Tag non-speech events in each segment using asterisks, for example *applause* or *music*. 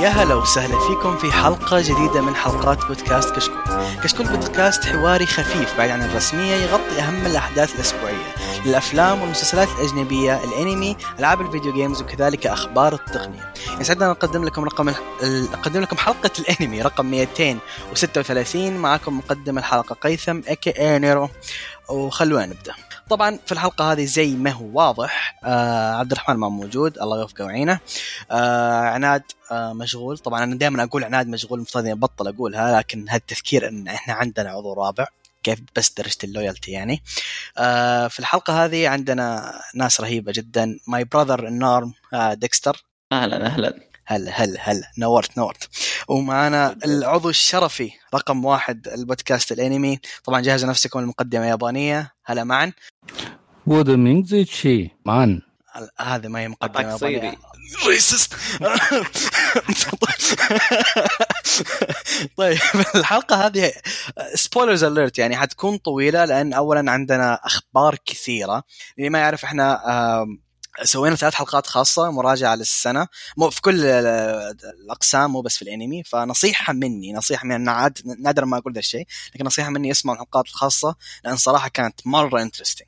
يا هلا وسهلا فيكم في حلقة جديدة من حلقات بودكاست كشكول. كشكول بودكاست حواري خفيف بعيد عن الرسمية يغطي أهم الأحداث الأسبوعية للأفلام والمسلسلات الأجنبية، الأنمي، ألعاب ال video games وكذلك أخبار التقنية. يسعدنا نقدم لكم رقم نقدم لكم حلقة الأنمي رقم 236 معكم مقدم الحلقة قيثم اكي نيرو وخلونا نبدأ. طبعا في الحلقة هذه زي ما هو واضح آه عبد الرحمن ما موجود الله يوفقه ويعينه. آه عناد آه مشغول. طبعا أنا دائما أقول عناد مشغول المفترض إني أبطل أقولها لكن هذا التذكير إن إحنا عندنا عضو رابع كيف بس درجة اللويالتي يعني. آه في الحلقة هذه عندنا ناس رهيبة جدا. ماي براذر النورم ديكستر. أهلا أهلا. هلا هلا هلا. نورت نورت. ومعنا العضو الشرفي رقم واحد البودكاست الأنمي. طبعا جهزوا نفسكم المقدمه يابانيه هلا معا؟ وودمينغ شي معا. هذا ما هي مقدمة ريسست. طيب الحلقة هذه سبويلرز اليرت يعني حتكون طويلة لأن اولا عندنا أخبار كثيرة. اللي ما يعرف إحنا سوينا ثلاث حلقات خاصة مراجعة للسنة. مو في كل ال- الأقسام مو بس في الأنمي. فنصيحة مني نصيحة مني أنا عاد نادرا ما أقول ذا الشيء لكن نصيحة مني اسمعوا الحلقات الخاصة لأن صراحة كانت مرة interesting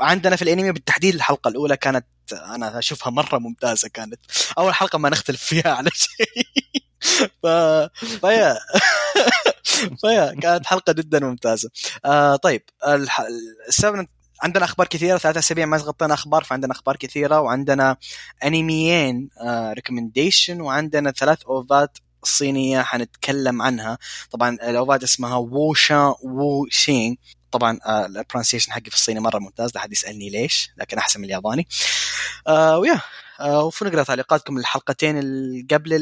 عندنا في الأنمي بالتحديد الحلقة الأولى كانت أنا أشوفها مرة ممتازة كانت. أول حلقة ما نختلف فيها على شيء. ف... ف *laughs* yeah. ف yeah كانت حلقة جدا ممتازة. آه طيب الح... السبب عندنا أخبار كثيرة ثلاثة أسابيع ما غطينا أخبار فعندنا أخبار كثيرة وعندنا انميين recommendation وعندنا ثلاث OVAات صينية حنتكلم عنها. طبعا ال OVAات اسمها ووشا وو شينغ طبعا ال pronunciation حقي في الصيني مرة ممتاز لا حد يسألني ليش لكن أحسن من الياباني. آه و yeah. آه وفنقرأ تعليقاتكم للحلقتين قبل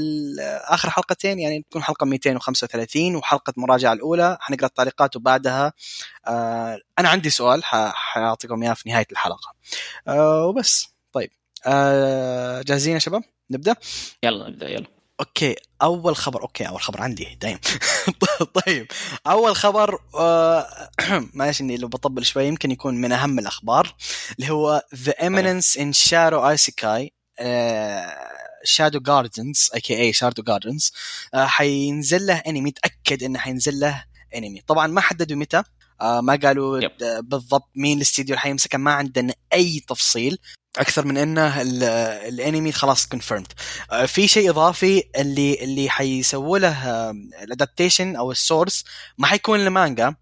آخر حلقتين يعني تكون حلقة 235 وحلقة مراجعة الأولى. حنقرأ التعليقات وبعدها آه أنا عندي سؤال حاعطيكم إياه في نهاية الحلقة. آه وبس. طيب جاهزين يا شباب؟ نبدأ؟ يلا نبدأ يلا. okay. أول خبر okay أول خبر عندي دايم. *laughs* طيب. أول خبر آه *clears throat* معلش إني لو بطبل شوي يمكن يكون من أهم الأخبار اللي هو The Eminence in Shadow isekai Shadow Gardens a.k.a. Shadow Gardens حينزل له انمي متأكد إنه حينزل له انمي طبعا ما حددوا متى. آه ما قالوا yep. د- بالضبط مين الاستديو اللي حيمسكه. ما عندنا أي تفصيل أكثر من إنه ال- الانمي خلاص confirmed في شيء إضافي اللي اللي حيسووا له ال adaptation أو ال source ما حيكون المانجا.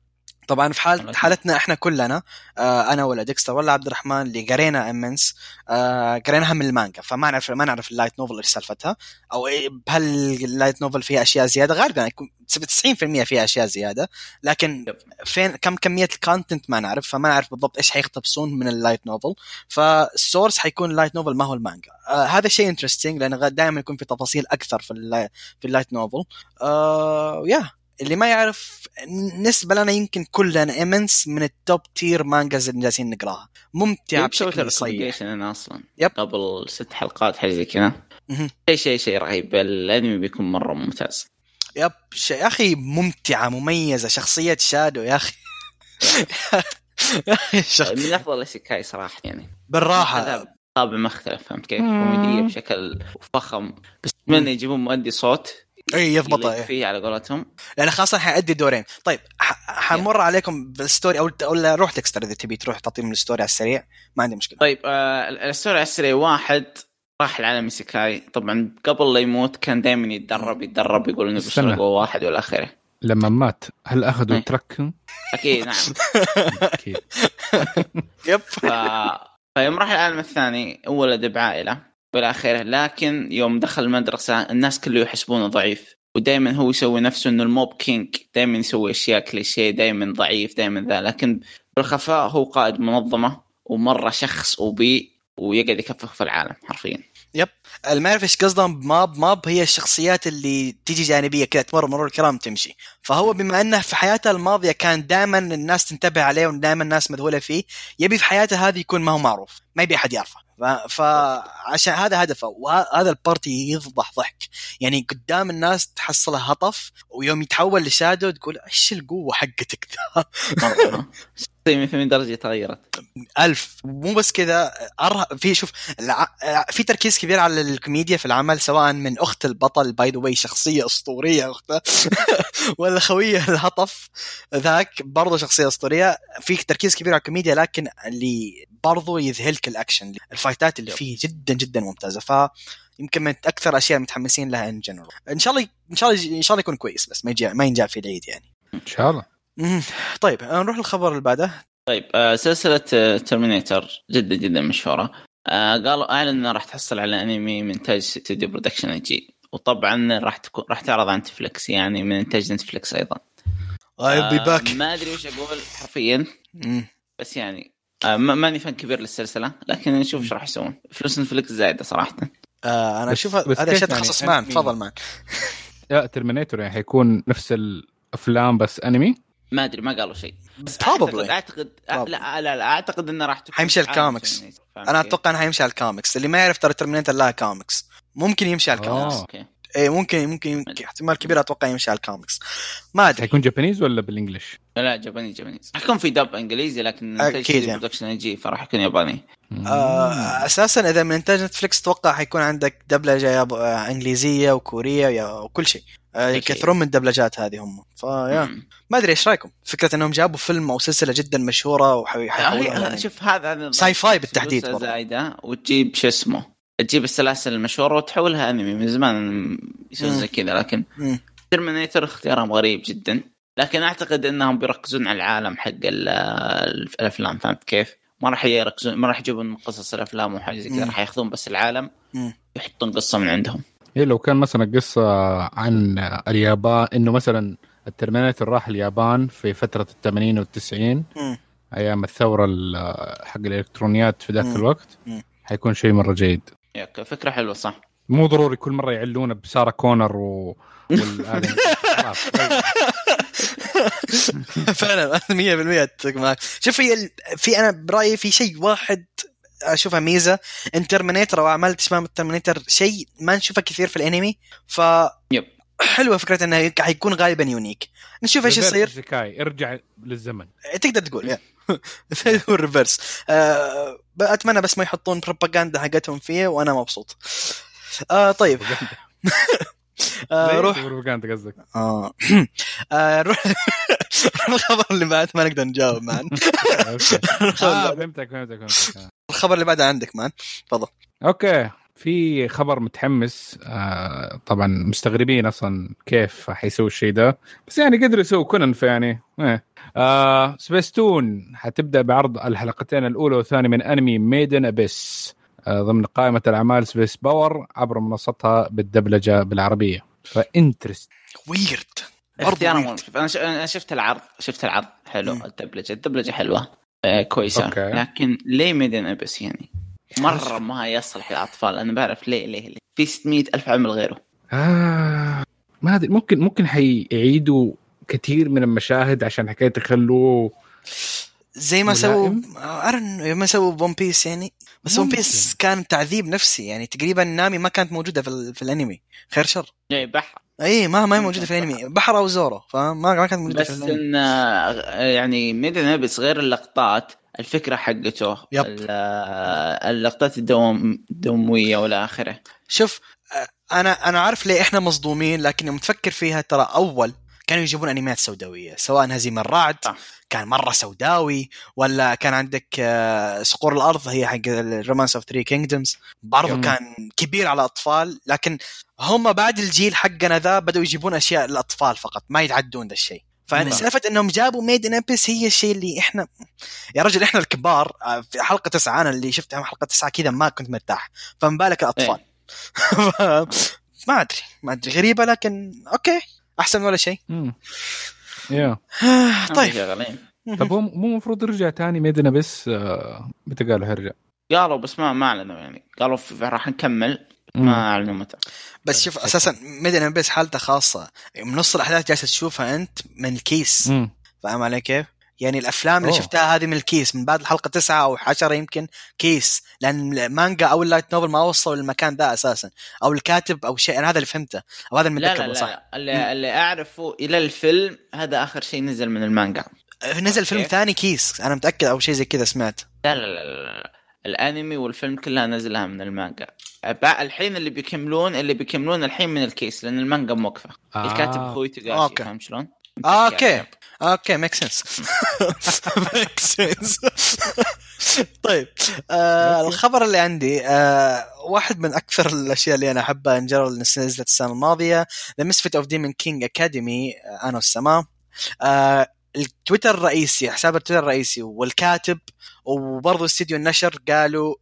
طبعا في حال. حالتنا إحنا كلنا آه أنا ولا ديكستر ولا عبد الرحمن اللي قرينا Eminence آه قريناها من المانجا فما نعرف ما نعرف ال light novel إيش سالفتها أو إيه- هل ال light novel فيها أشياء زيادة. غالبا يكون 90% فيها أشياء زيادة لكن. فين كم كمية ال content ما نعرف فما نعرف بالضبط إيش حيقتبسون من ال light novel. فال source حيكون ال light novel ما هو المانجا. آه هذا شيء interesting لأن دائما يكون في تفاصيل أكثر في ال light novel. آه يا اللي ما يعرف نسبة لنا يمكن كلنا Eminence من ال top tier mangas اللي جالسين نقراها. سويت بشكل recommendation أنا أصلا. yep. قبل ست حلقات حاجة زي كذا. شيء شيء شيء رهيب. الأنمي بيكون مرة ممتاز. yep يا أخي ممتعة مميزة شخصية شادو يا أخي. *laughs* من أفضل الأشياء صراحة يعني. بالراحة. لها طابع مختلف فهمت كيف؟ كوميدية بشكل فخم. بس اتمنى يجيبون مؤدي صوت اي يضبطها إيه. فيه على قولتهم. لأن خاصة حيأدي دورين. طيب ح- حنمر عليكم بال story أو ولا روح ديكستر إذا تبي تروح تعطيهم ال story على السريع. ما عندي مشكلة. طيب آه ال story على السريع. واحد راح العالم isekai طبعا قبل لا يموت كان دائما يتدرب يتدرب يقول إنه قوه واحد والى آخره. لما مات هل أخذوا إيه. truck؟ أكيد نعم. *laughs* أكيد. yep. ف... فيوم راح العالم الثاني ولد بعائله والى اخره لكن يوم دخل المدرسة الناس كله يحسبونه ضعيف. ودائما هو يسوي نفسه إنه ال mob king. دائما يسوي أشياء كليشيه دائما ضعيف دائما ذا. لكن بالخفاء هو قائد منظمة ومرة شخص OP ويقعد يكفخ في العالم حرفيا. اللي ما يعرف إيش قصدهم ب mob mob هي الشخصيات اللي تيجي جانبية كذا تمر مرور الكرام تمشي فهو بما إنه في حياته الماضية كان دائما الناس تنتبه عليه ودائما الناس مذهوله فيه يبي في حياته هذه يكون ما هو معروف. ما يبي أحد يعرفه. فعشان هذا هدفه. وهذا ال part يفطس ضحك. يعني قدام الناس تحصله هطف ويوم يتحول لشادو تقول إيش القوة حقتك ذا؟ *laughs* 180 درجة تغيرت؟ ألف. مو بس كذا أره... في شوف الع... في تركيز كبير على الكوميديا في العمل سواء من أخت البطل by the way شخصية أسطورية اخته *laughs* ولا خوية الهطف ذاك برضه شخصية أسطورية. في تركيز كبير على الكوميديا لكن اللي برضه يذهلك الأكشن الفايتات اللي فيه جدا جدا ممتازة. ف يمكن من أكثر أشياء متحمسين لها in general إن شاء الله إن شاء الله إن شاء الله يكون كويس بس ما يجي ما ينجاب في العيد يعني. إن شاء الله. طيب نروح للخبر اللي بعده. طيب آه، سلسلة ترمينيتر جدا جدا مشهورة. آه، قالوا أعلن انها راح تحصل على أنمي من انتاج استوديو Production I.G وطبعا راح تكون راح تعرض على نتفلكس يعني من انتاج نتفلكس أيضا. I'll be آه، back. ما أدري وش أقول حرفيا. بس يعني آه، ما- ماني fan كبير للسلسلة لكن نشوف إيش راح يسوون. فلوس نتفلكس زايدة صراحة. آه أنا أشوف هذا شيء يعني؟ تخصص man. أنمي؟ تفضل man. لا ترمينيتور يعني حيكون نفس الأفلام بس أنمي؟ ما أدري ما قالوا شيء بس Probably. اعتقد اعتقد Probably. لا لا لا أعتقد إنه راح تكون حيمشي عالم الكوميكس. فاهم أنا؟ أتوقع إنه حيمشي على الكوميكس اللي ما يعرف ترى ترمينيتر لها كوميكس ممكن يمشي على ال comics. okay اي ممكن ممكن احتمال كبير أتوقع يمشي على الكوميكس ما أدري حيكون Japanese ولا بال English؟ لا جاباني جاباني حيكون في dub إنجليزي لكن أكيد يعني. Production I.G فراح يكون ياباني آه أساسا إذا من إنتاج نتفلكس أتوقع حيكون عندك دبلجة ياب... آه إنجليزية وكورية وكل شيء آه. يكثرون من الدبلجات هذه هم ف yeah. ما أدري إيش رأيكم فكرة إنهم جابوا فيلم أو سلسلة جدا مشهورة وحيحولونها هي- شوف هذا هذا sci-fi بالتحديد. زايدة وتجيب شو اسمه تجيب السلاسل المشهورة وتحولها أنمي من زمان يسوون. زي كذا لكن. ترمينيتر اختيارهم غريب جدا لكن أعتقد إنهم بيركزون على العالم حق ال- الأفلام فهمت كيف؟ ما راح يركزون ما راح يجيبون قصص الأفلام وحاجة زي كذا. راح ياخذون بس العالم. يحطون قصة من عندهم إيه لو كان مثلا قصة عن اليابان إنه مثلا الترمينيتور راح اليابان في فترة الثمانين والتسعين. أيام الثورة ال- حق الإلكترونيات في ذاك. الوقت. حيكون شيء مرة جيد فكرة حلوة صح مو ضروري كل مرة يعلونه بسارة كونر و *laughs* خلاص. *laughs* فعلا 100% أتفق معك. شوف في ال- في أنا برأيي في شيء واحد أشوفها ميزة. إن ترمينيتر أو أعمال تشبه الترمينيتر شيء ما نشوفه كثير في الأنمي. ف yep. حلوة فكرة انه حيكون غالبا unique نشوف إيش يصير. isekai ارجع للزمن. تقدر تقول *laughs* هو ال reverse آه أتمنى بس ما يحطون بروباغندا حقتهم فيه وأنا مبسوط. آه طيب. *laughs* آه روح. بروباغندا قصدك. آه. *clears throat* آه، *laughs* روح. الخبر اللي بعد ما نقدر نجاوب *laughs* okay. *laughs* آه، فهمتك فهمتك فهمتك. الخبر اللي بعده عندك man. تفضل. okay. في خبر متحمس. آه طبعا مستغربين أصلا كيف حيسوي الشيء ده. بس يعني قدروا يسووا كونن فيعني إيه. آه سبيستون حتبدأ بعرض الحلقتين الأولى والثانية من أنمي Made in Abyss ضمن قائمة الأعمال Space Power عبر منصتها بالدبلجة بالعربية. ف interest. weird اختيار أنا شفت العرض شفت العرض. حلو مم. الدبلجة. الدبلجة حلوة. آه كويسة. okay. لكن ليه Made in Abyss يعني؟ مرة ما يصلح للأطفال. أنا بعرف ليه ليه ليه. في 600 ألف عمل غيره. آه ما أدري. ممكن ممكن حيعيدوا كثير من المشاهد عشان حكاية يخلوه زي ما سووا؟ ارن ما سووا ون بيس يعني بس ون بيس. كان تعذيب نفسي يعني تقريبا نامي ما كانت موجودة في, في الأنمي. خير شر. جاي بحر. إي ما ما هي موجودة في الأنمي. بحر. أو زورو فما ما كانت موجودة في بس الأنمي. إن آه، يعني ميدن ابس غير اللقطات الفكرة حقته يب. آه، اللقطات الدوم الدمويه والى آخره. شوف آه، أنا أنا عارف ليه إحنا مصدومين لكن يوم تفكر فيها ترى أول كانوا يجيبون انميات سوداوية سواء هزيم الرعد صح. كان مرة سوداوي ولا كان عندك آه، صقور الأرض هي حق ال Romance of Three Kingdoms برضو. كان كبير على الأطفال لكن هم بعد الجيل حقنا ذا بدأوا يجيبون أشياء للأطفال فقط ما يتعدون ذا الشيء فأنا نعم. سالفه إنهم جابوا Made in Abyss هي الشيء اللي إحنا يا رجل إحنا الكبار آه، في حلقة تسعة أنا اللي شفتها حلقة تسعة كذا ما كنت مرتاح فما بالك الأطفال *laughs* ف- ما أدري ما أدري غريبة لكن okay أحسن ولا شيء. يا *sighs* طيب. طب هو مو المفروض يرجع تاني Made in Abyss آه، متى قالوا هيرجع؟ قالوا بس ما ما أعلنوا يعني. قالوا راح نكمل ما أعلنوا متى. بس شوف أساسا Made in Abyss حالته خاصة. من نص الأحداث جالس تشوفها أنت من الكيس. فاهم علي كيف؟ يعني الأفلام اللي أوه. شفتها هذه من الكيس من بعد الحلقة تسعة أو عشرة يمكن كيس لأن المانجا أو ال light novel ما وصلوا للمكان ذا أساسا أو الكاتب أو شيء أنا هذا اللي فهمته أو هذا اللي لا متذكره لا, صح لا اللي, اللي أعرفه إلى الفيلم هذا آخر شيء نزل من المانجا نزل فيلم. ثاني كيس أنا متأكد أو شيء زي كذا سمعت لا لا لا, لا, لا. الأنمي والفيلم كلها نزلها من المانجا الحين اللي بيكملون اللي بيكملون الحين من الكيس لأن المانجا موقفة آه. الكاتب أخوي تقاشي. فاهم شلون؟ آه، okay okay make sense make sense طيب آه الخبر اللي عندي آه واحد من أكثر الأشياء اللي أنا أحبها in general نزلت السنة الماضية The Misfit of Demon King Academy أنا والسماء آه التويتر الرئيسي حساب التويتر الرئيسي والكاتب وبرضه استديو النشر قالوا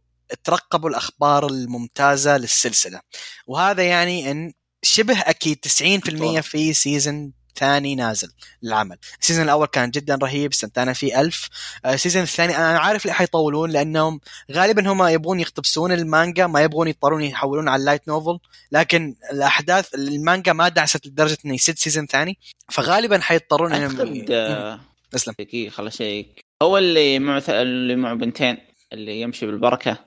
ترقبوا الأخبار الممتازة للسلسلة. وهذا يعني إن شبه أكيد 90% في season ثاني نازل للعمل ال season الأول كان جدا رهيب استمتعنا فيه ألف. آه، ال season الثاني أنا عارف ليه حيطولون لأنهم غالبا هم يبغون يقتبسون المانجا ما يبغون يضطرون يحولون على ال light novel لكن الأحداث المانجا ما دعست لدرجة إنه يسد season ثاني. فغالبا حيضطرون انهم آه، اسلم دقيقه خل اشيك هو اللي مع اللي مع بنتين اللي يمشي بالبركة.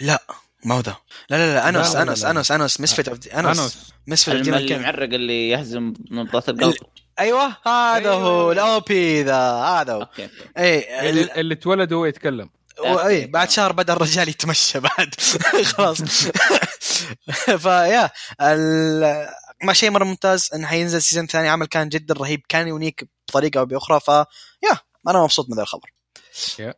لا. ما هو ذا لا لا لا أنوس لا، لا، أنوس لا. أنوس أنوس Misfit أنوس. أنوس. الم- of اللي معرق اللي يهزم نبضات القلب أيوه هذا هو أيوة. ال OP ذا هذا هو. أوكي أوكي. اي اللي, اللي اتولد وهو يتكلم. اي بعد شهر بدأ الرجال يتمشى بعد. *laughs* خلاص. *laughs* ف yeah ال... ما شيء مرة ممتاز انه حينزل season ثاني. عمل كان جدا رهيب. كان unique بطريقة أو بأخرى. ف yeah أنا مبسوط من ذا الخبر.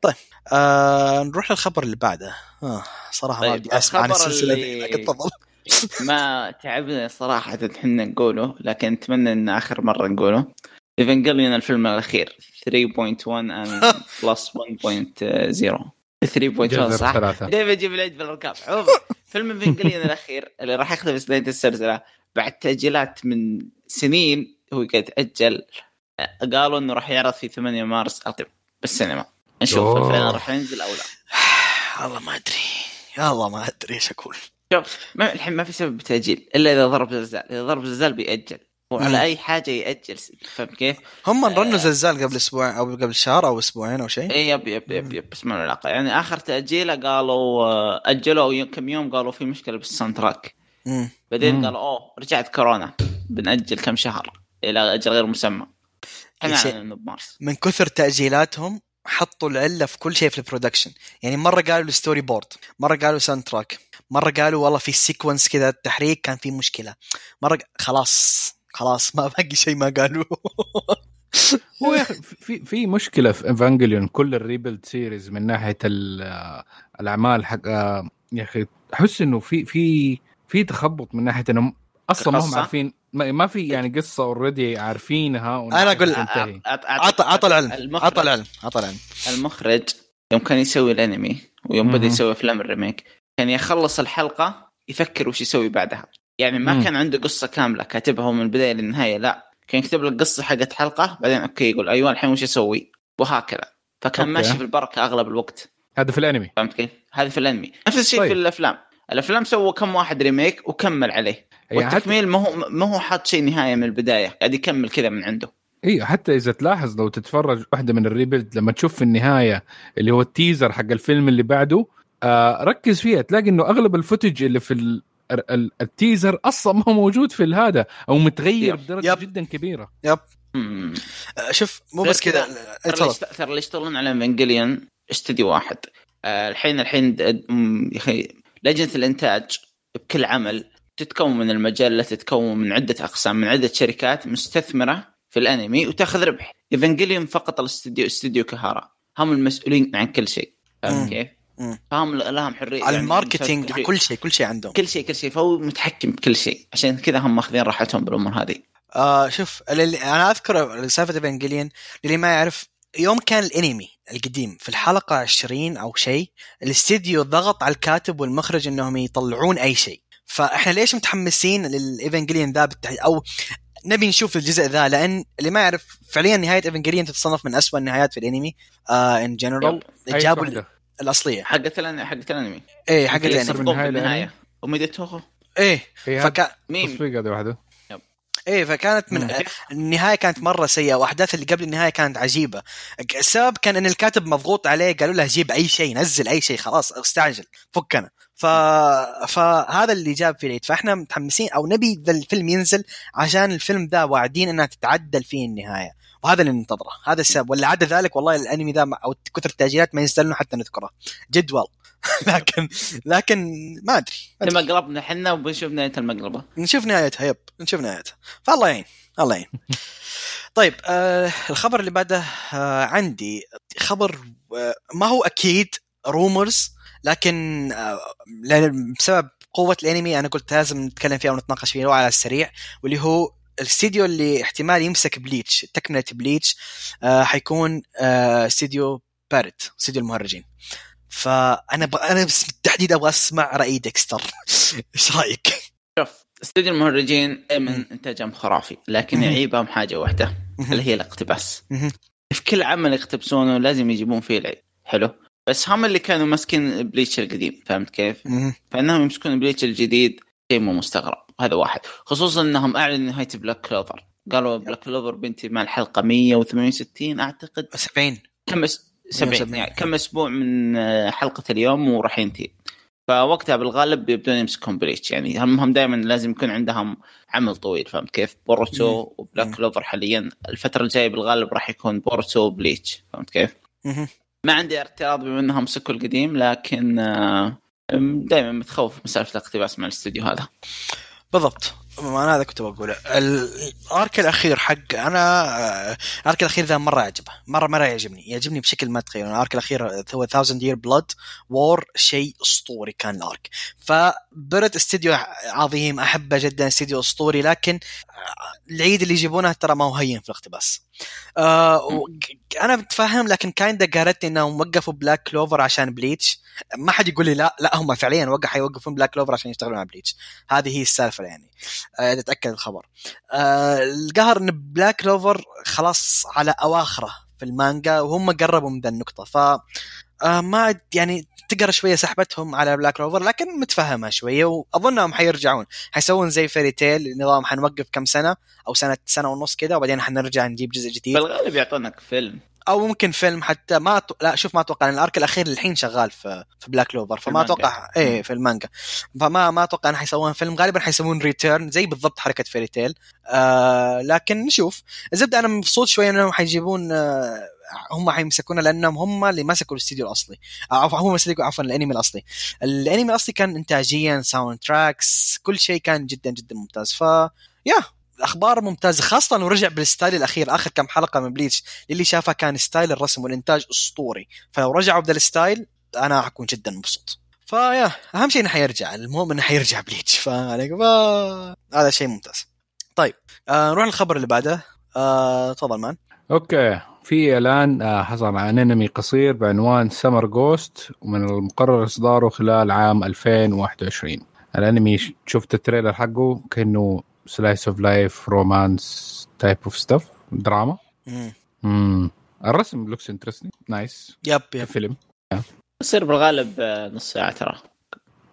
طيب آه نروح للخبر اللي بعده. آه صراحة ما طيب، بدي أسمع عن السلسلة اللي- لكن تفضل. *laughs* ما تعبنا صراحة إحنا نقوله لكن نتمنى إن آخر مرة نقوله. Evangelion الفيلم الأخير 3.1 and plus 1.0 3.1 جذر صح؟ دائما أجيب العيد بالارقام عموما فيلم Evangelion *laughs* الأخير اللي راح يقتبس بداية السلسلة بعد تأجيلات من سنين هو قاعد يتأجل. قالوا إنه راح يعرض في 8 مارس القادم بالسينما. نشوف. الفيلم راح ينزل أو لا *sighs* والله ما أدري يا الله ما أدري إيش أقول شوف ما الحين ما في سبب تاجيل إلا إذا ضرب زلزال إذا ضرب زلزال بيأجل. وعلى أي حاجة يأجل فهمت كيف؟ هم آه. رنوا زلزال قبل أسبوع أو قبل شهر أو أسبوعين أو شيء اي yep yep yep yep بس ما له علاقة يعني آخر تأجيلة قالوا آه، أجلوا كم يوم قالوا في مشكلة بال soundtrack. بعدين. قالوا أوه رجعت كورونا بنأجل كم شهر إلى أجل غير مسمى إحنا بمارس من كثر تأجيلاتهم حطوا العلة في كل شيء في ال production يعني مرة قالوا ال storyboard مرة قالوا soundtrack مرة قالوا والله في sequence كذا التحريك كان في مشكلة. مرة خلاص خلاص ما باقي شيء ما قالوا *laughs* هو في في مشكلة في Evangelion كل ال Rebuild series من ناحية ال- الأعمال حق يا أخي أحس إنه في في في تخبط من ناحية إنهم أصلا ما هم؟ عارفين ما ما في يعني قصة already عارفينها أنا أقول- تنتهي عطى عطى العلم عطى العلم عطى العلم. المخرج يوم كان يسوي الأنمي ويوم بدأ. يسوي أفلام ال remake. كان يخلص الحلقة يفكر وش يسوي بعدها. يعني ما مم. كان عنده قصة كاملة كاتبها من البداية للنهاية لا. كان يكتب لك قصة حقت حلقة بعدين okay يقول أيوه الحين وش أسوي؟ وهكذا. فكان okay. ماشي في البركة أغلب الوقت. هذا في الأنمي. فهمت كيف؟ هذا في الأنمي. نفس الشيء طيب. في الأفلام. الأفلام سووا كم واحد remake وكمل عليه. حتى والتكميل ما هو ما هو حاط شيء نهايه من البداية. قاعد يكمل كذا من عنده. اي حتى إذا تلاحظ لو تتفرج واحدة من ال Rebuild لما تشوف في النهاية اللي هو ال teaser حق الفيلم اللي بعده آه ركز فيها. تلاقي إنه أغلب ال footage اللي في ال ال- ال- ال teaser أصلا ما هو موجود في هذا أو متغير yep. بدرجة yep. جدا كبيرة. مم. آه، شوف مو بس كذا. آه، ترى اللي يشتغلون على Evangelion استديو واحد. آه، الحين الحين يا أخي لجنة الإنتاج بكل عمل تتكون من المجله تتكون من عدة أقسام من عدة شركات مستثمرة في الأنمي وتأخذ ربح. Evangelion فقط الاستديو استديو Khara هم المسؤولين عن كل شيء. فاهم كيف؟ فهم لهم حرية على يعني ال marketing كل شيء كل شيء عندهم. كل شيء كل شيء. فهو متحكم بكل شيء. عشان كذا هم ماخذين راحتهم بالأمور هذه. آه شوف اللي أنا أذكر سالفة Evangelion اللي ما يعرف يوم كان الانمي القديم في الحلقة 20 أو شيء الاستديو ضغط على الكاتب والمخرج إنهم يطلعون أي شيء. فإحنا ليش متحمسين لل Evangelion ذا بالتحديد أو نبي نشوف الجزء ذا؟ لأن اللي ما يعرف فعليا نهاية Evangelion تتصنف من أسوأ النهايات في الانمي in general جابوا. الأصلية. حقت الأنمي حقت الأنمي. إيه حق اللي الأنمي. おめでとう إيه. هذا فكان ميم تصفيق هذه واحدة. إيه فكانت من. النهاية كانت مرة سيئة وأحداث اللي قبل النهاية كانت عجيبة. السبب كان إن الكاتب مضغوط عليه قالوا له جيب أي شيء نزل أي شيء خلاص استعجل فكنا. ف... فهذا اللي جاب فيه العيد. فإحنا متحمسين أو نبي ذا الفيلم ينزل عشان الفيلم ذا واعدين إنها تتعدل فيه النهاية. وهذا اللي ننتظره. هذا السبب. ولا عدا ذلك والله الأنمي ذا أو كثر التاجيلات ما يستاهل حتى نذكره. جدول. *laughs* لكن لكن ما أدري. ما أدري. مقلبنا إحنا وبنشوف نهاية المقلبه نشوف نهايتها. yep. نشوف نهايتها. فالله يعين. الله يعين. *laughs* طيب آه الخبر اللي بعده آه عندي خبر آه ما هو أكيد rumors لكن آه بسبب قوة الأنمي أنا قلت لازم نتكلم فيها ونتناقش فيها على السريع واللي هو الاستديو اللي احتمال يمسك Bleach تكملة Bleach آه حيكون آه استديو Pierrot استديو المهرجين فأنا ب... أنا بس بالتحديد أبغى أسمع رأي ديكستر *laughs* إيش رأيك؟ شوف استوديو المهرجين دائما. إنتاجهم خرافي لكن. يعيبهم حاجة واحدة اللي هي الاقتباس. في كل عمل يقتبسونه لازم يجيبون فيه العيب حلو بس هم اللي كانوا ماسكين Bleach القديم فهمت كيف؟ فإنهم يمسكون Bleach الجديد شيء مو مستغرب هذا واحد. خصوصا إنهم اعلنوا نهاية Black Clover قالوا Black Clover بتنتهي مع الحلقة 168 أعتقد 70 كم أس... 70 170. يعني كم أسبوع من آه، حلقة اليوم وراح ينتهي. فوقتها بالغالب يبدون يمسكون Bleach يعني هم هم دائما لازم يكون عندهم عمل طويل فهمت كيف؟ Boruto مم. و Black Clover حاليا الفترة الجاية بالغالب راح يكون Boruto و Bleach فهمت كيف؟ ما عندي اعتراض بما إنهم مسكوا القديم لكن دائما متخوف مساله الاقتباس مع الاستوديو هذا. بالضبط. أنا هذا كنت بقوله. ال arc الأخير حق أنا آه، ال arc الأخير ذا مرة يعجبه. مره مرة يعجبني. يعجبني بشكل ما تتخيل ال arc الأخير هو 1000 Year Blood War شيء أسطوري كان ال arc. ف Pierrot استديو عظيم. أحبه جدا استديو أسطوري. لكن آه، العيد اللي يجيبونه ترى ما هو هين في الاقتباس. آه أنا متفهم لكن kinda قالت إنهم وقفوا Black Clover عشان Bleach ما حد يقول لي لا لا هم فعليا وقع حيوقفون Black Clover عشان يشتغلون على Bleach هذه هي السالفة يعني. آه، تتاكد الخبر. آه، القهر إن Black Clover خلاص على أواخره في المانجا وهم قربوا من ذا النقطة. ف آه، ما يعني تقهر شوية سحبتهم على Black Clover لكن متفهمها شوية وأظنهم حيرجعون. حيسوون زي Fairy Tail نظام حنوقف كم سنة أو سنه سنة ونص كذا وبعدين حنرجع نجيب جزء جديد. بالغالب يعطونك فيلم. أو ممكن فيلم حتى ما أت... لا شوف ما أتوقع لأن ال arc الأخير الحين شغال في في Black Clover فما. أتوقع إيه في المانجا. فما ما أتوقع انه حيسوون فيلم غالبا حيسوون return زي بالضبط حركة Fairy Tail آه لكن نشوف. الزبده أنا مبسوط شوية إنهم حيجيبون آه هم حيمسكونه لأنهم هم اللي مسكوا الاستديو الأصلي. آه، عفوا هم مسكوا عفوا الأنمي الأصلي. الأنمي الأصلي كان انتاجيا soundtracks كل شيء كان جدا جدا ممتاز. ف yeah أخبار ممتازة خاصة إنه رجع بال style الأخير آخر كم حلقة من Bleach اللي شافها كان style الرسم والإنتاج أسطوري. فلو رجعوا بذا ال style أنا حكون جدا مبسوط. ف yeah أهم شيء إنه حيرجع المهم إنه حيرجع Bleach ف- هذا شيء ممتاز. طيب آه نروح للخبر اللي بعده. آه تفضل man. okay. في إعلان آه، حصل عن أنمي قصير بعنوان Summer Ghost ومن المقرر إصداره خلال عام 2021 الأنمي شفت ال trailer حقه كأنه slice of life romance type of stuff دراما مم. امم الرسم looks interesting nice yep yep. فيلم يصير بالغالب آه، نص ساعة ترى.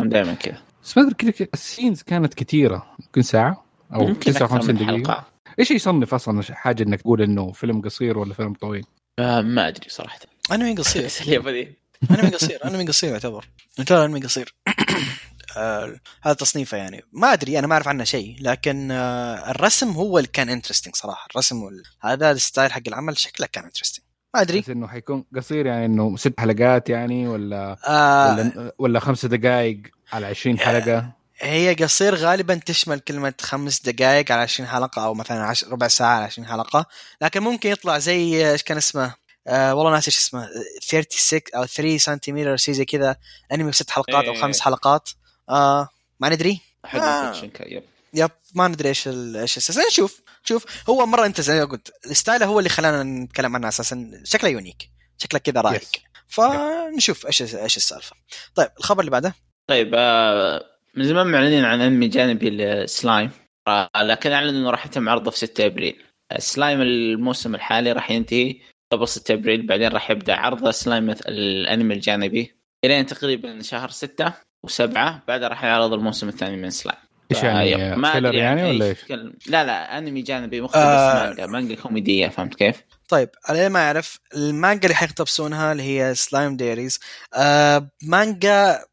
دائما كذا. بس ما أدري كذا ال scenes كانت كثيرة. ممكن ساعة أو يمكن أكثر 59 من دقيقة. إيش يصنف أصلا حاجة إنك تقول إنه فيلم قصير ولا فيلم طويل؟ آه، ما أدري صراحة. أنمي قصير. *laughs* بس اليابا ذي. أنمي قصير أنمي قصير يعتبر. يعتبر أنمي قصير. *coughs* آه هذا تصنيفه يعني. ما أدري أنا ما أعرف عنه شيء لكن آه الرسم هو اللي كان interesting صراحة. الرسم وال... هذا ال style حق العمل شكله كان interesting ما أدري. بس إنه حيكون قصير يعني إنه ست حلقات يعني ولا آه ولا ولا خمسة دقائق على 20 حلقة؟ هي قصير غالبا تشمل كلمة خمس دقائق على 20 حلقة أو مثلا عش... ربع ساعة على 20 حلقة. لكن ممكن يطلع زي إيش كان اسمه؟ آه والله ناسي إيش اسمه. 36 أو 3 سنتيمتر شيء زي كذا. أنمي بست حلقات أو إيه. خمس حلقات. آه ما ندري. آه. yep. yep ما ندري إيش ال- إيش أساسا نشوف شوف هو مرة أنت زي ما قلت ال style هو اللي خلانا نتكلم عنه أساسا. شكله unique. شكله كذا رايق Yes. فنشوف إيش إيش السالفة. طيب الخبر اللي بعده؟ طيب آه، من زمان معلنين عن أنمي جانبي لسلايم آه، لكن اعلنوا إنه راح يتم عرضه في 6 أبريل سلايم الموسم الحالي راح ينتهي قبل 6 أبريل بعدين راح يبدأ عرض سلايم الأنمي الجانبي إلين تقريبا شهر 6 و7 بعدها راح يعرض الموسم الثاني من سلايم إيش يعني ما filler يعني عن ولا إيش؟ لا لا أنمي جانبي مقتبس آه. مانجا مانجا كوميدية فهمت كيف؟ طيب على ما أعرف المانجا اللي حيقتبسونها اللي هي Slime Diaries آه مانجا آه،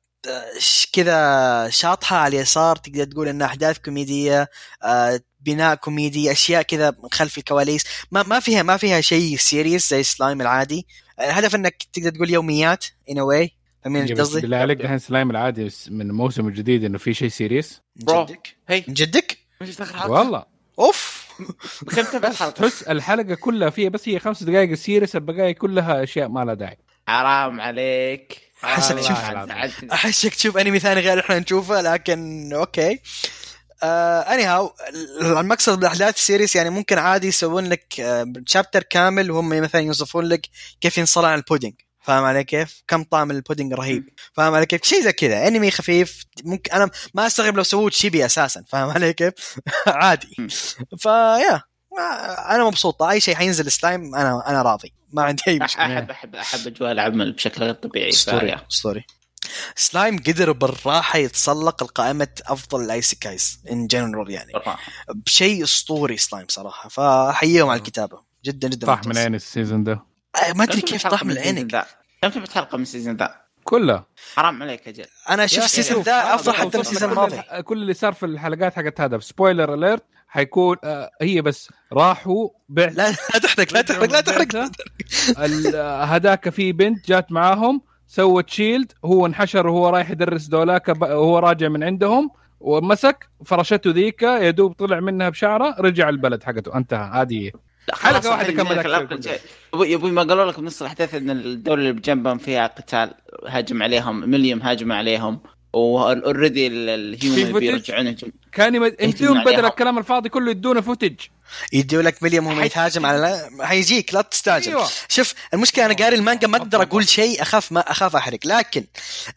كذا شاطحة على اليسار تقدر تقول انها أحداث كوميدية آه، بناء كوميدي أشياء كذا من خلف الكواليس. ما ما فيها ما فيها شيء serious زي سلايم العادي. الهدف إنك تقدر تقول يوميات anyway فاهمين قصدي؟ بالله عليك دحين سلايم العادي من الموسم الجديد إنه في شيء serious bro. جدك؟ هي. من جدك؟ والله. أوف. تحس الحلقة كلها فيها بس هي خمس دقائق serious البقايا كلها أشياء ما لها داعي. حرام عليك. أحسك حرام تشوف-. أحسك تشوف أنمي ثاني غير إحنا نشوفه لكن okay anyhow المقصد بالاحداث ال serious يعني ممكن عادي يسوون لك chapter كامل وهم مثلا يوصفون لك كيف ينصنع البودينج فاهم علي كيف؟ كم طعم البودينج رهيب فاهم علي كيف؟ شيء زي كذا أنمي خفيف ممكن أنا ما أستغرب لو سووا تشيبي أساسا فاهم علي كيف؟ *laughs* عادي. فيا أنا مبسوط. أي شيء حينزل سلايم أنا أنا راضي. ما عندي أي مشكلة. احب احب أحب أجواء العمل بشكل غير طبيعي اسطوري. اسطوري سلايم قدر بالراحة يتسلق القائمة أفضل ال isekais in general يعني. بشيء أسطوري سلايم صراحة. فاحييهم على الكتابة. جدا جدا طاح من ممتاز. عيني ال season ده. آه، ما أدري كيف طاح من عينك؟ كم تابعت حلقه من ال season ذا؟ كلها حرام عليك أجل أنا يا ال season ذا أفضل حتى من ال season كل الماضي. كل اللي صار في الحلقات حقت هذا. سبويلر اليرت حيكون آه هي بس راحوا بع لا لا تحرق لا تحرق لا تحرق *laughs* هذاك في بنت جات معاهم سوت شيلد هو انحشر وهو رايح يدرس دولاك وهو راجع من عندهم ومسك فرشته ذيك يا دوب طلع منها بشعره رجع البلد حقته انتهى هذه لا حلقة خلاص واحدة الحين كمل جايك أكثر الأرك كله. الجاي. أبوي أبوي ما قالوا لك بنص الأحداث إن الدولة اللي بجنبهم فيها قتال هاجم عليهم مليم هاجم عليهم واوريدي الهيومن بيرجعون كان يدون بدل. الكلام الفاضي كله يدونا فوتج يديو لك مليون وهو يتهاجم على حيجيك لا تستعجل أيوة. شوف المشكلة أنا قاري المانجا ما أقدر أقول شيء أخاف ما أخاف أحرق. لكن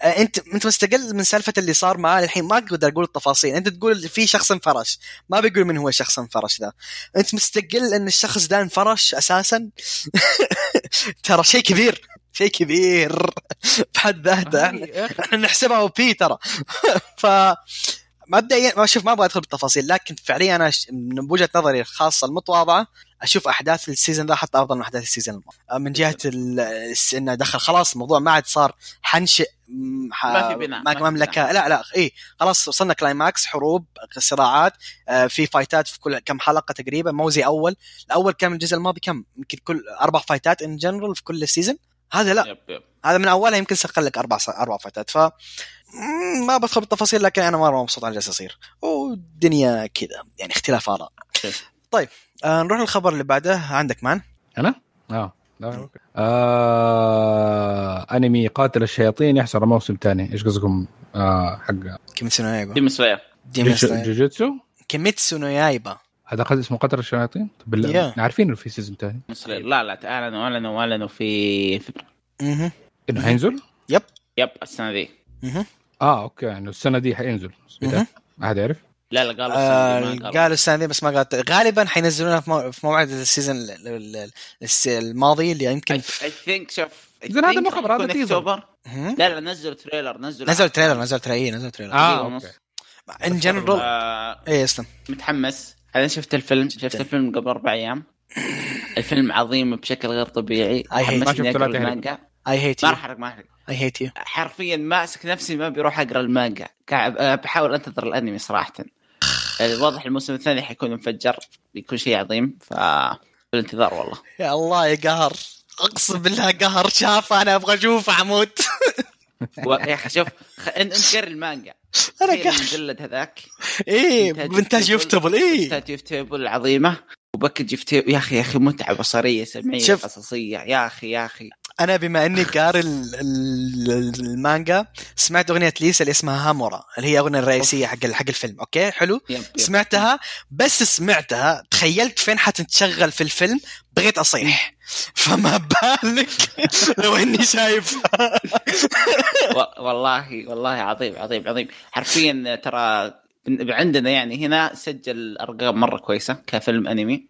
آه، انت أنت مستقل من سالفة اللي صار معاه الحين. ما أقدر أقول التفاصيل. أنت تقول في شخص انفرش. ما بيقول من هو الشخص انفرش ذا. أنت مستقل إن الشخص ده انفرش أساسا. *laughs* ترى شيء كبير. شيء كبير *laughs* بحد ذاته. إحنا يا أخي، إحنا نحسبها OP ترى. *laughs* ف مبدئيا ما شوف ما أبغى أدخل بالتفاصيل لكن فعليا أنا من وجهة نظري الخاصة المتواضعة أشوف أحداث ال season ذا حتى أفضل من أحداث ال season الماضي. من جهة إنه دخل خلاص الموضوع ما عاد صار حنشئ ح- ما في بناء، ما مملكة. لا لا اي خلاص وصلنا climax حروب صراعات آه، في فايتات في كل كم حلقة تقريبا مو زي أول. الأول كان الجزء الماضي كم؟ يمكن كل أربع فايتات in general في كل season هذا لا. yep yep. هذا من اولها يمكن سخن لك أربع أربع فايتات. ف ما بدخل بالتفاصيل لكن أنا مرة مبسوط على اللي جالس يصير والدنيا كذا يعني اختلاف آراء. طيب آه نروح للخبر اللي بعده. عندك man؟ أنا؟ آه لا okay آه... أنمي قاتل الشياطين يحصل موسم ثاني إيش قصدكم؟ آه حق كيميتسو نو يايبا. ديمون سلاير. جوجوتسو؟ كيميتسو نو يايبا. هذا قد اسمه قتل الشياطين؟ بالله Yeah. عارفين إنه في season ثاني لا لا اعلنوا اعلنوا اعلنوا في في- أها إنه حينزل؟ yep. السنة ذي أها آه okay انه السنة دي حينزل. مهم. احد يعرف؟ لا لا قالوا السنة ذي آه ما قالوا. قالوا السنة دي بس ما قالت غالبا حينزلونها في مو- في موعد ال season ال- ال- ال- الس- الماضي اللي يمكن I think شوف زين هذا مو خبر، هذا teaser. لا لا نزلوا trailer نزلوا نزل trailer نزل trailer نزل trailer. آه ونص. okay. in general آه، إيه اسلم. متحمس. أنا شفت الفيلم شفت الفيلم قبل أربع أيام. الفيلم عظيم بشكل غير طبيعي. حمسني أقرأ تحرق. المانجا. I hate ما راح احرق ما احرق I hate you حرفيا ماسك نفسي ما بيروح أقرأ المانجا. قاعد بحاول أنتظر الأنمي صراحة. واضح الموسم الثاني حيكون مفجر بيكون شيء عظيم ف بالانتظار والله. يا الله يا قهر. أقسم بالله قهر شاف أنا أبغى اشوفه عمود *laughs* و- يا أخي شوف خ... انت قري المانجا. أنا قهر المجلد هذاك. إيه بنتاج يفتبل إيه. بنتاج يفتبل العظيمة. وباكج يفتبل يا أخي يا أخي متعه بصريه سمعية. قصصية. يا أخي يا أخي. أنا بما أني قاري ال- ال- المانجا سمعت أغنية ليسا اللي اسمها هامورا اللي هي الاغنيه الرئيسية حق حق الفيلم أوكي؟ حلو؟ يب يب. سمعتها؟ بس سمعتها تخيلت فين حتتشغل في الفيلم بغيت أصيح. فما بالك؟ *laughs* لو إني شايف. *laughs* و- والله والله عظيم عظيم عظيم. حرفيا ترى عندنا يعني هنا سجل أرقام مرة كويسة كفيلم أنمي.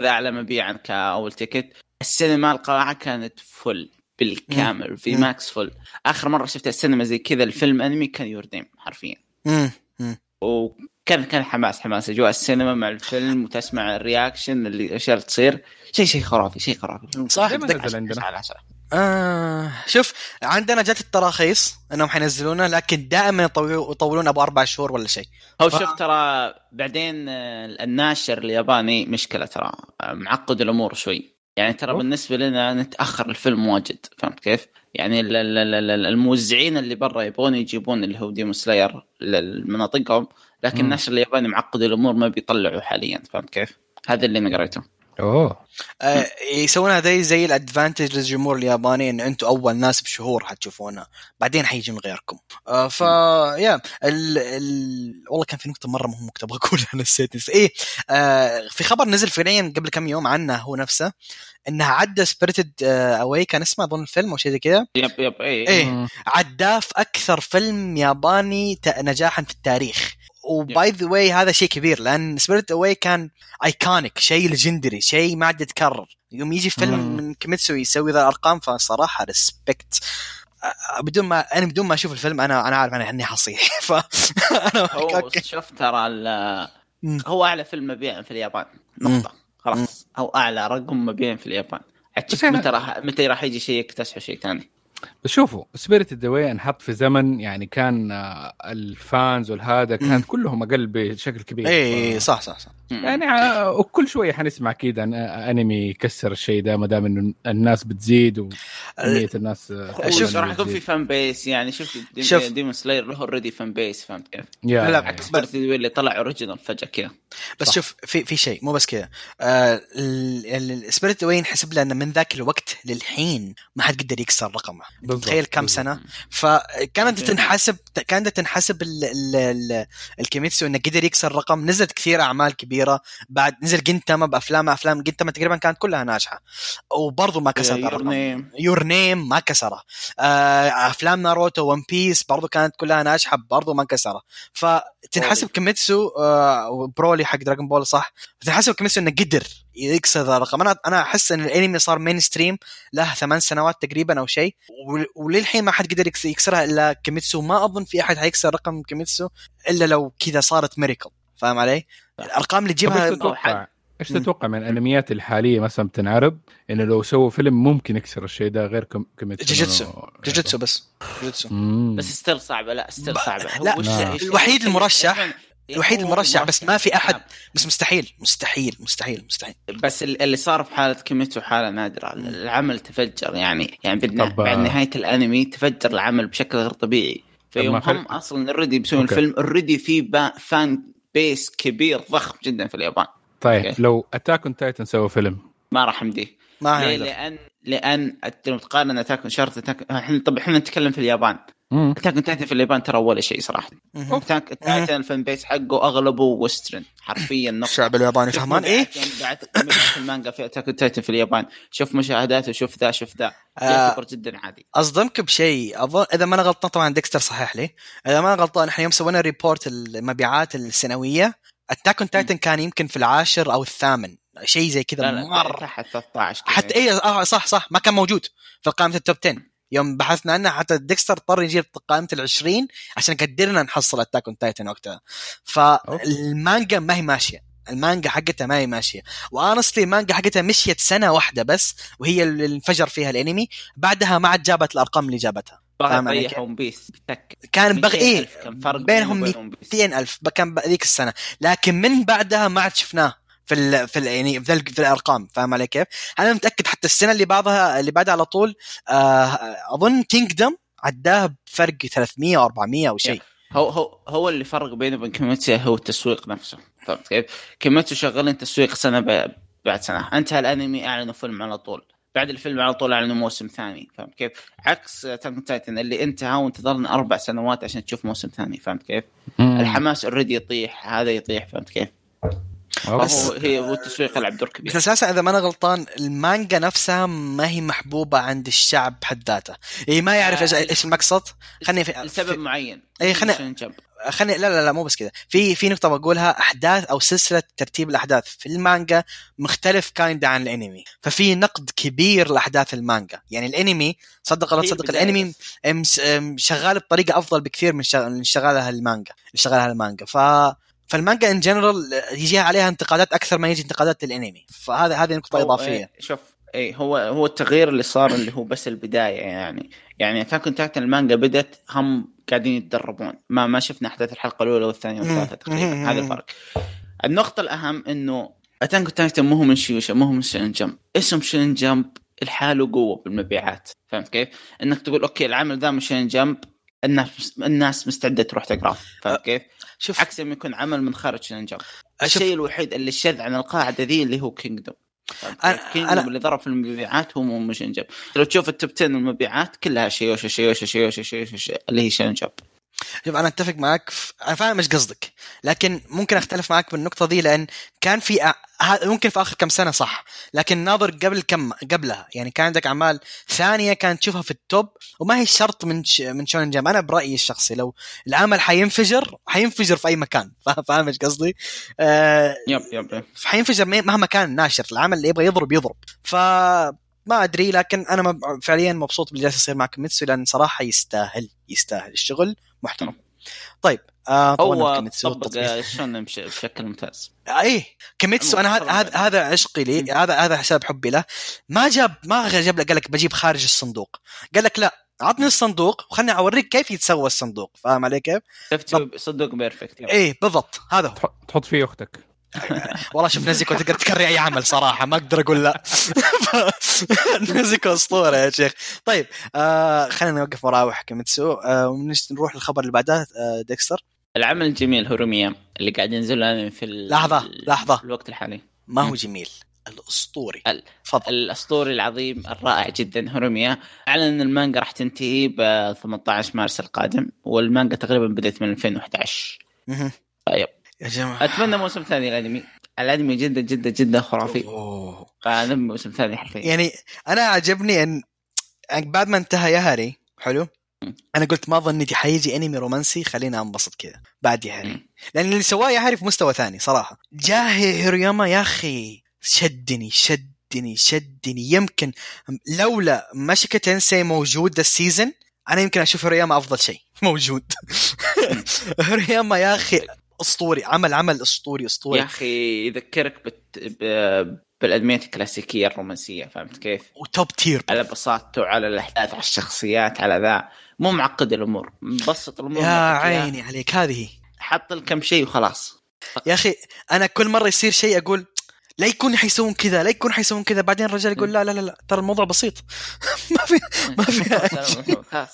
هذا اعلى مبيعا كأول ticket. السينما القاعة كانت فل بالكامل في. max full آخر مرة شفت السينما زي كذا الفيلم أنمي كان يور نيم حرفيا. مم. مم. وكان كان حماس حماس. أجواء السينما مع الفيلم وتسمع الرياكشن اللي الاشياء اللي تصير. شيء شيء خرافي شيء خرافي. صح نزل عندنا؟ على عشرة. آه شوف عندنا جت التراخيص إنهم حينزلونه لكن دائما يطولون يطولون أبو أربع شهور ولا شيء. هو ف- شوف ترى بعدين آه، الناشر الياباني مشكلة ترى آه، معقد الأمور شوي. يعني ترى أوه. بالنسبة لنا نتأخر الفيلم واجد فهمت كيف؟ يعني ال- ال- ال- ال- الموزعين اللي برا يبغون يجيبون اللي هو ديمون سلاير لمناطقهم لكن مم. الناشر الياباني معقد الأمور ما بيطلعوا حاليا فهمت كيف؟ هذا اللي أنا قريته أوه آه يسوونها زي زي الادفانتج للجمهور الياباني إن أنتم أول ناس بشهور حتشوفونها بعدين حيجي من غيركم آه ف يا ال... ال... والله كان في نقطة مرة مهمة كنت أبغى أقولها *laughs* نسيت نسيت. إيه آه في خبر نزل فعليا قبل كم يوم عنه هو نفسه إنها عدى Spirited Away كان اسمه أظن الفيلم أو شيء زي كذا yep yep اي إيه. مم. عداه في أكثر فيلم ياباني نجاحا في التاريخ و by the way هذا شيء كبير لأن Spirited Away كان iconic شيء legendary شيء ما عاد يتكرر. يوم يجي فيلم مم. من كيميتسو يسوي ذا الأرقام فصراحة respect بدون ما أنا بدون ما أشوف الفيلم أنا أنا عارف أنا إني حصيح. *laughs* ف أنا شوف ترى. هو أعلى فيلم مبيعا في اليابان. نقطة. خلاص. أو أعلى رقم مبيعا في اليابان. عاد متى راح متى راح يجي شيء يكتسحوا شيء ثاني. بس شوفوا Spirited Away انحط في زمن يعني كان آه، ال fans والهذا مم. كانت كلهم أقل بشكل كبير اي ف- صح صح صح يعني آه، وكل شوية حنسمع كذا عن انمي يكسر الشيء ده ما دام إنه الناس بتزيد وكمية الناس آه، شوف تقول راح يكون في. fan base يعني شوف شوف. Demon Slayer له already fan base فهمت كيف؟ لا، يا- عكس Spirited اللي طلع original فجأة كذا بس صح. شوف في في شيء مو بس كذا آه ال Spirited Away حسب له انه من ذاك الوقت للحين ما حد قدر يكسر رقمه بالضبط، تخيل كم. سنة. فكانت. تنحسب كانت تنحسب ال- ال- ال- الكيميتسو انه قدر يكسر رقم نزلت كثير أعمال كبيرة. بعد نزل جنتاما بأفلام أفلام جنتاما تقريبا كانت كلها ناجحة. وبرضه ما كسر يور نيم. يور نيم ما كسره. آه، أفلام ناروتو One Piece برضو كانت كلها ناجحة برضو ما كسره. فتنحسب كيميتسو آه، و Broly حق Dragon Ball صح. تنحسب كيميتسو إنه قدر يكسر ذا الرقم أنا أنا أحس إن الأنمي صار mainstream له ثمان سنوات تقريبا أو شيء ول- وللحين ما حد قدر يكس- يكسرها إلا كيميتسو ما أظن في أحد حيكسر رقم كيميتسو إلا لو كذا صارت miracle فاهم علي؟ الأرقام اللي تجيبها تتوقع؟ إيش. تتوقع من الأنميات الحالية مثلا بتنعرض إنه لو سووا فيلم ممكن يكسر الشيء ده غير كم كيميتسو جوجيتسو. جوجيتسو بس جوجيتسو. بس still صعبة لا still صعبة هو لا، لا. الوحيد المرشح- الوحيد المرشح بس ما في أحد. صعب. بس مستحيل مستحيل مستحيل مستحيل بس ال- اللي صار في حالة كيميتسو حالة نادره العمل تفجر يعني يعني بعد, بعد نهاية الأنمي تفجر العمل بشكل غير طبيعي فيوم هم أصلا already بيسوون. الفيلم already في با- fan base كبير ضخم جدا في اليابان طيب okay. لو Attack on Titan سووا فيلم ما راح أمديه ما ليه؟ يقدر. لأن لأن لو تقارن Attack شرط Attack إحنا طب إحنا نتكلم في اليابان. Attack Titan في اليابان ترى ولا شيء صراحة. Attack Titan ال fan base حقه أغلبه Western. حرفيا نقطة. الشعب الياباني فهمان؟ إيه مبيعات المانجا في Attack Titan في اليابان. شوف مشاهداته شوف ذا شوف ذا. آه. يعتبر جدا عادي. أصدمك بشيء. اظن إذا ما أنا غلطان طبعا ديكستر صحح لي. إذا ما أنا غلطان إحنا يوم سوينا report المبيعات السنوية Attack on Titan كان يمكن في العاشر أو الثامن. شيء زي كذا مرة. تحت 13 كذا. حتى اي آه صح صح ما كان موجود في قائمة ال top 10 يوم بحثنا عنه حتى ديكستر اضطر يجيب قائمة ال 20 عشان قدرنا نحصل Attack on Titan وقتها. فالمانجا ما هي ماشية. المانجا حقتها ما هي ماشية. و honestly المانجا حقتها مشيت سنة واحدة بس وهي اللي انفجر فيها الانمي بعدها ما عاد جابت الأرقام اللي جابتها. كيف؟ One Piece بتك كان بغ 200,000 إيه كان فرق بينهم بينه وبين One Piece. 200 ألف كان ذيك السنة. لكن من بعدها ما عاد شفناه. في ال في ال يعني في, ال في الأرقام فاهم علي كيف؟ أنا متأكد حتى السنة اللي بعدها اللي بعدها على طول آه أظن كينجدم عداه بفرق 300 أو 400 أو شيء هو هو هو اللي فرق بينه وبين كيميتسو هو التسويق نفسه فهمت كيف؟ كيميتسو شغالين تسويق سنة ب- بعد سنة انتهى الأنمي أعلنوا فيلم على طول بعد الفيلم على طول أعلنوا موسم ثاني فهمت كيف؟ عكس Titan Titan اللي انتهى وانتظرنا أربع سنوات عشان تشوف موسم ثاني فهمت كيف؟ مم. الحماس already يطيح هذا يطيح فهمت كيف؟ فهو هي والتسويق يلعب دور كبير بس أساسا إذا ما أنا غلطان المانجا نفسها ما هي محبوبة عند الشعب بحد ذاته يعني ما يعرف إيش. إيش المقصد. خلني في لسبب معين. عشان جنب. خلني لا لا لا مو بس كذا في في نقطة بقولها أحداث أو سلسلة ترتيب الأحداث في المانجا مختلف kind عن الأنمي. ففي نقد كبير لأحداث المانجا. يعني الأنمي صدق هي تصدق الأنمي بس. شغال بطريقة أفضل بكثير من شغ- من شغالها المانجا. شغالها المانجا. ف فالمانجا in general يجيها عليها انتقادات أكثر ما يجي انتقادات للانمي فهذا هذه نقطة إضافية. إيه، شوف اي هو هو التغيير اللي صار اللي هو بس البداية يعني. يعني Attack Titan المانجا بدت هم قاعدين يتدربون. ما ما شفنا أحداث الحلقة الأولى والثانية والثالثة تقريبا. هذا الفرق. النقطة الأهم إنه Attack Titan مو هو من شويشا مو هو من شونن Jump اسم شونن Jump لحاله قوة بالمبيعات. فهمت كيف؟ إنك تقول okay العمل ذا من شونن Jump الناس الناس مستعدة تروح تقراه. فهمت كيف؟ شوف. عكس لما يكون عمل من خارج شوف. الشيء الوحيد اللي شذ عن القاعدة ذي اللي هو كينجدوم كينجدوم أنا- اللي ضرب في المبيعات هو مو من شونن Jump لو تشوف ال top 10 المبيعات كلها شويشا شويشا شويشا شويشا اللي هي شونن Jump شوف أنا أتفق معك في... أنا فاهم إيش قصدك لكن ممكن أختلف معك بالنقطة دي لأن كان في أ... ممكن في آخر كم سنة صح لكن ناظر قبل كم قبلها. يعني كان عندك أعمال ثانية كانت تشوفها في ال top وما هي شرط من ش... من شونن جمب أنا برأيي الشخصي لو العمل حينفجر حينفجر في أي مكان. *laughs* فاهم إيش قصدي؟ آه... yep yep yep. حينفجر مهما كان ناشر العمل اللي يبغى يضرب يضرب. ف ما أدري لكن أنا فعليا مبسوط باللي جالس يصير مع كيميتسو لأن صراحة يستاهل يستاهل الشغل. محترم. طيب آه هو طبق التطبيق. شلون بش- بشكل ممتاز؟ إيه كيميتسو أنا هذا هذا هذا عشقي لي هذا هذا سبب حبي له. ما جاب ما جاب لك قال لك بجيب خارج الصندوق. قال لك لا عطني الصندوق وخلني أوريك كيف يتسوى الصندوق. فاهم علي كيف؟ شفت صدق perfect. إيه بالضبط هذا هو. تحط تحط فيه أختك. *laughs* والله شوف نيزكو تقدر ت carry أي عمل صراحة ما أقدر أقول لا. *laughs* نيزكو أسطورة يا شيخ. طيب آه خلينا نوقف مراوح كيميتسو آه نروح للخبر اللي بعده آه ديكستر. العمل الجميل هوريميا اللي قاعد ينزل الانمي في لحظة. في الوقت الحالي. ما هو. جميل الأسطوري. ال- تفضل. الأسطوري العظيم الرائع جدا هوريميا أعلن أن المانجا راح تنتهي ب 18 مارس القادم والمانجا تقريبا بدأت من 2011 مهم. طيب. يا جماعة. أتمنى موسم ثاني الأنمي. الأنمي جدا جدا جدا خرافي. فنبي موسم ثاني حرفيا. يعني أنا عجبني إن يعني بعد ما انتهى ياهاري حلو. أنا قلت ما ظنيتي حيجي أنمي رومانسي خلينا أنبسط كذا بعد ياهاري مم. لأن اللي سواه ياهاري في مستوى ثاني صراحة. جاه هوريميا يا أخي. شدني شدني شدني. يمكن لولا موشوكو تينسي موجود ذا ال season أنا يمكن أشوف هوريميا أفضل شيء. *laughs* موجود. هوريميا يا أخي. أسطوري عمل عمل أسطوري أسطوري. يا أخي يذكرك بت... ب... بالادميات الكلاسيكية الرومانسية فهمت كيف؟ وتوب تير. على بساطته على الأحداث على الشخصيات على ذا. مو معقد الأمور مبسط الأمور يا. عيني عليك هذه حط لك كم شيء وخلاص. يا أخي أنا كل مرة يصير شيء أقول لا يكون حيسوون كذا لا يكون حيسوون كذا. بعدين الرجال يقول لا لا لا, لا ترى الموضوع بسيط. *laughs* ما في ما في *laughs*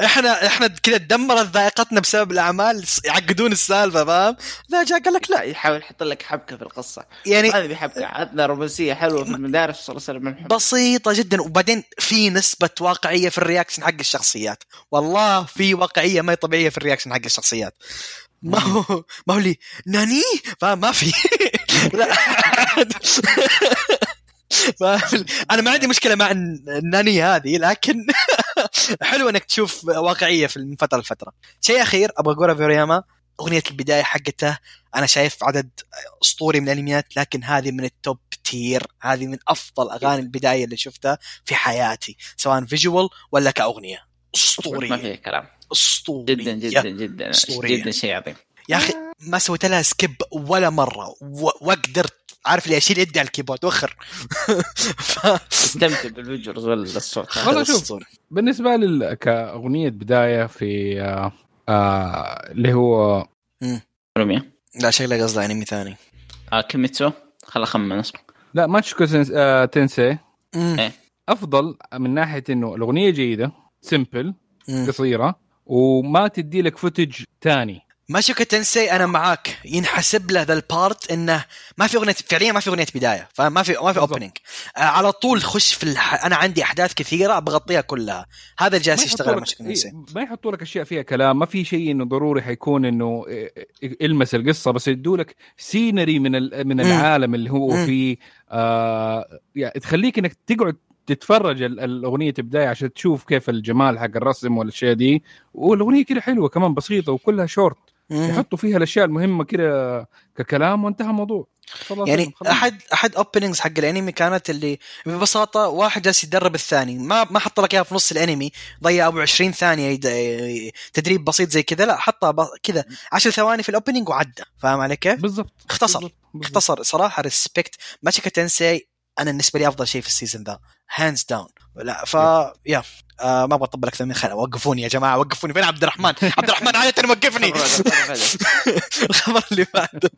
*laughs* إحنا إحنا كذا تدمرت ذائقتنا بسبب الأعمال يعقدون السالفة فاهم؟ لا جاء قال لك لا. يحاول يحط لك حبكة في القصة. يعني هذه بحبكه عندنا رومانسية حلوة في المدارس صلى الله عليه وسلم. بسيطة جدا. وبعدين في نسبة واقعية في ال reaction حق الشخصيات. والله في واقعية ما هي طبيعية في ال reaction حق الشخصيات. ما هو ما هو لي. なに؟ فاهم؟ ما في. لا؟ أنا ما عندي مشكلة مع الن- ال なに هذه لكن *laughs* حلو إنك تشوف واقعية في من فترة لفترة. شيء أخير أبغى أقوله في هوريميا أغنية البداية حقته أنا شايف عدد أسطوري من الأنميات لكن هذه من ال top tier هذه من أفضل أغاني البداية اللي شفتها في حياتي سواء visual ولا كأغنية. ما اسطوري فيه كلام. اسطوري جدا جدا جدا. أسطورية. جدا شيء عظيم. يا أخي ما سويت لها skip ولا مرة. وقدرت عارف اللي أشيل يدي على ال keyboard وخر *laughs* ف... استمتع بال visuals والصوت هذا. *laughs* والله شوف. بالنسبة لي كأغنية بداية في آه آه اللي هوريميا لا شكله قصده أنمي ثاني آه كيميتسو خل اخمن اسمه لا موشوكو آه تينسي. إيه. أفضل من ناحية إنه الأغنية جيدة simple. قصيرة وما تدي لك footage ثاني موشوكو تينسي أنا معاك ينحسب له ذا ال part إنه ما في أغنية فعليا ما في أغنية بداية فما في ما في. opening آه على طول خش في الح... أنا عندي أحداث كثيرة بغطيها كلها هذا اللي جالس يشتغل لك تينسي ما يحطوا لك أشياء فيها كلام ما في شيء إنه ضروري حيكون إنه إيه، إيه، المس القصة بس يدوا لك scenery من ال- من. العالم اللي هو. فيه آه يعني تخليك إنك تقعد تتفرج ال- الأغنية بدايه عشان تشوف كيف الجمال حق الرسم والأشياء دي والأغنية كده حلوة كمان بسيطة وكلها شورت. يحطوا فيها الأشياء المهمة كده ككلام وانتهى الموضوع. يعني خلاص. احد أحد openings حق الأنمي كانت اللي ببساطة واحد جالس يدرب الثاني. ما ما حط لك إياها في نص الأنمي ضيع أبو 20 ثانية يد... تدريب بسيط زي كذا لا حطها ب... كذا 10 ثواني في ال opening وعدى. فاهم علي كيف؟ بالضبط. اختصر. بالضبط. بالضبط. اختصر. صراحة respect موشوكو تينسي أنا بالنسبة لي أفضل شيء في ال season ذا hands down لا ف يا آه ما أبغى اطبل أكثر من خلال وقفوني يا جماعة وقفوني. فين عبد الرحمن؟ *laughs* عبد الرحمن عادة وقفني *laughs* الخبر اللي بعده.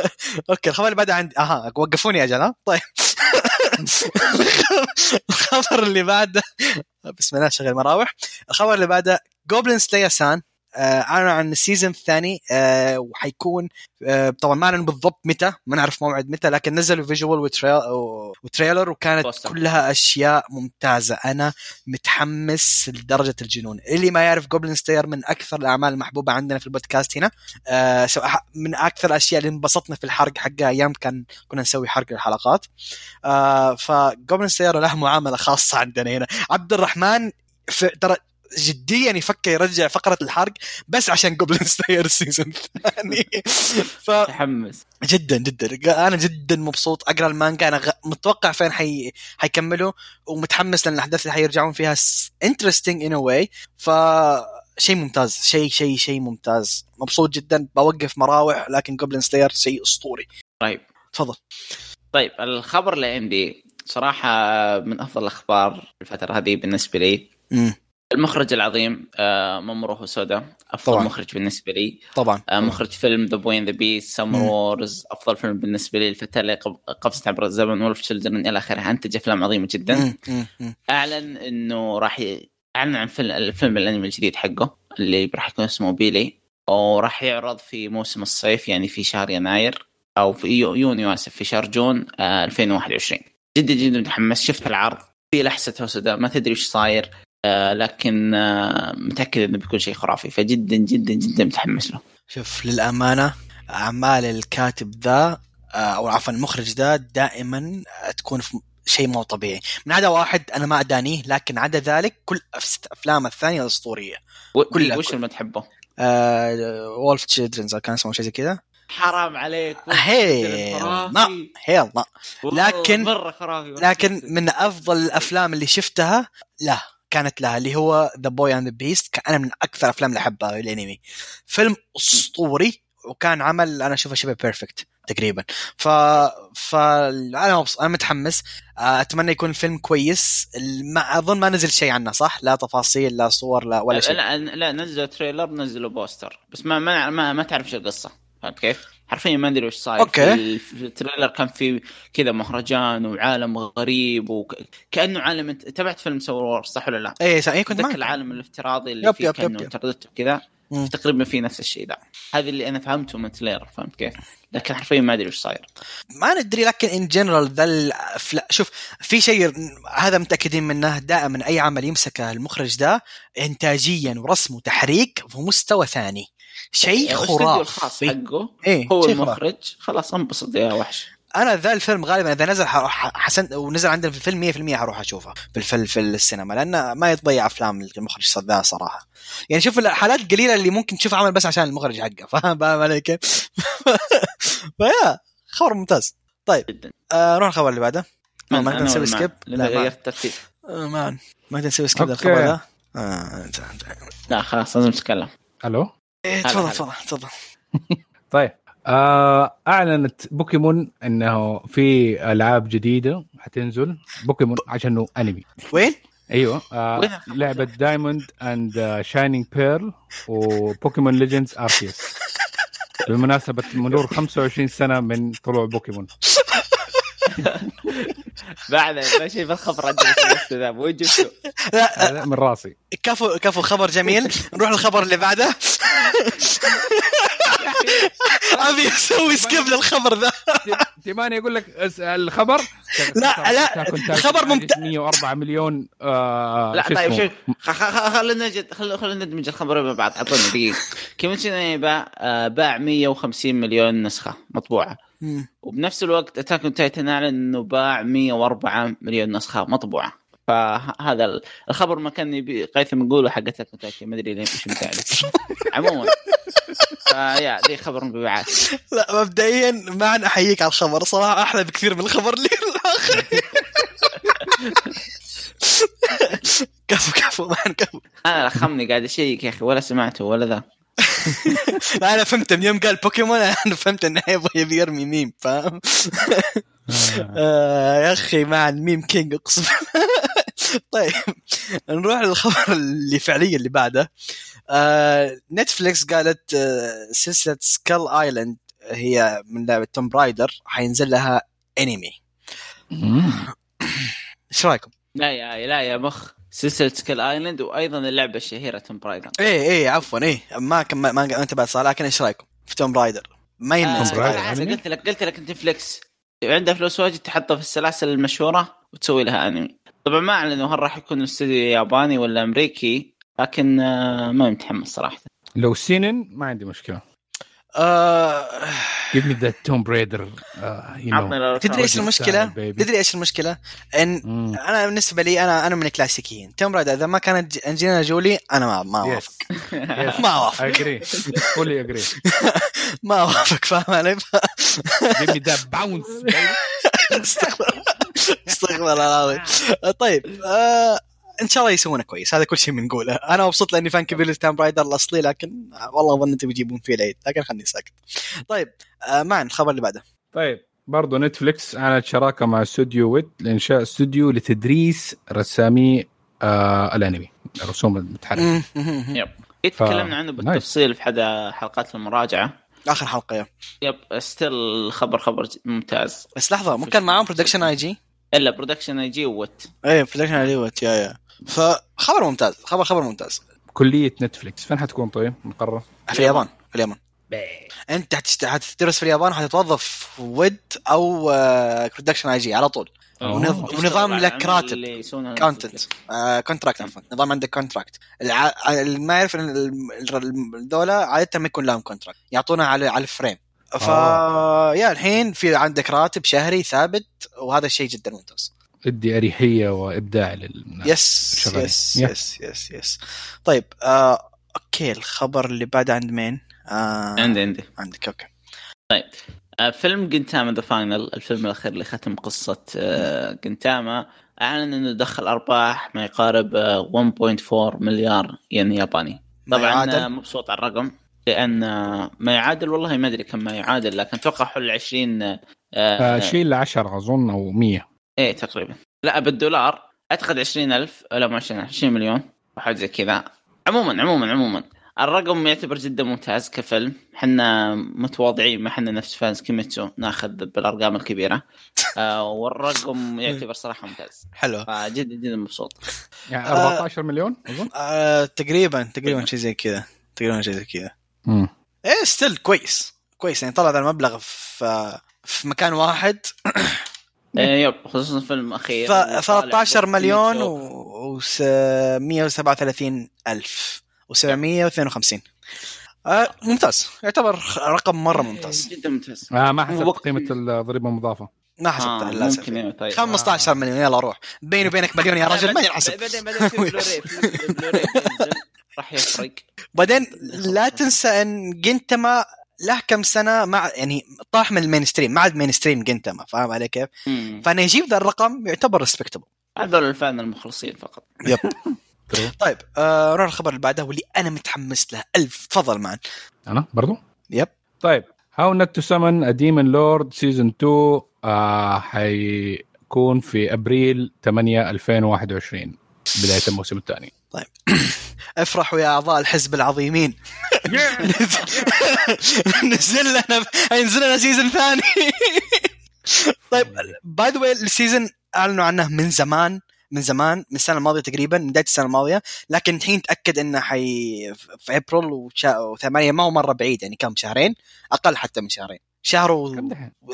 *laughs* okay الخبر اللي بعده عندي أها وقفوني يا جماعة. طيب. الخبر اللي بعده بسم الله شغل مراوح. الخبر اللي بعده جوبلين سلاير سان آه، اعلنوا عن ال season الثاني آه، وحيكون آه، طبعا ما اعلنوا بالضبط متى ما نعرف موعد متى لكن نزلوا visual و trailer وكانت poster. كلها أشياء ممتازة. أنا متحمس لدرجة الجنون. اللي ما يعرف جوبلين سلاير من أكثر الأعمال المحبوبة عندنا في البودكاست هنا من أكثر الأشياء اللي انبسطنا في الحرق حقها أيام كان كنا نسوي حرق للحلقات آه، فجوبلين سلاير له معاملة خاصة عندنا هنا. عبد الرحمن ترى جديا يفكر يرجع فقرة الحرق بس عشان جوبلين سلاير ال season الثاني ف متحمس. جدا جدا. أنا جدا مبسوط. أقرأ المانجا. أنا غ... متوقع فين حي... حيكملوا. ومتحمس لأن الأحداث اللي حيرجعون فيها interesting in a way ف شيء ممتاز. شيء شيء شيء ممتاز. مبسوط جدا. بوقف مراوح. لكن جوبلين سلاير شيء أسطوري. طيب. تفضل. طيب الخبر اللي عندي صراحة من أفضل الأخبار الفترة هذه بالنسبة لي. امم المخرج العظيم آه، مامورو هوسودا أفضل طبعاً. مخرج بالنسبة لي. طبعا. آه، مخرج فيلم The Boy and the Beast, Summer Wars أفضل فيلم بالنسبة لي الفتاة اللي قفزت عبر الزمن Wolf Children إلى آخره. أنتج أفلام عظيمة جدا. مم، مم،. أعلن إنه راح ي... أعلن عن فيلم الفيلم الأنمي الجديد حقه اللي راح يكون اسمه Belle وراح يعرض في موسم الصيف يعني في شهر يناير أو في يو- يونيو آسف في شهر June آه 2021 جدا جدا متحمس. شفت العرض. في لحسه هوسودا ما تدري وش صاير. آه لكن آه متأكد إنه بيكون شيء خرافي. فجدا جدا جدا متحمس له. شوف للأمانة أعمال الكاتب ذا آه، أو عفوا المخرج ذا دائما تكون في شيء مو طبيعي. من عدا واحد أنا ما أدانيه لكن عدا ذلك كل أف- افلام الثانية اسطوريه و... كلها- وش اللي ما تحبه؟ آه Wolf Children's كان اسمه شيء زي كذا. حرام عليك. هي ما هي الله. لكن- مرة خرافي لكن من أفضل الأفلام اللي شفتها لا. كانت لها اللي هو The Boy and the Beast أنا من أكثر الافلام اللي أحبها الأنمي. فيلم أسطوري وكان عمل أنا أشوفه شبه perfect تقريبا. ف ف أنا مبس... أنا متحمس. آه، أتمنى يكون الفيلم كويس. ما أظن ما نزل شيء عنه صح؟ لا تفاصيل لا صور لا ولا شيء. لا لا نزلوا trailer نزلوا poster. بس ما ما ما, ما تعرف إيش القصة. فهمت كيف؟ حرفيا ما أدري وش صاير أوكي. في ال- في ال trailer كان في كذا مهرجان وعالم غريب وكانه عالم انت تابعت فيلم Summer Wars صح ولا لا؟ صح، إيه كنت معك العالم الافتراضي اللي يب- فيه يب- كأنه. انترنت كذا. تقريبا في نفس الشيء ذا هذا اللي أنا فهمته من ال trailer فهمت كيف؟ لكن حرفيا ما أدري وش صاير ما ندري لكن in general ذا شوف في شيء هذا متأكدين منه دائما أي عمل يمسكه المخرج ده انتاجيا ورسم وتحريك في مستوى ثاني شيء الخاص خرافي. حقه إيه هو. المخرج. خلاص انبسط يا وحش. أنا ذا الفيلم غالبا إذا نزل حروح حسن ونزل عندنا في الفيلم 100% حروح اشوفه في في السينما لأن ما يتضيع أفلام المخرج ذا صراحة. يعني شوف الحالات القليلة اللي ممكن تشوف عمل بس عشان المخرج حقه *laughs* فاهم؟ فاهم علي كيف؟ *laughs* ف yeah خبر ممتاز. طيب آه نروح الخبر اللي بعده. ما نقدر نسوي؟ skip لا غيرت الترتيب. آه، ما ما نقدر نسوي skip. للخبر ذا آه لا خلاص لازم نتكلم ألو؟ هلا، تفضل. تفضل تفضل *laughs* طيب آه أعلنت بوكيمون إنه في ألعاب جديدة حتنزل بوكيمون عشانه أنمي وين؟ أيوه آه؟ لعبة Diamond and Shining Pearl و Pokémon Legends Arceus بمناسبة مرور 25 سنة من طلوع بوكيمون *laughs* *laughs* بعد ما شيء بالخبر عندنا في ذا وين جبته؟ لا من راسي. كفو كفو خبر جميل. نروح للخبر اللي بعده. *laughs* أبي أسوي skip للخبر ذا. تباني أقول لك الخبر؟ لا، لا، الخبر ممت- 104 مليون آه لا طيب؟ شوف خلينا نجد خلينا ندمج الخبرين مع بعض اعطونا دقيقة. باع آه، باع 150 مليون نسخة مطبوعة. وبنفس الوقت Attack on Titan اعلن إنه باع 104 مليون نسخة مطبوعة. فهذا ال- الخبر ما كان يبي قيثم يقوله حق Attack on Titan ما أدري ليه مش متعلم *laughs* عموما. ف yeah ذي خبر مبيعات. لا مبدئيا ما أحييك على الخبر صراحة أحلى بكثير من الخبر اللي الآخر. *laughs* كفو كفو man كفو. أنا لخمني قاعد أشيك يا أخي ولا سمعته ولا ذا. لا أنا فهمت من يوم قال بوكيمون أنا فهمت إنه يبغى يبي يرمي ميم فاهم؟ آه. يا أخي مع ال meme king اقسم طيب نروح للخبر اللي فعليا اللي بعده. آه نتفليكس قالت آه سلسلة Skull Island هي من لعبة Tomb Raider حينزل لها أنمي. إيش رأيكم؟ لا يا لا يا مخ. سلسله Skull Island وأيضا اللعبة الشهيرة Tomb Raider إيه إيه عفوا إيه. ما كم ما ما انتبهت صح لكن إيش رأيكم في Tomb Raider؟ ما آه يمنع Tomb Raider بالعكس، أنمي؟ قلت لك قلت لك نتفلكس عندها فلوس واجد تحطها في السلاسل المشهورة وتسوي لها انمي طبعا ما اعلنوا هل راح يكون استوديو ياباني ولا أمريكي لكن آه، ما متحمس صراحة. لو سينن ما عندي مشكلة. give me that Tomb Raider تدري إيش المشكلة؟ تدري إيش المشكلة؟ إن أنا بالنسبة لي أنا أنا من الكلاسيكيين. Tomb Raider إذا ما كانت انجلينا جولي أنا ما ما أوافق. *laughs* ما أوافق. agree fully agree ما أوافق فاهم علي؟ give me that bounce استغفر استغفر الله العظيم. طيب آه إن شاء الله يسوونه كويس هذا كل شيء بنقوله. أنا مبسوط لأني fan كبير ل Tomb Raider الأصلي لكن والله ظنيت بيجيبون فيه العيد لكن خلني ساكت. طيب آه معن الخبر اللي بعده. طيب برضو نتفليكس أعلنت شراكة مع استوديو Wit لإنشاء استوديو لتدريس رسامي آه الأنمي الرسوم المتحركة. yep. تكلمنا عنه بالتفصيل في حد حلقات المراجعة. آخر حلقة yeah. yep still خبر خبر ممتاز. بس لحظة مو كان معاهم Production I.G؟ إلا Production I.G Wit. إيه Production I.G yeah yeah. فخبر ممتاز خبر خبر ممتاز. كلية نتفليكس فين حتكون طيب؟ مقرر؟ في اليابان في اليابان. أنت. حتدرس في اليابان حتتوظف Wit أو Production I.G على طول. ونظ- ونظام لك راتب. content contract عفوا. نظام عندك contract الع... اللي ما يعرف الدولة عادة ما يكون لهم contract يعطونا على على ال frame ف yeah الحين في عندك راتب شهري ثابت وهذا الشيء جدا ممتاز. ادي أريحية وإبداع للناس yes شغالين. yes. yes yes yes طيب آه okay الخبر اللي بعده عند مين؟ آه عندي عندي عندك okay آه، فيلم جنتاما The Final الفيلم الأخير اللي ختم قصة آه، جنتاما أعلن إنه دخل أرباح ما يقارب آه، 1.4 مليار ين ياباني طبعا؟ آه، مبسوط على الرقم لأن آه، ما يعادل والله ما أدري كم ما يعادل لكن أتوقع حول 20 آه، آه شيء ل 10 أظن أو 100 إيه تقريبا. لا بالدولار أعتقد 20000 لا مو 20 20 مليون أو حاجة زي كذا. عموما عموما عموما. الرقم يعتبر جدا ممتاز كفيلم. حنا متواضعين ما حنا نفس fans كيميتسو ناخذ بالأرقام الكبيرة. آه والرقم *laughs* يعتبر صراحة ممتاز. حلو. فجدا جدا مبسوط. يعني آه. 14 مليون أظن؟ آه تقريبا تقريبا شيء زي كذا. تقريبا شيء زي كذا. إيه still كويس. كويس. يعني طلع ذا المبلغ في في مكان واحد. آه yep خصوصا فيلم اخير ف 13 مليون و 137 ألف. و752 آه ممتاز. يعتبر رقم مرة ممتاز. جدا ممتاز. آه ما حسبت قيمة الضريبة المضافة. ما آه حسبتها للأسف. ممكن إيه، طيب. 15 مليون يلا روح. بيني وبينك مليون يا رجل ما ينحسب. بعدين بعدين راح يفرق. بعدين لا تنسى أن جنتما له كم سنة مع يعني طاح من ال mainstream ما عاد mainstream جنتما فاهم علي كيف؟ مم. فانه يجيب ذا الرقم يعتبر respectable هذول ال fan المخلصين فقط. yep. *laughs* طيب آه نروح الخبر اللي بعده واللي أنا متحمس له. ألف تفضل معن أنا برضو؟ yep. طيب How Not to Summon a Demon Lord season 2 آه حيكون في أبريل 8 2021 بداية الموسم الثاني. *coughs* افرحوا يا اعضاء الحزب العظيمين. *laughs* نزل لنا هينزل لنا season ثاني. *laughs* طيب by the way ال season أعلنوا عنه من زمان من زمان من السنة الماضية تقريبا من بداية السنة الماضية. لكن الحين تاكد إنه حي في ابريل وشا... وثمانية ما هو مرة بعيد يعني كم شهرين؟ أقل حتى من شهرين. شهر و...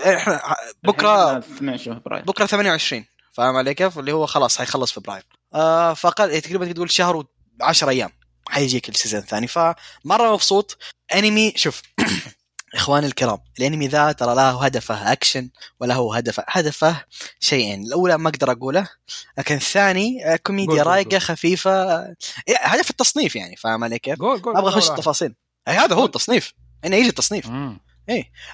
إحنا بكرة الحين 12 فبراير. بكرة 28 فاهم علي كيف؟ اللي هو خلاص حيخلص فبراير. آه فاقل يعني تقريبا تقول شهر و10 أيام حيجيك ال season الثاني فمرة مبسوط أنمي شوف *coughs* إخواني الكرام الأنمي ذا ترى له هدفه أكشن ولا هو هدفه هدفه شيئين الأولى ما أقدر أقوله لكن الثاني آه، كوميديا رايقة. خفيفة إيه، هدف التصنيف يعني فاهم علي كيف؟ أبغى أخش. التفاصيل اي هذا هو التصنيف انه يجي التصنيف مم.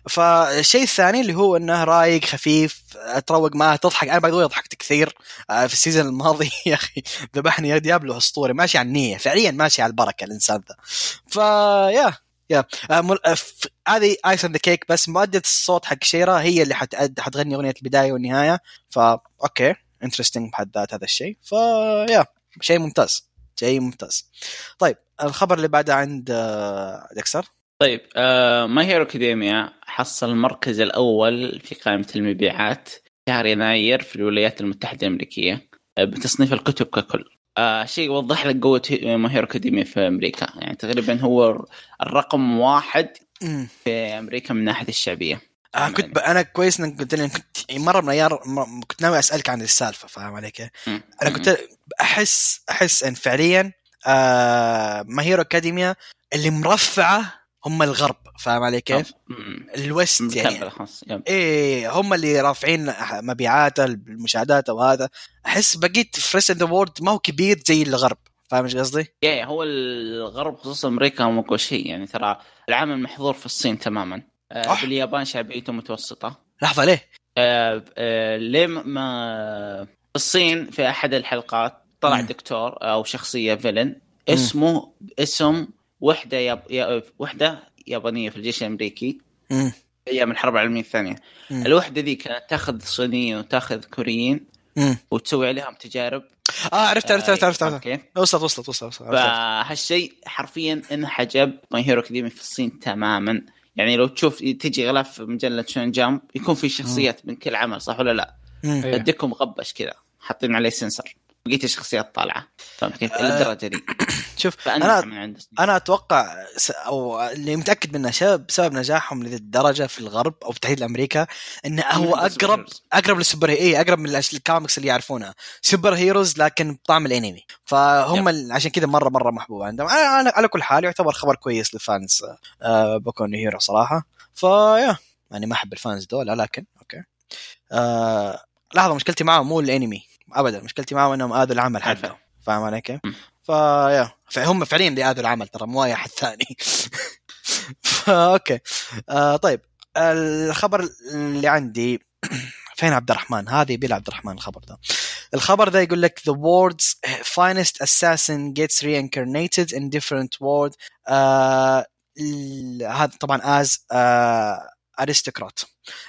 فالشيء الثاني اللي هو إنه رايق خفيف تروق معه تضحك. أنا باي ضحكت كثير آه، في ال season الماضي. *laughs* يا أخي ذبحني يا ديابلو أسطوري. ماشي على النية. فعليا ماشي على البركة الإنسان ذا. فيا يا آه، آه، هذه is the case بس مؤدية الصوت حق شيرا هي اللي حتأد حتغني أغنية البداية والنهاية. فا okay. interesting بحد ذات هذا الشيء. فا yeah. شيء ممتاز. شيء ممتاز. طيب الخبر اللي بعده عند ديكستر. طيب آه My Hero Academia حصل المركز الأول في قائمة المبيعات شهر يناير في الولايات المتحدة الأمريكية آه بتصنيف الكتب ككل آه شيء يوضح لك قوة My Hero Academia في أمريكا يعني تقريبا هو الرقم واحد. في أمريكا من ناحية الشعبية آه كنت ب... أنا كويس إنك قلت لي كنت مرة من الأيام م- كنت ناوي أسألك عن السالفة فاهم علي كيف؟ مم. أنا كنت احس أحس إن فعليا آه My Hero Academia اللي مرفعة هم الغرب فاهم علي كيف؟ مم. ال West يعني. إيه هم اللي رافعين مبيعاته المشاهدات وهذا أحس بقيت ال rest the world ما هو كبير زي الغرب فاهم إيش قصدي؟ yeah هو الغرب خصوصا أمريكا هم اقوى شيء يعني ترى العمل محظور في الصين تماما آه أح. باليابان شعبيته متوسطة لحظة ليه؟ آه آه ليه ما- في الصين في أحد الحلقات طلع مم. دكتور أو شخصية villain اسمه اسم وحدة ياب... يا... وحدة يابانية في الجيش الأمريكي مم. أيام الحرب العالميه الثانية مم. الوحدة ذي كانت تاخذ صينيين وتاخذ كوريين مم. وتسوي عليهم تجارب آه عرفت عرفت عرفت عرفت, فاهم عرفت. كيف؟ وصلت وصلت وصلت, وصلت. فهالشيء حرفيا انحجب My Hero Academia في الصين تماما يعني لو تشوف تجي غلاف مجلة Shonen Jump يكون في شخصيات من كل عمل صح ولا لا؟ يديكم مغبش كذا حاطين عليه سنسر بقيت الشخصيات طالعة. فهمت كيف؟ إلى الدرجة دي. *coughs* شوف أنا من عند. أنا أتوقع س- أو اللي متأكد منه شباب بسبب نجاحهم لذي الدرجة في الغرب أو بالتحديد أمريكا إنه هو اقرب. أقرب للسوبر اي أقرب من الكوميكس اللي يعرفونها superheroes لكن بطعم الأنمي. فهم ال- عشان كذا مره مرة محبوب عندهم. على, على- على كل حال يعتبر خبر كويس لل fans آه بوكو نو هيرو صراحة. ف yeah يعني ما أحب ال fans دول لكن okay. آه لحظة مشكلتي معهم مو الأنمي. ابدا مشكلتي معهم إنهم آذوا العمل. حقه فاهم علي كيف؟ ف yeah فهم فعليا اللي آذوا العمل ترى مو أي أحد ثاني. *laughs* فا okay. آه طيب. الخبر اللي عندي *clears throat* فين عبد الرحمن؟ هذه بلا عبد الرحمن الخبر ده. الخبر ده يقول لك the world's finest assassin gets reincarnated in different world. آه هذا طبعا as آه aristocrat.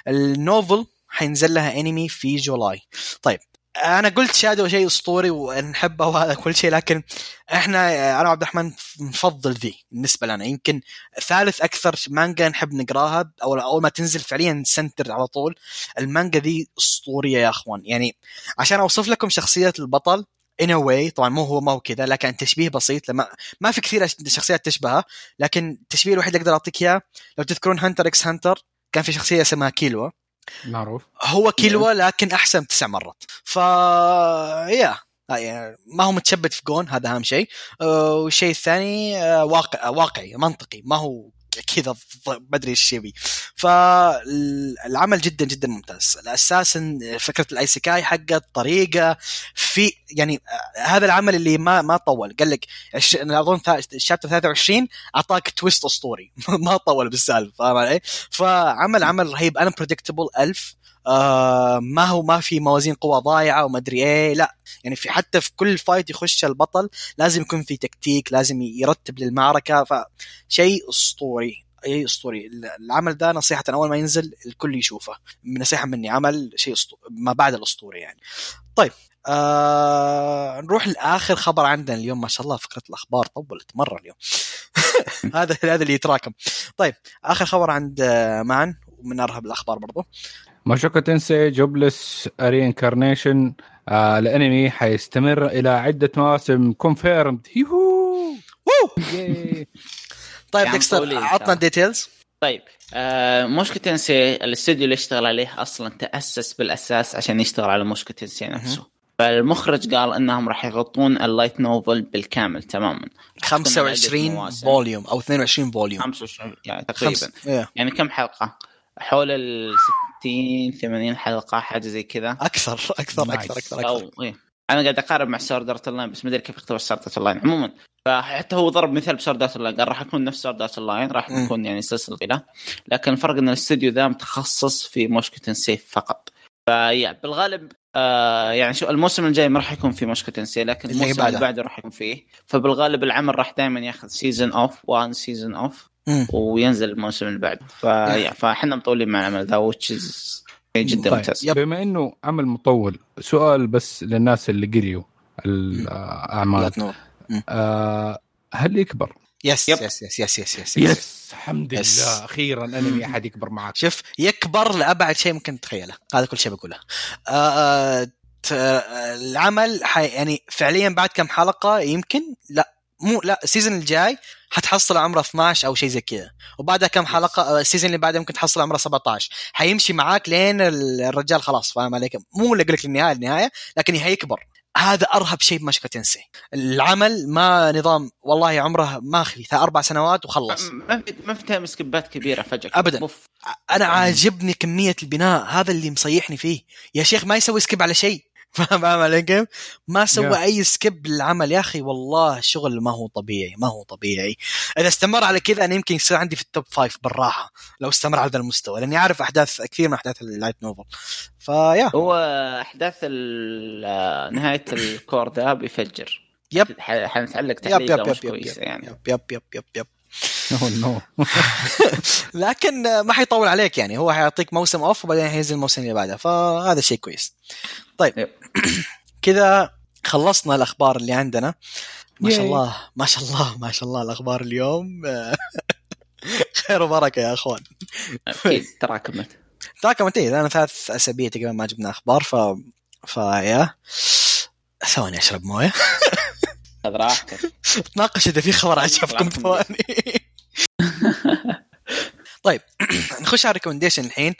ال novel حينزل لها انمي في July. طيب. أنا قلت Shadow شيء أسطوري ونحبه وهذا كل شيء لكن إحنا أنا وعبد الرحمن نفضل ذي بالنسبة لنا. يمكن ثالث أكثر مانجا نحب نقراها أو أول ما تنزل فعليا نسنتر على طول المانجا ذي أسطورية يا أخوان. يعني عشان أوصف لكم شخصية البطل a way طبعا مو هو ما هو كذا لكن تشبيه بسيط لما ما في كثير شخصيات تشبهها لكن التشبيه الوحيد اللي أقدر أعطيك إياه لو تذكرون Hunter x Hunter كان في شخصية اسمها كيلوا معروف. هو كيلوا لكن أحسن تسع مرات. ف yeah يعني ما هو متشبت في جون هذا أهم شيء. آه، والشيء الثاني آه، واقع واقعي منطقي ما هو كذا ض- بدري إيش يبي. فالعمل جدا جدا ممتاز. الأساس فكرة ال isekai حقه الطريقة في يعني آه، هذا العمل اللي ما ما طول. قال لك أظن ال chapter 23 أعطاك twist اسطوري *laughs* ما طول بالسالفة فاهم علي؟ فعمل عمل رهيب. unpredictable ألف. آه ما هو ما في موازين قوة ضايعة وما أدري إيه. لا يعني في حتى في كل فايت يخش البطل لازم يكون في تكتيك لازم يرتب للمعركة. فشيء أسطوري اي أسطوري. العمل ده نصيحة أول ما ينزل الكل يشوفه. نصيحة مني عمل شيء. ما بعد الأسطوري يعني. طيب آه نروح لآخر خبر عندنا اليوم. ما شاء الله فكرة الأخبار طولت مرة اليوم. *laughs* هذا هذا اللي يتراكم. طيب آخر خبر عند آه، معنا ومن أرهب الأخبار برضو. Mushoku Tensei Jobless Reincarnation آه الانمي حيستمر إلى عدة مواسم confirmed يوهو ياي. طيب ديكستر عطنا. ال details طيب آه Mushoku Tensei الاستوديو اللي اشتغل عليه أصلا تأسس بالأساس عشان يشتغل على Mushoku Tensei نفسه فالمخرج قال إنهم راح يغطون ال light novel بالكامل تماما راح تكون على عدة 25 مواسم. volume أو 22 volume 25 يعني تقريبا خمس إيه. يعني كم حلقة؟ حول ال 60 80 حلقة حاجة زي كذا أكثر أكثر. أكثر أكثر أكثر أو إيه. أنا قاعد أقارب مع Sword Art Online بس ما أدري كيف يختبر Sword Art Online عموما فحتى هو ضرب مثال ب Sword Art Online قال راح يكون نفس Sword Art Online راح. يكون يعني سلسلة طويلة لكن الفرق إن الاستوديو ذا متخصص في Mushoku سيف فقط ف yeah بالغالب آه يعني شو الموسم الجاي ما راح يكون في Mushoku Tensei لكن اللي الموسم بعده. اللي بعده راح يكون فيه فبالغالب العمل راح دائما ياخذ season off one season off. وينزل الموسم اللي بعده ف yeah فاحنا مطولين مع العمل ذا which is جدا طيب ممتاز. yep. بما إنه عمل مطول سؤال بس للناس اللي قريوا الأعمال. آه هل يكبر؟ yes yep. yes yes yes yes yes, yes الحمد yes. لله. أخيرا انمي أحد يكبر معك. شوف يكبر لأبعد شيء ممكن تتخيله. هذا كل شيء بقوله. آه آه آه، العمل حي يعني فعليا بعد كم حلقة يمكن؟ لا. مو لا ال season الجاي حتحصل عمره 12 أو شيء زي كذا. وبعدها كم حلقة آه، ال season اللي بعده ممكن تحصل عمره 17 حيمشي معاك لين ال- الرجال خلاص فاهم عليك؟ مو اللي أقول لك النهاية النهايه لكن حيكبر هذا أرهب شيء ب Mushoku Tensei. العمل ما نظام والله عمره ما خلي ثلاث أربع سنوات وخلص. ما في ما في time skip ات كبيرة فجأة. أبداً. مف. أنا عاجبني كمية البناء هذا اللي مصيحني فيه. يا شيخ ما يسوي skip على شيء. *laughs* فاهم علي كيف؟ ما سوى Yeah. أي skip للعمل. يا أخي والله شغل ما هو طبيعي ما هو طبيعي. إذا استمر على كذا أنا يمكن يصير عندي في ال top five بالراحة لو استمر على هذا المستوى لأني عارف أحداث كثير من أحداث ال light novel ف yeah هو أحداث ال- نهاية ال cour ده بيفجر. yep. ح- حنتعلق yep تعليقه yep مش yep yep كويسه yep يعني. يب يب يب يب يب. *laughs* لكن آه، ما حيطول عليك يعني. هو حيعطيك موسم off وبعدين حينزل الموسم اللي بعده. فهذا شيء كويس. طيب. يب. *clears throat* كذا خلصنا الأخبار اللي عندنا. ما شاء. الله ما شاء الله ما شاء الله الأخبار اليوم. *laughs* خير وبركة يا أخوان. أكيد. تراكمت. تراكمت. إيه لنا ثلاث أسابيع تقريبا ما جبنا أخبار ف فيا. ثواني أشرب موية. *laughs* خذ راحتك. *laughs* تناقش إذا في خبر عجبكم. ثواني. *laughs* طيب *clears throat* نخش على الريكومنديشن الحين.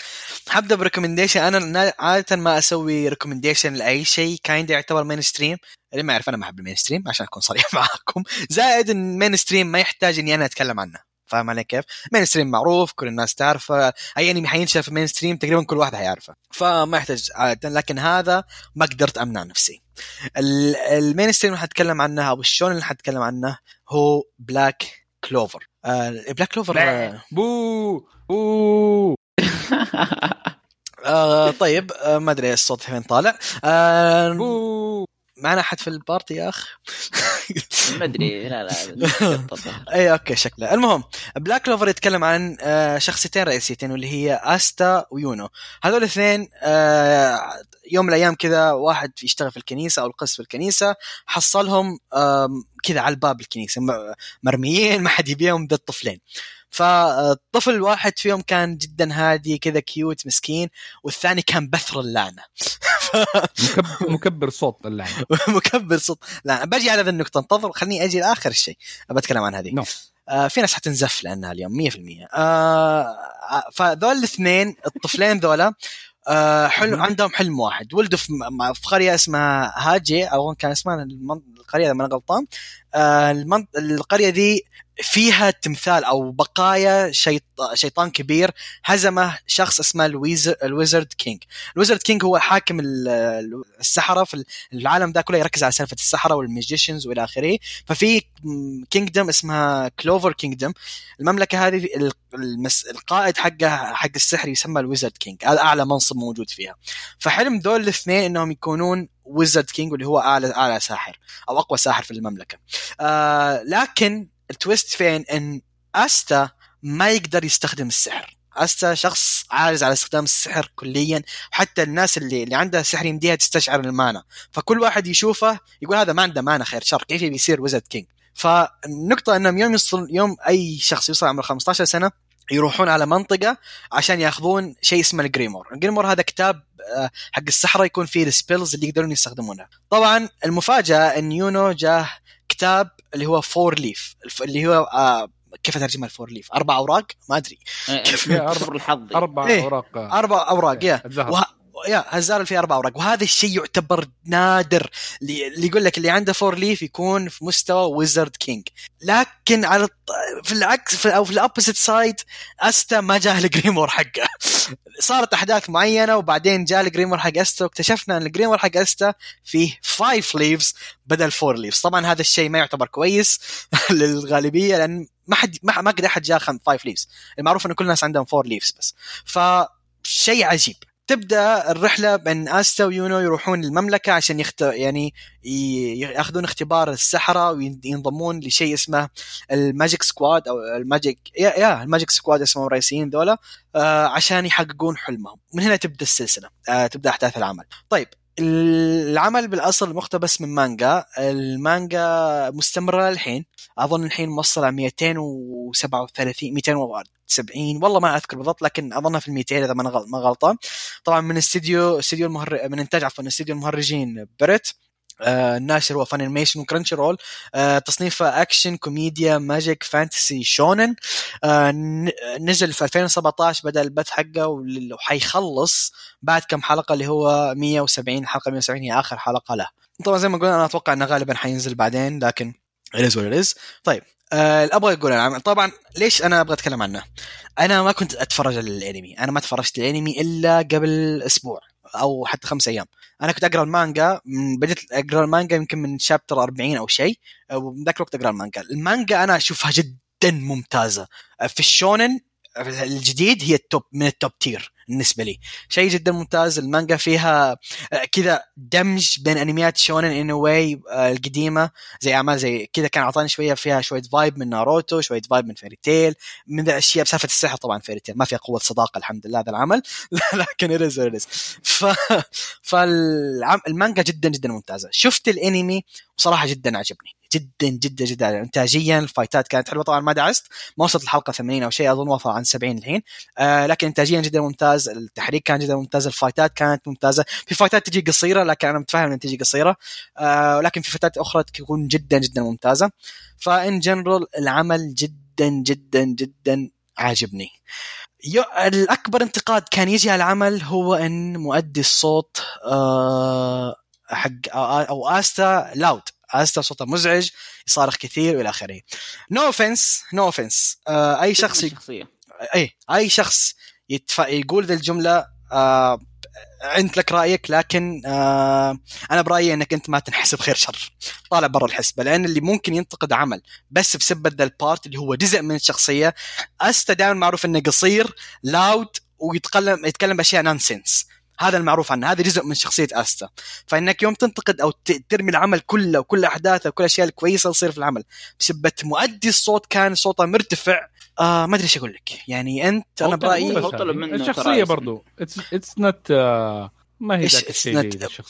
حبدا ب recommendation أنا نا- عادة ما أسوي recommendation لأي شيء. kind يعتبر mainstream اللي ما يعرف أنا ما أحب ال mainstream عشان أكون صريح *laughs* معاكم. زائد إن ال mainstream ما يحتاج إني أنا أتكلم عنه. فاهم علي كيف؟ mainstream معروف كل الناس تعرفه. أي انمي حينشر في ال mainstream تقريبا كل واحد حيعرفه. فما يحتاج عادة. لكن هذا ما قدرت أمنع نفسي. ال- ال mainstream اللي حتكلم عنه أو ال shonen اللي حتكلم عنه هو Black Clover آه Black Clover آه. boo boo. آه طيب آه ما أدري الصوت فين طالع. آه معنا أحد في ال party يا اخ *laughs* ما أدري. لا لا *laughs* أي okay شكله. المهم Black Clover يتكلم عن آه، شخصيتين رئيسيتين واللي هي استا ويونو هذول الاثنين آه، يوم من الأيام كذا واحد يشتغل في الكنيسة أو القس في الكنيسة حصلهم كذا على الباب الكنيسة. مرميين ما حد يبيهم ذا الطفلين. فالطفل واحد فيهم كان جدا هادي كذا cute مسكين والثاني كان بثر اللعنة. *laughs* مكبر, صوت اللعنه *laughs* مكبر صوت. لا بجي على ذا النقطة انتظر. خليني أجي لآخر شيء. بتكلم عن هذه. no. آه في ناس حتنزف لأنها اليوم 100% آه آه، فذول الاثنين الطفلين ذولا آه حلم. عندهم حلم واحد. ولدوا في, في قرية اسمها هاجي أو كان اسمها القرية إذا ما أنا غلطان. القرية ذي فيها تمثال أو بقايا شيط... شيطان كبير هزمه شخص اسمه ال wizar... ال wizard king. ال wizard king هو حاكم ال- السحرة في العالم ده كله يركز على سالفة السحرة وال magicians والى آخره. ففي kingdom اسمها Clover Kingdom. المملكة هذه ال- المس... القائد حقها حق السحر يسمى ال wizard king. هذا أعلى منصب موجود فيها. فحلم دول الاثنين إنهم يكونون wizard king واللي هو اعلى أعلى ساحر أو أقوى ساحر في المملكة. آه لكن ال twist فين؟ إن أستا ما يقدر يستخدم السحر. أستا شخص عاجز على استخدام السحر كليا وحتى الناس اللي اللي عندها سحر يمديها تستشعر ال mana. فكل واحد يشوفه يقول هذا ما عنده mana خير شر. كيف بيصير Wizard King فالنقطة إنهم يوم يوصل يوم أي شخص يوصل عمره 15 سنة يروحون على منطقة عشان ياخذون شيء اسمه ال grimoire، ال grimoire هذا كتاب آه، حق السحرة يكون فيه ال spells اللي يقدرون يستخدمونها. طبعا المفاجأة إن يونو جاه كتاب اللي هو four leaf اللي هو آه كيف اترجمها ال four leaf؟ أربع أوراق؟ ما أدري كيف يا أربع- أربع الحظ أربع إيه. أوراق أربع أوراق yeah. yeah اللي فيه أربع أوراق. وهذا الشيء يعتبر نادر. اللي يقول لك اللي عنده four leaf يكون في مستوى Wizard King. لكن على. في العكس في أو في ال opposite side أستا ما جاه ال grimoire حقه. *laughs* صارت أحداث معينة وبعدين جاء ال grimoire حق أستا واكتشفنا إن ال grimoire حق أستا فيه five leaves بدل four leaves طبعا هذا الشيء ما يعتبر كويس *laughs* للغالبية لأن ما حد ما, ما قد أحد جاء five leaves المعروف انه كل الناس عندهم four leaves بس. ف شيء عجيب. تبدأ الرحلة بأن استا ويونو يروحون المملكة عشان يخت... يعني ياخذون اختبار السحره وينضمون لشيء اسمه ال magic squad أو ال magic yeah, yeah ال magic squad اسمهم الرئيسيين ذولا آه عشان يحققون حلمهم. من هنا تبدأ السلسلة آه تبدأ أحداث العمل. طيب العمل بالأصل مقتبس من مانجا. المانجا مستمرة الحين أظن الحين موصلة 237 270 والله ما أذكر بالضبط لكن أظنها في ال 200 إذا ما أنا غل- ما غلطان. طبعا من استديو استديو المهر... من إنتاج عفوا استديو المهرجين Pierrot. الناشر هو Funimation و Crunchyroll آه تصنيفه اكشن كوميديا magic fantasy شونن آه نزل في 2017 بدأ البث حقه وحيخلص بعد كم حلقة اللي هو 170 حلقة. 170 هي آخر حلقة له. طبعا زي ما قلنا أنا أتوقع إنه غالبا حينزل بعدين لكن it is what it is. طيب آه أبغى أقول طبعا ليش أنا أبغى أتكلم عنه؟ أنا ما كنت أتفرج على الأنمي. أنا ما تفرجت الأنمي إلا قبل أسبوع. أو حتى خمس أيام. أنا كنت أقرأ المانجا من بديت أقرأ المانجا يمكن من chapter 40 أو شيء. ومن ذاك الوقت أقرأ المانجا. المانجا أنا أشوفها جدا ممتازة. في الشونن الجديد هي ال top من ال top tier بالنسبة لي. شيء جدا ممتاز المانجا فيها آه، كذا دمج بين أنميات شونن in a way القديمة زي أعمال زي كذا كان أعطاني شوية فيها شوية vibe من ناروتو شوية vibe من Fairy Tail من الأشياء بسالفة السحر طبعا Fairy Tail ما فيها قوة صداقة الحمد لله هذا العمل. *laughs* لكن ارز ارز ف فالمانجا جدا جدا ممتازة. شفت الأنمي وصراحة جدا عجبني. جدا جدا جدا. انتاجيا ال fight ات كانت حلوة. طبعا ما دعست ما وصلت الحلقة 80 أو شيء أظن وصل عن 70 الحين. آه لكن انتاجيا جدا ممتاز. التحريك كان جدا ممتاز. ال fight ات كانت ممتازة. في fight ات تجي قصيرة لكن أنا متفاهم إنها تجي قصيرة. آه ولكن في fight ات أخرى تكون جدا جدا ممتازة. ف in general العمل جدا جدا جدا عاجبني. الأكبر انتقاد كان يجي على العمل هو إن مؤدي الصوت آه حق أو استا loud. استا صوته مزعج يصارخ كثير وإلى آخره. no offense no offense أي شخص اي أي شخص يتف... يقول ذا الجملة آه انت لك رأيك لكن آه أنا برأيي إنك أنت ما تنحسب خير شر. طالع برا الحسبة لأن اللي ممكن ينتقد عمل بس بسبب ذا ال part اللي هو جزء من الشخصية استا دائما معروف إنه قصير loud ويتكلم يتكلم بأشياء nonsense هذا المعروف عنه هذا جزء من شخصية استا فإنك يوم تنتقد أو ترمي العمل كله وكل أحداثه وكل الاشياء الكويسة اللي تصير في العمل بسبه مؤدي الصوت كان صوته مرتفع. آه ما أدري إيش أقول لك. يعني أنت أنا برأيي الشخصية برضو. it's not ما هي ذاك الشيء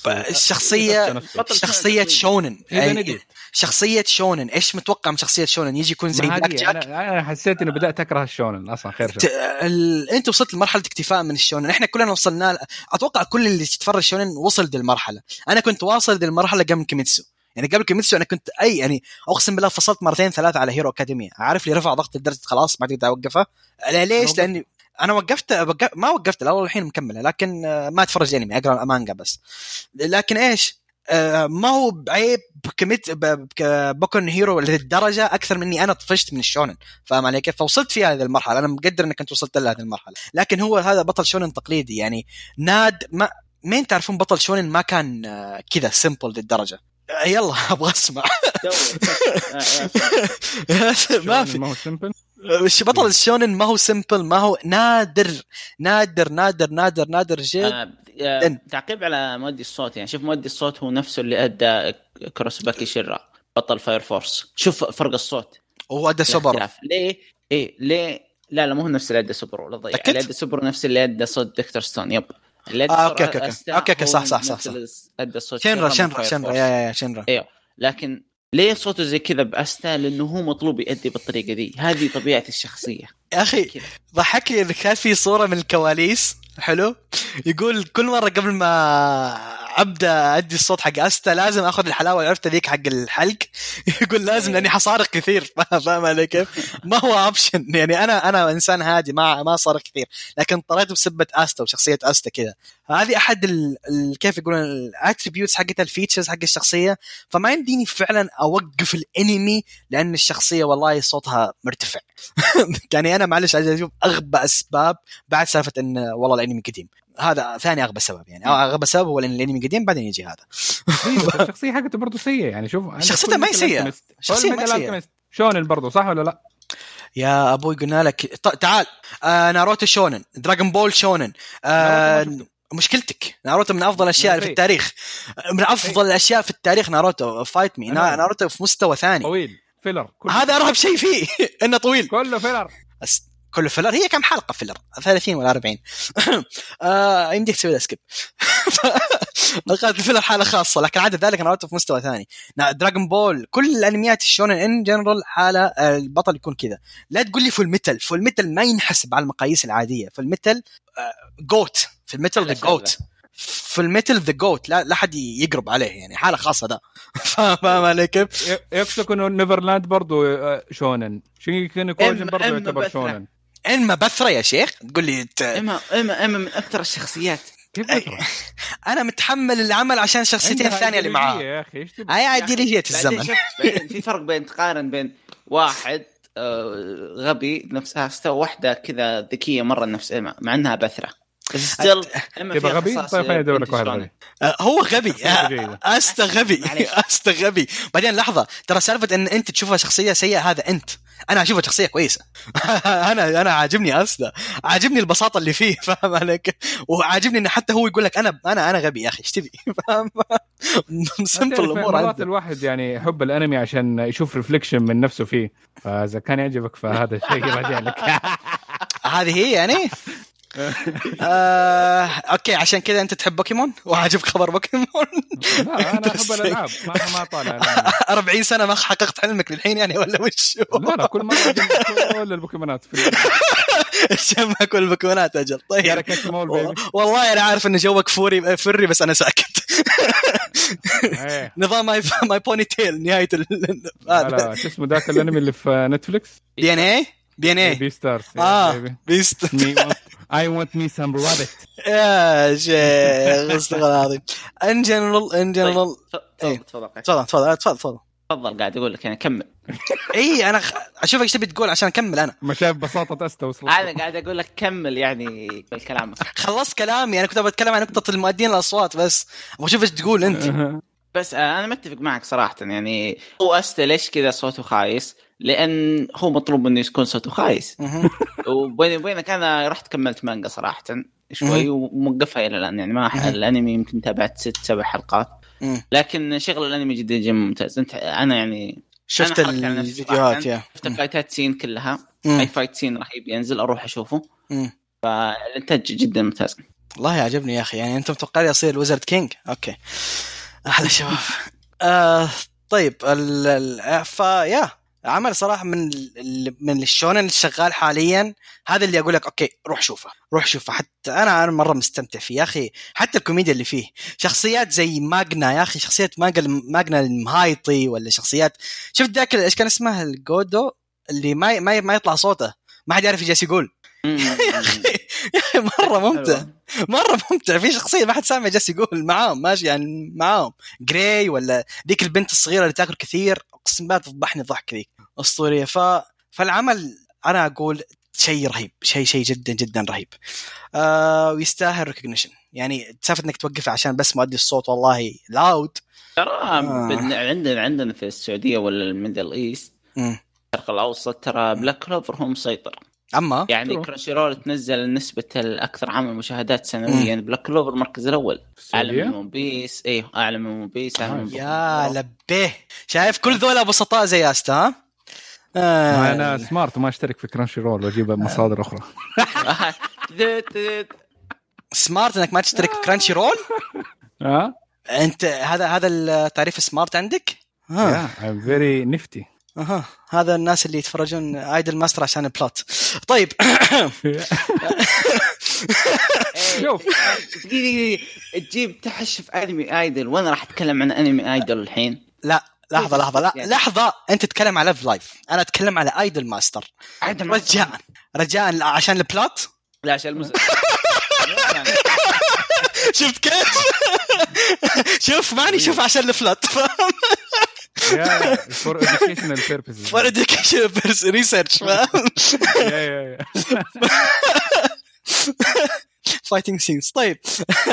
الشخصيه شخصيه. شونن. يعني. شخصية شونن. إيش متوقع من شخصية شونن؟ يجي يكون زي Black Jack. أنا حسيت إني بدأت أكره الشونن أصلا خير ت... ال... أنت وصلت لمرحلة اكتفاء من الشونن. إحنا كلنا وصلنا. أتوقع كل اللي يتفرج شونن وصل ذي المرحله أنا كنت واصل ذي المرحله قبل كيميتسو. يعني قبل كيميتسو أنا كنت اي يعني أقسم بالله فصلت مرتين ثلاثة على Hero Academia عارف لي رفع ضغط لدرجة خلاص ما تقدر اوقفها لا، ليش. لاني أنا وقفت وقف... ما وقفت لا والله الحين مكمله لكن آه، ما أتفرج انمي أقرأ مانجا بس. لكن إيش؟ آه، ما هو بعيب بكميت ب- بك- بوكن هيرو للدرجه أكثر مني أنا طفشت من الشونن. فاهم علي كيف؟ فوصلت في هذه المرحلة. أنا مقدر إنك أنت وصلت لهذه المرحلة. لكن هو هذا بطل شونن تقليدي يعني ناد ما مين تعرفون بطل شونن ما كان آه، كذا سمبل للدرجه يلا أبغى أسمع. *laughs* *laughs* ما في. ما هو سمبل بطل الشونن ما هو سمبل ما هو نادر نادر نادر نادر نادر جدا آه، آه، تعقيب على مؤدي الصوت يعني شوف مؤدي الصوت هو نفسه اللي أدى كوساكابي شينرا بطل Fire Force شوف فرق الصوت. وهو أدى سوبر. ليه؟ إيه ليه؟ لا لا مو هو نفس اللي أدى سوبرو لا ضيع؟ اللي أدى سوبرو نفس اللي أدى صوت Dr. Stone. yep. اللي أدى آه،. أستا okay، okay، هو صح، صح، صح، صح. أدى صوت شنرا شنرا شنرا. yeah yeah شنرا. أيوه لكن ليه صوته زي كذا باستا لأنه هو مطلوب يأدي بالطريقة دي هذه طبيعة الشخصية. يا أخي كذا. ضحك لي انه كان في صورة من الكواليس. حلو؟ يقول كل مرة قبل ما أبدأ أدي الصوت حق أستا لازم آخذ الحلاوة عرفت ذيك حق الحلق. *laughs* يقول لازم لأني حصارخ كثير. *laughs* فاهم علي كيف؟ ما هو option يعني أنا أنا إنسان هادي ما ما صارخ كثير. لكن اضطريت بسبة أستا وشخصية أستا كذا هذه أحد ال... ال... كيف يقولون ال attributes حقت ال features حق الشخصية. فما يمديني فعلا أوقف الانمي لأن الشخصية والله صوتها مرتفع. *laughs* يعني أنا معلش عايز أشوف أغبى أسباب بعد سالفة إن والله الانمي قديم. هذا ثاني أغبى سبب يعني. أغبى سبب هو لأن الأنمي قديم بعدين يجي هذا. إيه، *laughs* الشخصية حقته برضه سيئة يعني. شوف شخصيته ما هي. شخصية Fullmetal Alchemist. شونن برضه صح ولا لا؟ يا أبوي قلنا لك. تعال. آه ناروتو شونن. دراغون بول شونن. آه مشكلتك. ناروتو من أفضل الأشياء في نفسي. التاريخ. من أفضل الأشياء في التاريخ ناروتو. fight me ناروتو في مستوى ثاني. طويل. filler هذا ارهب شيء فيه. *laughs* إنه طويل. كله filler أس... كله filler هي كم حلقة filler 30 ولا 40 *laughs* آه يمديك تسوي skip حلقات ال filler حالة خاصة لكن عدا ذلك ناروتو في مستوى ثاني. Dragon Ball كل الأنميات الشونن in general حالة آه، البطل يكون كذا. لا تقول لي Fullmetal Fullmetal ما ينحسب على المقاييس العادية. Fullmetal جوت في الميتال ذا جوت في الميتال ذا جوت لا لا حد يقرب عليه يعني حالة خاصة ده. *laughs* فاهم علي كيف؟ ي- يقصدك إنه نيفرلاند برضو آه، شونن. شينجي كوجن إما يعتبر. شونن. انما بثرة يا شيخ تقول لي ت... اما اما إما من أكثر الشخصيات بثرة؟ *laughs* أنا متحمل العمل عشان الشخصيتين الثانية اللي معاه يا أخي إيش؟ هاي ايديولوجيه بعدين الزمن في فرق بين تقارن بين واحد آه، غبي نفس هاستا وواحدة كذا ذكية مرة نفس ايما مع إنها بثرة still غبي؟ طيب خليني ادور لك واحد آه، هو غبي. *laughs* آه، استا غبي *laughs* معليش. *laughs* استا غبي بعدين لحظة ترى سالفة إن أنت تشوفها شخصية سيئة هذا أنت. أنا أشوفها شخصية كويسة. أنا أنا عاجبني استا عاجبني البساطة اللي فيه فاهم عليك؟ وعاجبني انه حتى هو يقول لك أنا أنا أنا غبي يا أخي إيش تبي؟ فاهم؟ simple الأمور مرات. الواحد يعني يحب الأنمي عشان يشوف reflection من نفسه فيه. فإذا كان يعجبك فهذا الشيء راجع لك. هذه هي يعني؟ *laughs* آه، أوكي عشان كذا أنت تحب بوكيمون؟ وعاجبك خبر بوكيمون؟ لا أنا أحب *laughs* الألعاب. ما ما طالع الأنمي. *laughs* 40 سنة ما حققت حلمك للحين يعني ولا وش؟ لا لا كل مره كل البوكيمونات جمع كل البوكيمونات أجل. طيب. والله أنا عارف إن جوك فوري فري بس أنا ساكت. إيه. نظام ماي ماي بوني تيل نهاية هذا. لا شو اسمه ذاك الأنمي اللي في Netflix بي إن اي بي إن اي بي ستارز آه beast I want me some rabbit يا شيخ أستغفر الله العظيم. in general in general تفضل. تفضل تفضل تفضل تفضل قاعد أقول لك يعني كمل. *laughs* إي أنا خ- أشوفك إيش تبي تقول عشان أكمل أنا. ما شايف بساطة استا وصلت أنا قاعد أقول لك كمل يعني بالكلام *laughs* خلصت كلامي أنا كنت بتكلم عن نقطة المؤدين الأصوات بس. أبغى أشوف إيش تقول أنت. *laughs* بس آه، أنا متفق معك صراحة يعني هو استا ليش كذا صوته خايس؟ لأن هو مطلوب منه يكون صوته خايس. مهم. *laughs* وبيني وبينك أنا رحت كملت مانجا صراحة شوي وموقفها إلى الآن يعني ما. الأنمي يمكن تابعت ست سبع حلقات. لكن شغل الأنمي جدا جدا ممتاز. انت أنا يعني شفت أنا الفيديوهات. yeah. شفت الفايتات scene كلها. أي fight scene رهيب ينزل أروح أشوفه. فالإنتاج جدا ممتاز. والله عجبني يا أخي. يعني أنت متوقع لي أصير Wizard King؟ okay. أحلى شباب. *laughs* آه طيب ال ال فيا. عمل صراحة من ال من الشونن اللي شغال حاليا هذا اللي أقول لك okay روح شوفه روح شوفه. حتى أنا أنا مرة مستمتع فيه. يا أخي حتى الكوميديا اللي فيه شخصيات زي ماجنا يا أخي شخصيات ماجنا ماجنا المهايطي ولا شخصيات شفت ذاك إيش كان اسمه الجودو اللي ما ما ما يطلع صوته ما حد يعرف إيش يقول. *laughs* يا أخي *laughs* مرة ممتع. مرة ممتع. في شخصية ما حد سامع جالس يقول معاهم ماشي يعني معاهم. جراي ولا ذيك البنت الصغيرة اللي تاكل كثير. أقسم بالله تفضحني الضحك ذيك. أسطورية. ف فالعمل أنا أقول شيء رهيب. شيء شيء جدا جدا رهيب. آه ويستاهل recognition يعني سالفه إنك توقفه عشان بس مؤدي الصوت والله loud ترى آه. بن- عندنا عندنا في السعودية ولا ال Middle East الشرق الأوسط ترى Black Clover هو مسيطر أما؟ يعني شو؟ Crunchyroll تنزل نسبة الأكثر عمل مشاهدات سنويا Black Clover المركز الأول. أعلى من؟ One Piece أيوه أعلى من One Piece أعلى من يا لبيه. شايف كل ذولا بسطاء زي أستا ها؟ آه. ما أنا smart وما أشترك في Crunchyroll واجيب مصادر أخرى. *laughs* smart إنك ما تشترك Crunchyroll *laughs* ها أنت هذا هذا التعريف smart عندك؟ ها I'm very nifty أها هذا الناس اللي يتفرجون Idolmaster عشان ال plot طيب. *laughs* شوف دقيقة تجيب تحشف أنمي idol وأنا راح أتكلم عن أنمي idol الحين؟ لا لحظة لحظة لا يعني. لحظة. أنت تتكلم على Love Live أنا أتكلم على Idolmaster رجاء. رجاء عشان البلوت لا عشان المسلسل *laughs* شفت كيف؟ *laughs* شوف ماني شوف عشان البلوت yeah for educational purposes. for education research فاهم يا yeah yeah fighting scenes طيب.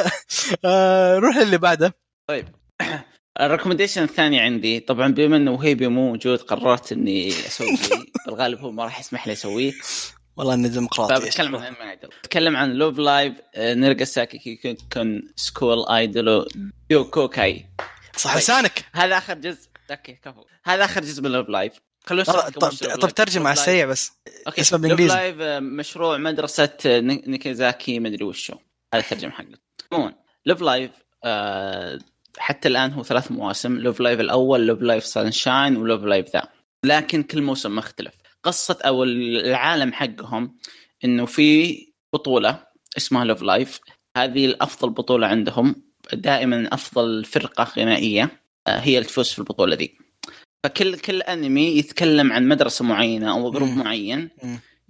*laughs* آه، روح اللي بعده. طيب. *coughs* ال recommendation الثاني عندي طبعا بما إنه وهيبي مو موجود قررت إني أسوي شيء. *laughs* بالغالب هو ما راح يسمح لي أسويه. والله اني ديمقراطي طيب اتكلم عن اتكلم عن لوف لايف نيرجاساكي كون سكول ايدل يوكوكاي صح طيب. لسانك هذا آخر جزء. أوكي كفو. هذا آخر جزء من لوف لايف خلونا طب, لكم طب, طب. ترجم على السريع بس أوكي اسمه لوف بالإنجليزي. لايف آه، مشروع مدرسة آه، ني- نيكيزاكي مدري وشو. هذا الترجمة حقه عموما لوف لايف آه حتى الآن هو ثلاث مواسم. لوف لايف الأول لوف لايف سانشاين ولوف لايف ذا لكن كل موسم مختلف. قصة أو العالم حقهم إنه في بطولة اسمها Love Live هذه الأفضل بطولة عندهم دائما أفضل فرقة غنائية. آه، هي اللي تفوز في البطولة دي فكل كل أنمي يتكلم عن مدرسة معينة أو group. معين.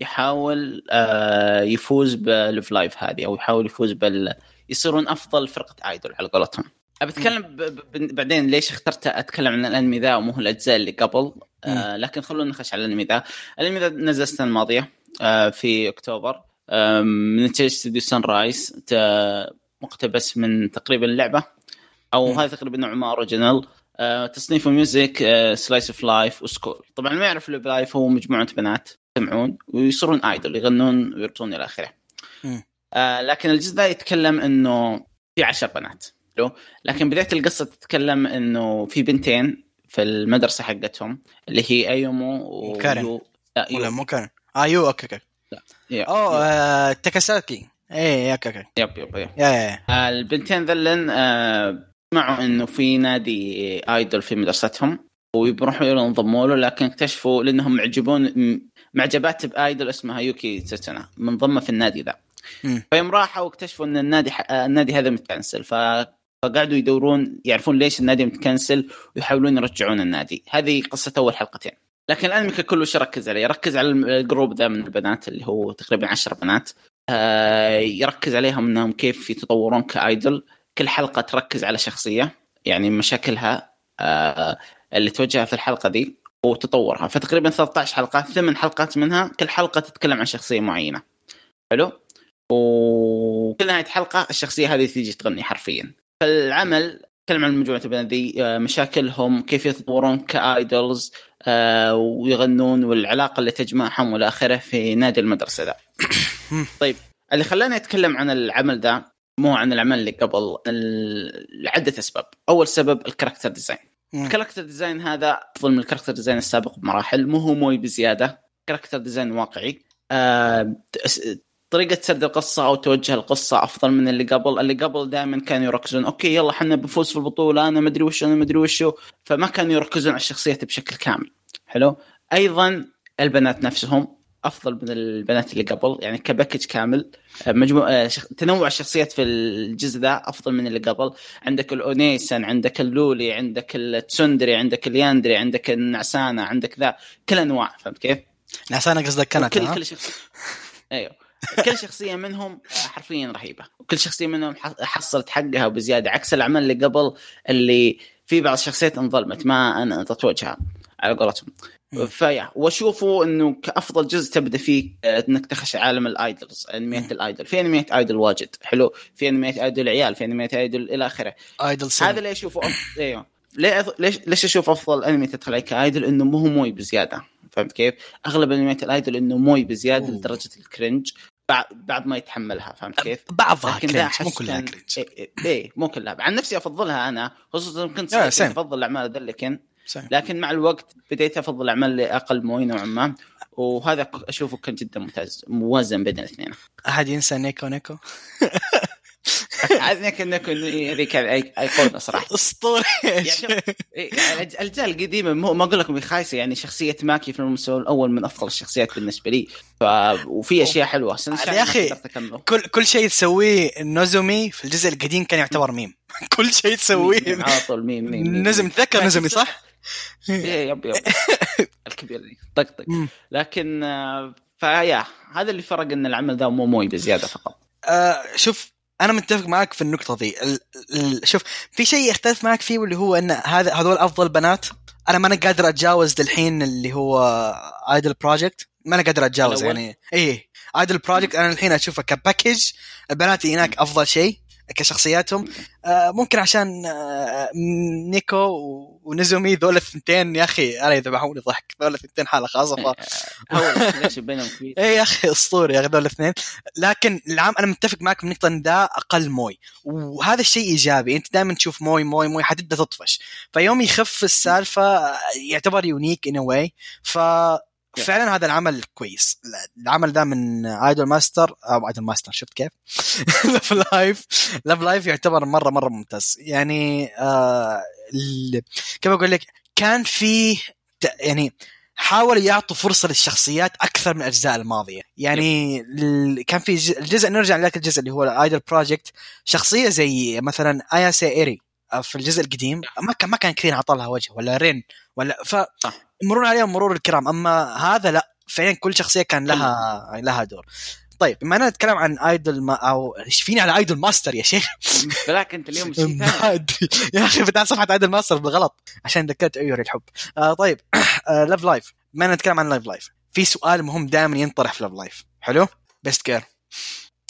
يحاول آه، يفوز بال Love Live هذه أو يحاول يفوز بال يصيرون أفضل فرقة idol على قولتهم. بتكلم ب... ب... بعدين ليش اخترت أتكلم عن الأنمي ذا ومو الأجزاء اللي قبل؟ آه لكن خلونا نخش على الأنمي ذا. الأنمي ذا نزل السنة الماضية آه في أكتوبر. آه من انتاج استوديو Sunrise مقتبس من تقريبا اللعبه أو. هذا تقريبا نوع ما original آه تصنيفه music آه slice of life و school طبعا ما يعرف Live هو مجموعة بنات يجتمعون ويصيرون idol يغنون ويرقصون إلى آخره. آه لكن الجزء ذا يتكلم إنه في عشر بنات حلو؟ لكن بداية القصة تتكلم إنه في بنتين في المدرسة حقتهم اللي هي أيومو وكارن. ويو لا ولا يو مو كان آه يو أوكي أوكي. yep أوه آه، تاكاساكي. إيه أوكي أوكي. يب يب, يب. يا. آه، البنتين ذلن آه، سمعوا إنه في نادي idol في مدرستهم ويروحوا ينضموا له لكن اكتشفوا لأنهم معجبون معجبات ب idol اسمها يوكي سيتسونا منضمه في النادي ذا. فيوم راحوا واكتشفوا إن النادي ح... آه، النادي هذا متكنسل ف... فقعدوا يدورون يعرفون ليش النادي متكنسل ويحاولون يرجعون النادي هذه قصة أول حلقتين لكن الانمي كله إيش ركز عليه؟ ركز على ال group ذا من البنات اللي هو تقريبا عشر بنات آه، يركز عليهم إنهم كيف يتطورون ك idol كل حلقة تركز على شخصية يعني مشاكلها آه، اللي تواجهها في الحلقة دي وتطورها. فتقريبا 13 حلقه ثمان حلقات منها كل حلقة تتكلم عن شخصية معينة. حلو؟ وكل نهاية حلقه الشخصية هذه تيجي تغني حرفيا. فالعمل تكلم عن مجموعه البنات ذي آه، مشاكلهم كيف يتطورون كايدولز آه، ويغنون والعلاقة اللي تجمعهم والى آخره في نادي المدرسة ذا *coughs* طيب اللي خلاني أتكلم عن العمل ذا مو عن العمل اللي قبل لعدة أسباب. أول سبب ال character design. ال character design هذا افضل من ال character design السابق بمراحل مو هو moe بزيادة. character design واقعي. آه، طريقة سرد القصة أو توجه القصة أفضل من اللي قبل، اللي قبل دائما كانوا يركزون أوكي يلا حنا بنفوز في البطولة أنا مدري وش أنا مدري وشو، فما كانوا يركزون على الشخصيات بشكل كامل. حلو؟ أيضا البنات نفسهم. أفضل من البنات اللي قبل، يعني ك package كامل آه، مجموع آه، شخ... تنوع الشخصيات في الجزء ذا أفضل من اللي قبل، عندك ال onee-san، عندك ال loli، عندك ال tsundere، عندك ال yandere، عندك النعسانة، عندك ذا، كل أنواع فهمت كيف؟ نعسانة قصدك كانت كل؟ كل شخصيه أيوه كل شخصية منهم حرفيا رهيبة وكل شخصية منهم حصلت حقها وبزياده عكس الأعمال اللي قبل اللي في بعض الشخصيات انظلمت ما انطت وجهها على قولتهم. ف yeah وأشوفه إنه كأفضل جزء تبدأ فيه آه، إنك تخش عالم ال idols انميات ال idol. في انميات idol واجد حلو. في انميات idol عيال في انميات idol إلى آخره. idol هذا سينما اللي أشوفه أف... *laughs* إيوه. ليه. ليش ليش أشوف أفضل انمي تدخل عليه ك idol؟ إنه مو هو moe بزيادة. فهمت كيف؟ أغلب انميات ال idol إنه moe بزيادة أوه. لدرجة ال cringe بعد بعد ما يتحملها. فهمت كيف؟ بعضها cringe مو كلها cringe. إيه, إيه, إيه مو كلها. عن نفسي أفضلها أنا خصوصا كنت. أفضل الأعمال ذا اللي same. لكن مع الوقت بديت أفضل الاعمال اللي أقل moe نوعا ما وهذا أشوفه كان جدا ممتاز موازن بين الاثنين. أحد ينسى نيكو نيكو؟ عاد نيكو نيكو هذيك أيقونة صراحة. اسطوري يعني إيه، يعني الأجزاء القديمة ما أقول لكم خايسة يعني شخصية ماكي في المستوى الأول من أفضل الشخصيات بالنسبة لي. ف... وفي أشياء حلوة. يا أكمله. كل كل شيء تسويه نوزومي في الجزء القديم كان يعتبر ميم. *laughs* كل شيء تسويه. على طول meme meme. نوزومي تذكر نوزومي صح؟ إيه، yep yep. *laughs* الكبير دي طقطق. لكن آه، ف yeah هذا اللي فرق إن العمل ذا مو moe بزيادة فقط. آه شوف أنا متفق معك في النقطة ال... ال... شوف في شيء اختلف معك فيه واللي هو إن هذا هذول أفضل بنات. أنا ما أنا قادر أتجاوز للحين اللي هو Idol Project ما أنا قادر أتجاوز؟ يعني. إيه Idol Project أنا الحين أشوفه ك package البنات هناك أفضل شيء. كشخصياتهم. آه، ممكن عشان آه، نيكو ونوزومي ذول الثنتين يا أخي أنا يذبحوني ضحك. ذول الثنتين حالة خاصة ف ال relation بينهم كبير إيه يا أخي أسطوري يا أخي ذول الاثنين. لكن العام أنا متفق معك بالنقطه إن ذا أقل moe. وهذا الشيء إيجابي. أنت دائما تشوف moe moe moe حتبدأ تطفش. فيوم يخف السالفة يعتبر unique in a way ف فعلا هذا العمل كويس. العمل ذا من Idol Master أو Idol Master شفت كيف؟ Love Live Love Live يعتبر مرة مرة ممتاز. يعني آه كيف أقول لك؟ كان فيه ت- يعني حاولوا يعطوا فرصة للشخصيات أكثر من الأجزاء الماضية. يعني كان في الجزء نرجع لذاك الجزء اللي هو ال Idol Project شخصية زي مثلا اياسا ايري في الجزء القديم ما كان ما كان كثير عطى لها وجه ولا رين ولا ف. يمرون عليهم مرور الكرام أما هذا لا فعلا كل شخصية كان لها لها دور. طيب بما إننا نتكلم عن Idolma أو إيش فيني على Idolmaster يا شيخ. *laughs* بلاك أنت اليوم شيء *laughs* ما ثاني يا أخي فتحت صفحه Idolmaster بالغلط عشان ذكرت ايوري الحب آه طيب آه Love Live بما إننا نتكلم عن Love Live في سؤال مهم دائما ينطرح في Love Live حلو؟ best girl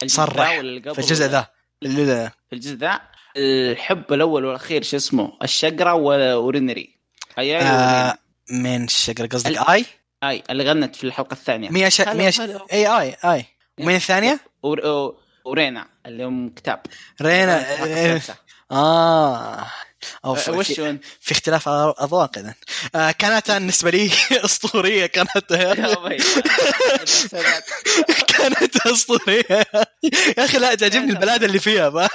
صرح في الجزء ذا. في الجزء ذا؟ الحب الأول والأخير شو اسمه؟ الشقره و- ورينري آي آه من الشقر قصدك آي؟ آي اللي غنت في الحلقة الثانية. ميا ش... ميا ش... هلا. آي آي. اي ومن الثانية؟ ور- و- ورينا اللي هم كتاب. رينا. آه. أو في, وش في؟ في اختلاف أذواق اذا آه كانت بالنسبة لي *laughs* أسطورية كانت. *laughs* كانت أسطورية يا أخي لا تعجبني البلاد اللي فيها؟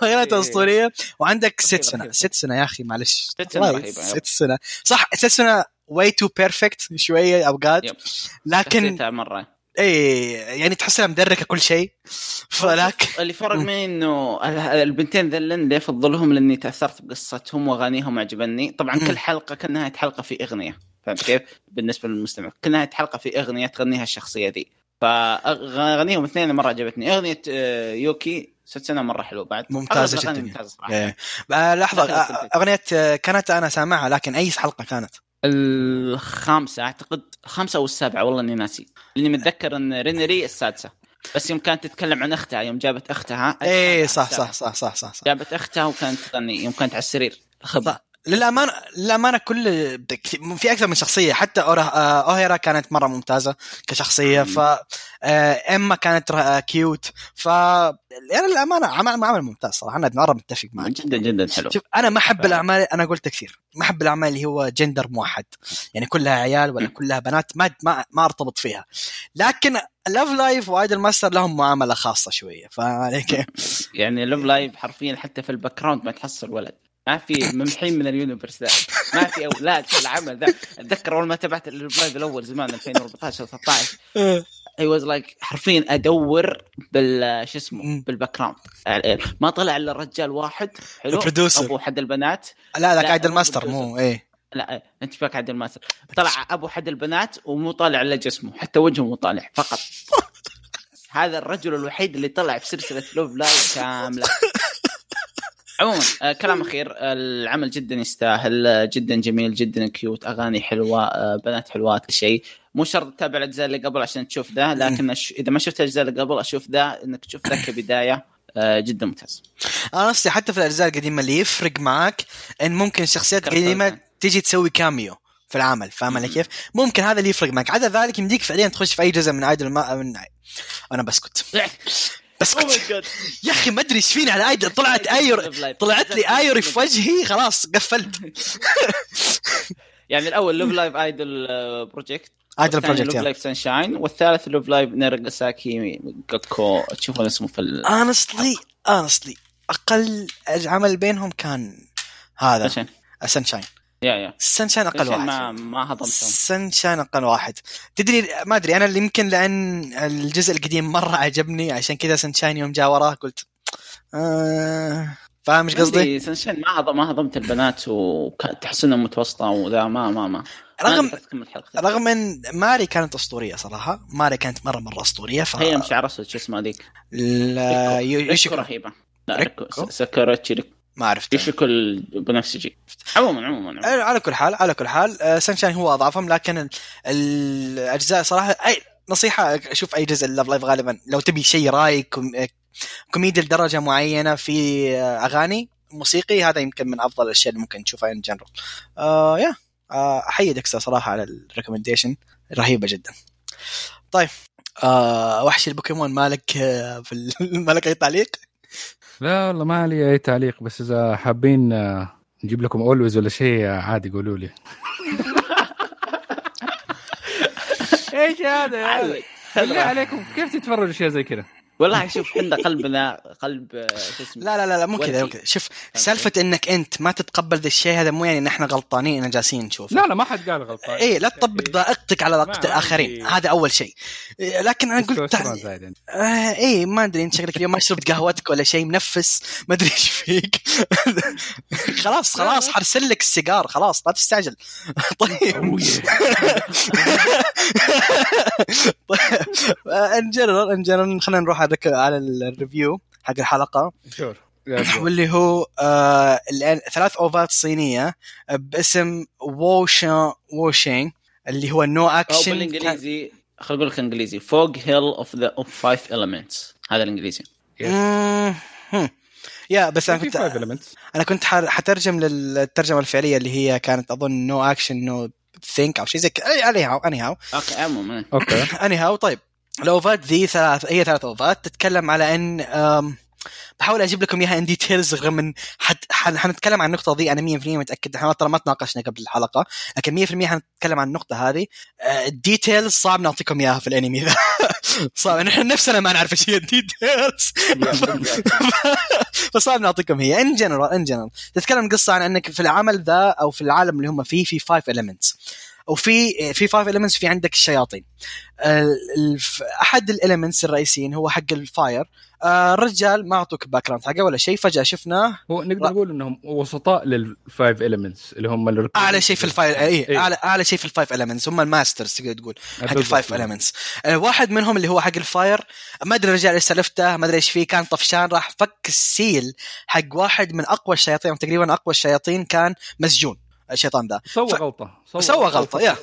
كانت إيه. أسطورية وعندك ست سنة. ست سنة يا أخي معلش ست يب. ست سنة صح سيتسونا way too perfect شوية أوقات. لكن مرة اي يعني تحسها مدركة كل شيء. فلكن *laughs* اللي فرق. معي إنه ال- البنتين ذلن ليه أفضلهم؟ لأني تأثرت بقصتهم وأغانيهم عجبني طبعا. كل حلقة كل نهايه حلقة في أغنية. فهمت كيف؟ بالنسبة للمستمع. كل نهايه حلقة في أغنية تغنيها الشخصية ذي فاغانيهم اثنين مرة عجبتني. أغنية آه، يوكي سيتسونا مرة حلوة بعد. الأغاني جداً. ممتازة صراحة. إيه. آه، لحظة آه،. أغنية كانت أنا سامعها لكن أي حلقة كانت؟ الخامسة أعتقد خمسه أو السابعة والله إني ناسي لاني متذكر إن رينري السادسة بس يوم كانت تتكلم عن أختها يوم جابت أختها إيه صح. صح صح صح صح, صح. جابت أختها وكانت تغني يوم كانت على السرير. للامانه للأمانة كل في أكثر من شخصية. حتى آه، أوهيرا كانت مرة ممتازة كشخصية. ف آه، اما كانت ر- cute ف يعني للأمانة عمل عمل ممتاز صراحة. أنا مره متفق معك. جدا جدا حلو. شوف أنا ما أحب. الاعمال أنا قلت كثير. ما أحب الأعمال اللي هو جندر موحد. يعني كلها عيال ولا. كلها بنات. ما ما, ما أرتبط فيها. لكن Love Live و Idolmaster لهم معاملة خاصة شوية. فعليك يعني Love Live حرفيا حتى في ال background ما تحصل ولد. ما في ممحين من ال universe ذا. ما في أولاد في العمل ذا. أتذكر أول ما تابعت ال Love Live الأول زمان 2014 13 I was like حرفيا أدور بال شو اسمه. بال background ما طلع إلا رجال واحد. حلو. ال producer. أبو حد البنات. لا لا، Idol مو Master producer. مو إيه. لا أنت فاك Idolmaster طلع أبو حد البنات ومو طالع إلا جسمه. حتى وجهه مو طالع فقط. *laughs* هذا الرجل الوحيد اللي طلع في سلسله Love Live كاملة. عموما آه كلام أخير آه، العمل جدا يستاهل آه، جدا جميل جدا cute أغاني حلوة آه بنات حلوات كل شيء مو شرط تتابع الأجزاء اللي قبل عشان تشوف ذا لكن أش... إذا ما شفت الأجزاء اللي قبل أشوف ذا إنك تشوف ذا كبداية آه جدا ممتاز أنا قصدي حتى في الأجزاء القديمة اللي يفرق معك إن ممكن الشخصيات. القديمه تيجي تسوي cameo في العمل فاهم علي. كيف؟ ممكن هذا اللي يفرق معك عدا ذلك يمديك فعليا تخش في أي جزء من Idolma من أنا بسكت *laughs* بسكت *laughs* يا أخي ما أدري إيش فيني على Idol *laughs* طلعت ايور طلعت لي ايوري في وجهي خلاص قفلت. *laughs* يعني الأول Love Live Idol Project Idol Project Love Live Sunshine والثالث Love Live Nijigasaki جاكو تشوفون اسمه في ال... honestly honestly أقل عمل بينهم كان هذا عشان Sunshine يا يا. Sunshine أقل واحد. ما ما هضمتهم. Sunshine أقل واحد. تدري ما أدري أنا اللي يمكن لأن الجزء القديم مرة عجبني عشان كذا Sunshine يوم جاء وراه قلت آه فاهم إيش قصدي؟ Sunshine ما هضم ما هضمت البنات وتحس انها متوسطة وذا ما ما ما. رغم. رغم إن ماري كانت أسطورية صراحة. ماري كانت مرة مرة أسطورية ف هي مش عرسه شو اسمها ذيك لا يوشيكو. رهيبة. لا ساكوراتشي ما عرفت يوشيكو البنفسجي عموما عموما عموما. على كل حال على كل حال. آه، Sunshine هو أضعفهم لكن ال- الأجزاء صراحة أي نصيحة أشوف أي جزء Love Live غالبا لو تبي شيء رايق كوم- كوميدي لدرجة معينة في آه، أغاني موسيقي هذا يمكن من أفضل الأشياء اللي ممكن تشوفها in general آه يا آه أحيي ديكستر صراحة على ال recommendation رهيبة جدا. طيب آه وحش البوكيمون مالك آه في ال- *laughs* مالك أي تعليق؟ لا والله ما لي أي تعليق بس إذا حابين آه، نجيب لكم always ولا شيء آه، عادي قولوا لي *laughs* إيش هذا يا. بالله عليكم كيف تتفرجوا أشياء زي كذا؟ والله شوف إحنا قلبنا قلب آه، شو اسمه؟ لا لا لا, لا مو كذا. كذا. شوف سالفة إنك أنت ما تتقبل ذا الشيء هذا مو يعني ان إحنا غلطانين ان جالسين نشوفه. لا لا ما حد قال غلطان. إيه لا تطبق ضائقتك على ضائقه الآخرين. هذا أول شيء. إيه، لكن أنا قلت. آه إيه ما أدري أنت شكلك اليوم ما شربت قهوتك ولا شيء منفس ما أدري إيش فيك. *laughs* خلاص خلاص حرسل لك السيجار خلاص لا تستعجل. *laughs* طيب. *laughs* طيب. ان جنرال ان جنرال خلينا نروح على على الريفيو حق الحلقة. شور. *laughs* واللي هو آه الآن ثلاث أوفات صينية باسم ووشا ووشينج اللي هو نو أو اكشن بالإنجليزي خليني أقول لك إنجليزي فوق هيل اوف ذا اوف فايف elements. هذا الإنجليزي. يا بس أنا كنت. أنا كنت حترجم للترجمة الفعلية اللي هي كانت أظن نو اكشن نو think أو شيء زي كذا anyhow anyhow okay عموما. okay anyhow طيب. الأوفات ذي ثلاث هي ثلاث أوفات. تتكلم على أن بحاول أجيب لكم إياها in details رغم أن حت... حن... حنتكلم عن النقطة دي أنا 100% متأكد. إحنا ترى ما تناقشنا قبل الحلقة. لكن 100% حنتكلم عن النقطة هذه. آه، ال details صعب نعطيكم إياها في الأنمي ذا *laughs* صعب. نحن نفسنا ما نعرف إيش هي *laughs* ال details *laughs* فصعب نعطيكم هي. in general in general تتكلم قصة عن أنك في العمل ذا أو في العالم اللي هم فيه في five elements. وفي في five elements في عندك الشياطين. أحد ال elements الرئيسيين هو حق ال fire آه، الرجال ما أعطوك background حقه ولا شيء فجأة شفناه هو نقدر نقول إنهم وسطاء لل five elements اللي هم. أعلى شيء في ال fire اي إيه. اعلى أعلى شيء في ال five elements. هم ال masters تقدر تقول حق. ال five elements. آه، واحد منهم اللي هو حق ال fire ما أدري الرجال إيش سلفته ما أدري إيش فيه كان طفشان راح فك ال seal حق واحد من أقوى الشياطين تقريبا أقوى الشياطين كان مسجون. الشيطان ذا. سوى ف- غلطة سوى غلطة، يا.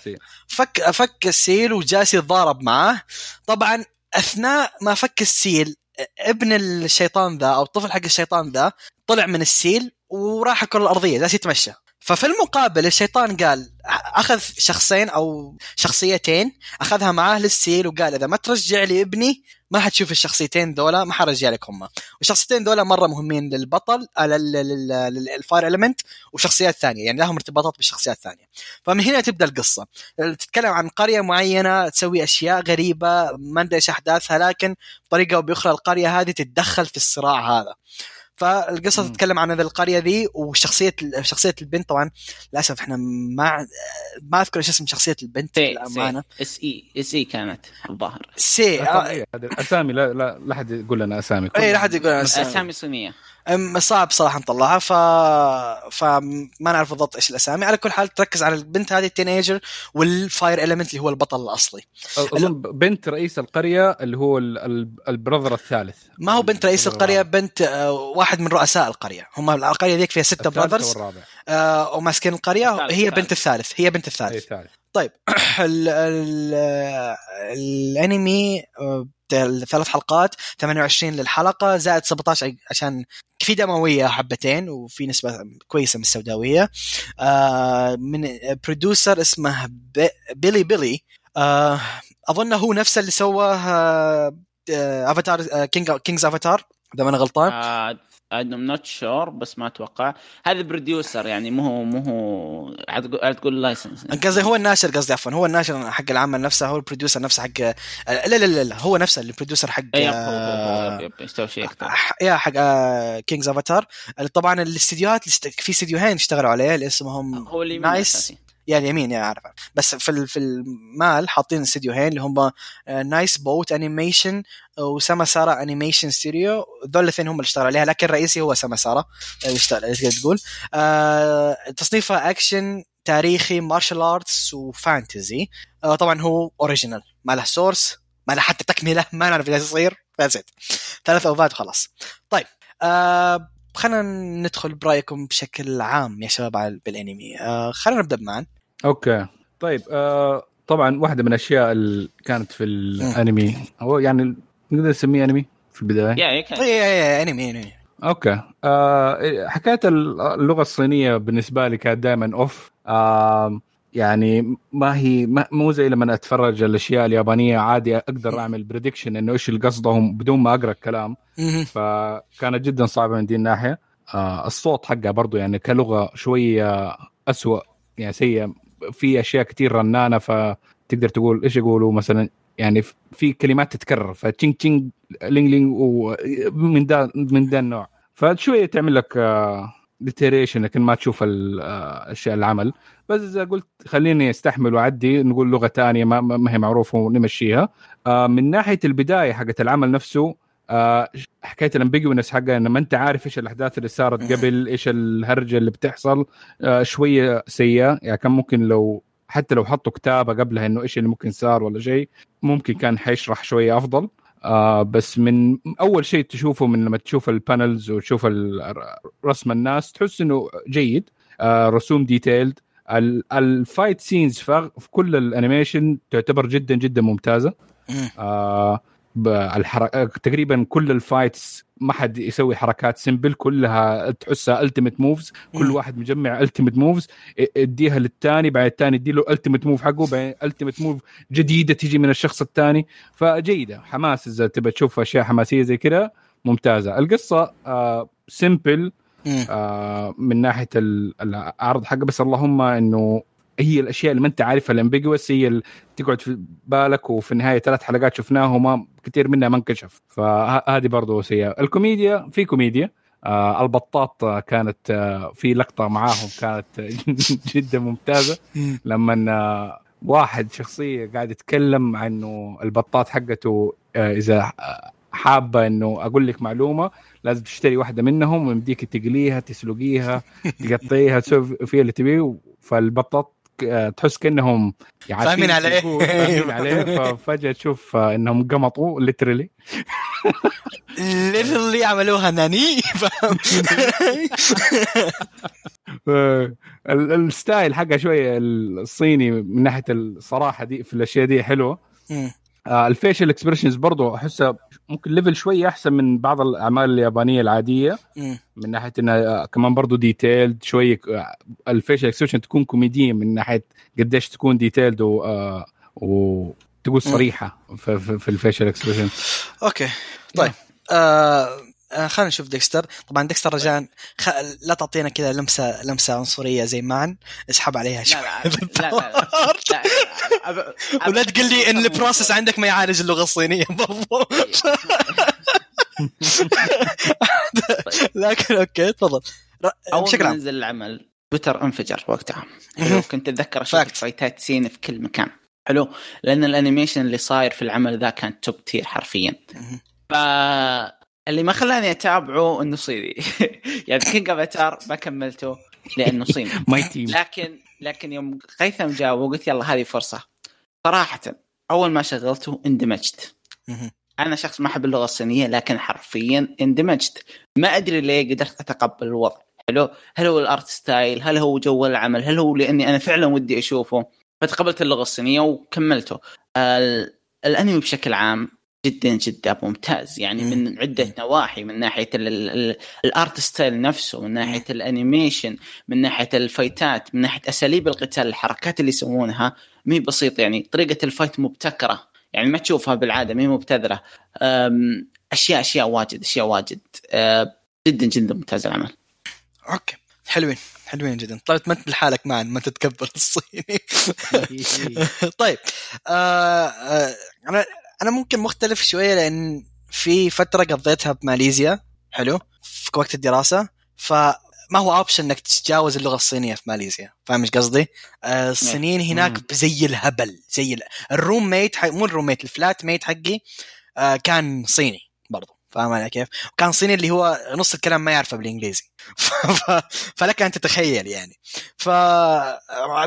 فك فك ال seal وجالس يتضارب معاه طبعا أثناء ما فك ال seal ابن الشيطان ذا أو الطفل حق الشيطان ذا طلع من ال seal وراح الكره الأرضية جالس يتمشى. ففي المقابل الشيطان قال أخذ شخصين أو شخصيتين أخذها معاه لل seal وقال إذا ما ترجع لي ابني ما حتشوف الشخصيتين ذولا ما حرجع لك هم والشخصيتين ذولا مرة مهمين للبطل آه، لل- لل- لل- لل fire element وشخصيات ثانية. يعني لهم ارتباطات بالشخصيات الثانية فمن هنا تبدأ القصة. تتكلم عن قرية معينة تسوي أشياء غريبة ما ندري إيش أحداثها لكن بطريقه أو باخرى القرية هذه تتدخل في الصراع هذا. فالقصة. تتكلم عن هذه القرية ذي وشخصية شخصية البنت. طبعا للأسف إحنا ما ما أذكر إيش اسم شخصية البنت سي للامانه إس إي إس إي كانت الظاهر. سي آه، أسامي لا لا لا حد يقول لنا أسامي. اي لا حد يقول أنا أسامي. أسامي صينية. صعب صراحة نطلعها ف فما نعرف بالضبط إيش الأسامي. على كل حال تركز على البنت هذه ال teenager وال fire element اللي هو البطل الأصلي. أظن بنت رئيس القرية اللي هو ال- ال- ال brother الثالث. ما هو بنت رئيس القرية. بنت آه، واحد من رؤساء القرية. هم القرية ذيك فيها ستة brothers آه، وماسكين القرية. الثالث، هي الثالث. بنت الثالث هي بنت الثالث. الثالث. طيب *clears throat* ال ال الأنمي آه، ثلاث حلقات 28 للحلقة زائد 17 عشان في دموية حبتين وفي نسبة كويسة من السوداوية. آه، من producer اسمه بي- Bilibili. آه، اظن هو نفسه اللي سوى آه، آه، Avatar King King's Avatar إذا ما أنا غلطان I'm not sure بس ما أتوقع. هذا producer يعني مو هو مو هو عاد تقول- license قصدي هو الناشر قصدي عفوا هو الناشر حق العمل نفسه هو البروديوسر نفسه حق لا لا لا, لا هو نفسه البروديوسر حق آه، يب، يستوي شيء أكثر. يا حق كينجز افاتار طبعا الاستديوهات في استديوهين اشتغلوا عليه اللي اسمهم هو اللي نايس يا اليمين يا عارف. بس في في المال حاطين استديوهين اللي هم نايس بوت انيميشن وسما سارا انيميشن ستوديو ذول الاثنين هم اللي اشتغلوا عليها لكن الرئيسي هو سما سارا اللي اشتغل تقدر تقول؟ آه، تصنيفها اكشن تاريخي martial arts و fantasy آه، طبعا هو original ما له source ما له حتى تكملة ما نعرف إيش يصير. ثلاث أوفات وخلاص. طيب آه خلينا ندخل برأيكم بشكل عام يا شباب بالأنمي. آه خلينا نبدأ بمان okay. طيب آه طبعا واحدة من الأشياء اللي كانت في الأنمي. هو يعني نقدر نسميه أنمي في البداية؟ يا يا كان اي اي أنمي أنمي. okay. آه حكاية اللغة الصينية بالنسبة لي كانت دائما off آه يعني ما هي ما مو زي لما أتفرج الأشياء اليابانية عادي أقدر أعمل prediction إنه إيش اللي قصدهم بدون ما أقرأ الكلام. فكانت جدا صعبة من دي الناحية. آه الصوت حقها برضو يعني كلغة شوية أسوأ يعني سيء في أشياء كتير رنانة فتقدر تقول إيش يقولوا؟ مثلا يعني في كلمات تتكرر فتشينج تشينج لينج لينج ومن ده من ده النوع. فشوية تعمل لك ديتيريشن لكن ما تشوف ال- آه، العمل. بس إذا قلت خليني أستحمل وأعدي نقول لغة ثانية ما هي معروفة ونمشيها. آه، من ناحية البداية حقت العمل نفسه آه، حكاية ال ambiguousness حقها إن ما أنت عارف إيش الأحداث اللي صارت قبل إيش الهرجة اللي بتحصل آه، شوية سيئة. يعني كان ممكن لو حتى لو حطوا كتابة قبلها إنه إيش اللي ممكن صار ولا شيء ممكن كان حيشرح شوية أفضل. آه بس من أول شيء تشوفه من لما تشوف ال panels وتشوف رسم الناس تحس إنه جيد آه رسوم detailed ال fight scenes في كل ال animation تعتبر جدا جدا ممتازة. مم. آه ب- الحرك... تقريبا كل ال fights ما حد يسوي حركات simple كلها تحسها ultimate moves كل. واحد مجمع ultimate moves اديها للثاني بعد الثاني اديله ultimate move حقه بعد ultimate move جديدة تيجي من الشخص الثاني فجيدة حماس إذا تبى تشوف أشياء حماسية زي كذا ممتازة القصة آه simple. آه من ناحية ال- العرض حقه بس اللهم إنه هي الأشياء اللي ما أنت عارفها ال ambiguous هي اللي تقعد في بالك وفي النهاية ثلاث حلقات شفناها وما كثير منها ما انكشف. فهذه برضه سيئه الكوميديا في كوميديا. آه البطاط كانت آه في لقطة معاهم كانت *laughs* جدا ممتازة. مم. لما آه، واحد شخصية قاعد يتكلم عن إنه البطاط حقته آه، إذا آه، حابة إنه أقول لك معلومة لازم تشتري واحدة منهم ويمديك تقليها تسلقيها تقطعيها تسوي فيها اللي تبيه. فالبطاط تحس كأنهم فاهمين عليه. فاهمين عليه *laughs* ففجاه تشوف آه، إنهم قمطوا ليترلي literally عملوها ناني *laughs* ال- ال style حقه شوية الصيني من ناحية الصراحة دي في الأشياء دي حلوة. آه، ال facial expressions برضو أحسها ممكن level شوية أحسن من بعض الأعمال اليابانية العادية. من ناحية انها كمان برضو detailed شوية آه، ال facial expression تكون كوميديه من ناحية قديش تكون detailed و, آه، وتقول صريحة في, في, في ال facial expression okay. طيب. آه آه، خلينا نشوف ديكستر. طبعا ديكستر رجاء خ... لا تعطينا كذا لمسة لمسة عنصرية زي معن اسحب عليها لا شوي. *laughs* لا لا لا لا. لا أب- ولا تقول لي إن ال process عندك ما يعالج اللغة الصينية. *laughs* برضو لكن okay تفضل. بشكل عام نزل العمل تويتر انفجر وقتها حلو كنت أتذكر أشوف. فايتات scene في كل مكان. حلو لأن ال animation اللي صاير في العمل ذا كان top tier حرفيا. مهم. فاللي ما خلاني أتابعه إنه صيني. *laughs* يعني King Avatar ما كملته لأنه صيني. *laughs* ماي تيم لكن لكن يوم غيثم جاوب وقلت يلا هذه فرصة. صراحة أول ما شغلته اندمجت. أنا شخص ما أحب اللغة الصينية لكن حرفيا اندمجت. ما أدري ليه قدرت أتقبل الوضع. حلو؟ هل هو ال art style؟ هل هو جو العمل؟ هل هو لأني أنا فعلا ودي أشوفه؟ فتقبلت اللغة الصينية وكملته. ال- الأنمي بشكل عام جدا جدا ممتاز. يعني من عدة نواحي من ناحية ال- ال- ال- ال art style نفسه من ناحية ال animation من ناحية الفايتات من ناحية أساليب القتال الحركات اللي يسوونها مي بسيط. يعني طريقة ال fight مبتكرة. يعني ما تشوفها بالعادة مي مبتذله أشياء أشياء واجد أشياء واجد. أه، جدا جدا ممتاز العمل. okay. حلوين حلوين جدا. طيب ما انت لحالك معا ما تتقبل *laughs* الصيني *laughs* طيب آه آه أنا أنا ممكن مختلف شوية لأن في فترة قضيتها بماليزيا حلو في وقت الدراسة. فما هو option إنك تتجاوز اللغة الصينية في ماليزيا فاهم إيش قصدي؟ آه الصينيين هناك زي الهبل زي ال... ال roommate حق... مو ال roommate ال flatmate حقي آه كان صيني برضو. فاهم علي كيف؟ وكان صيني اللي هو نص الكلام ما يعرفه بالإنجليزي. *laughs* فلك أن تتخيل يعني. ف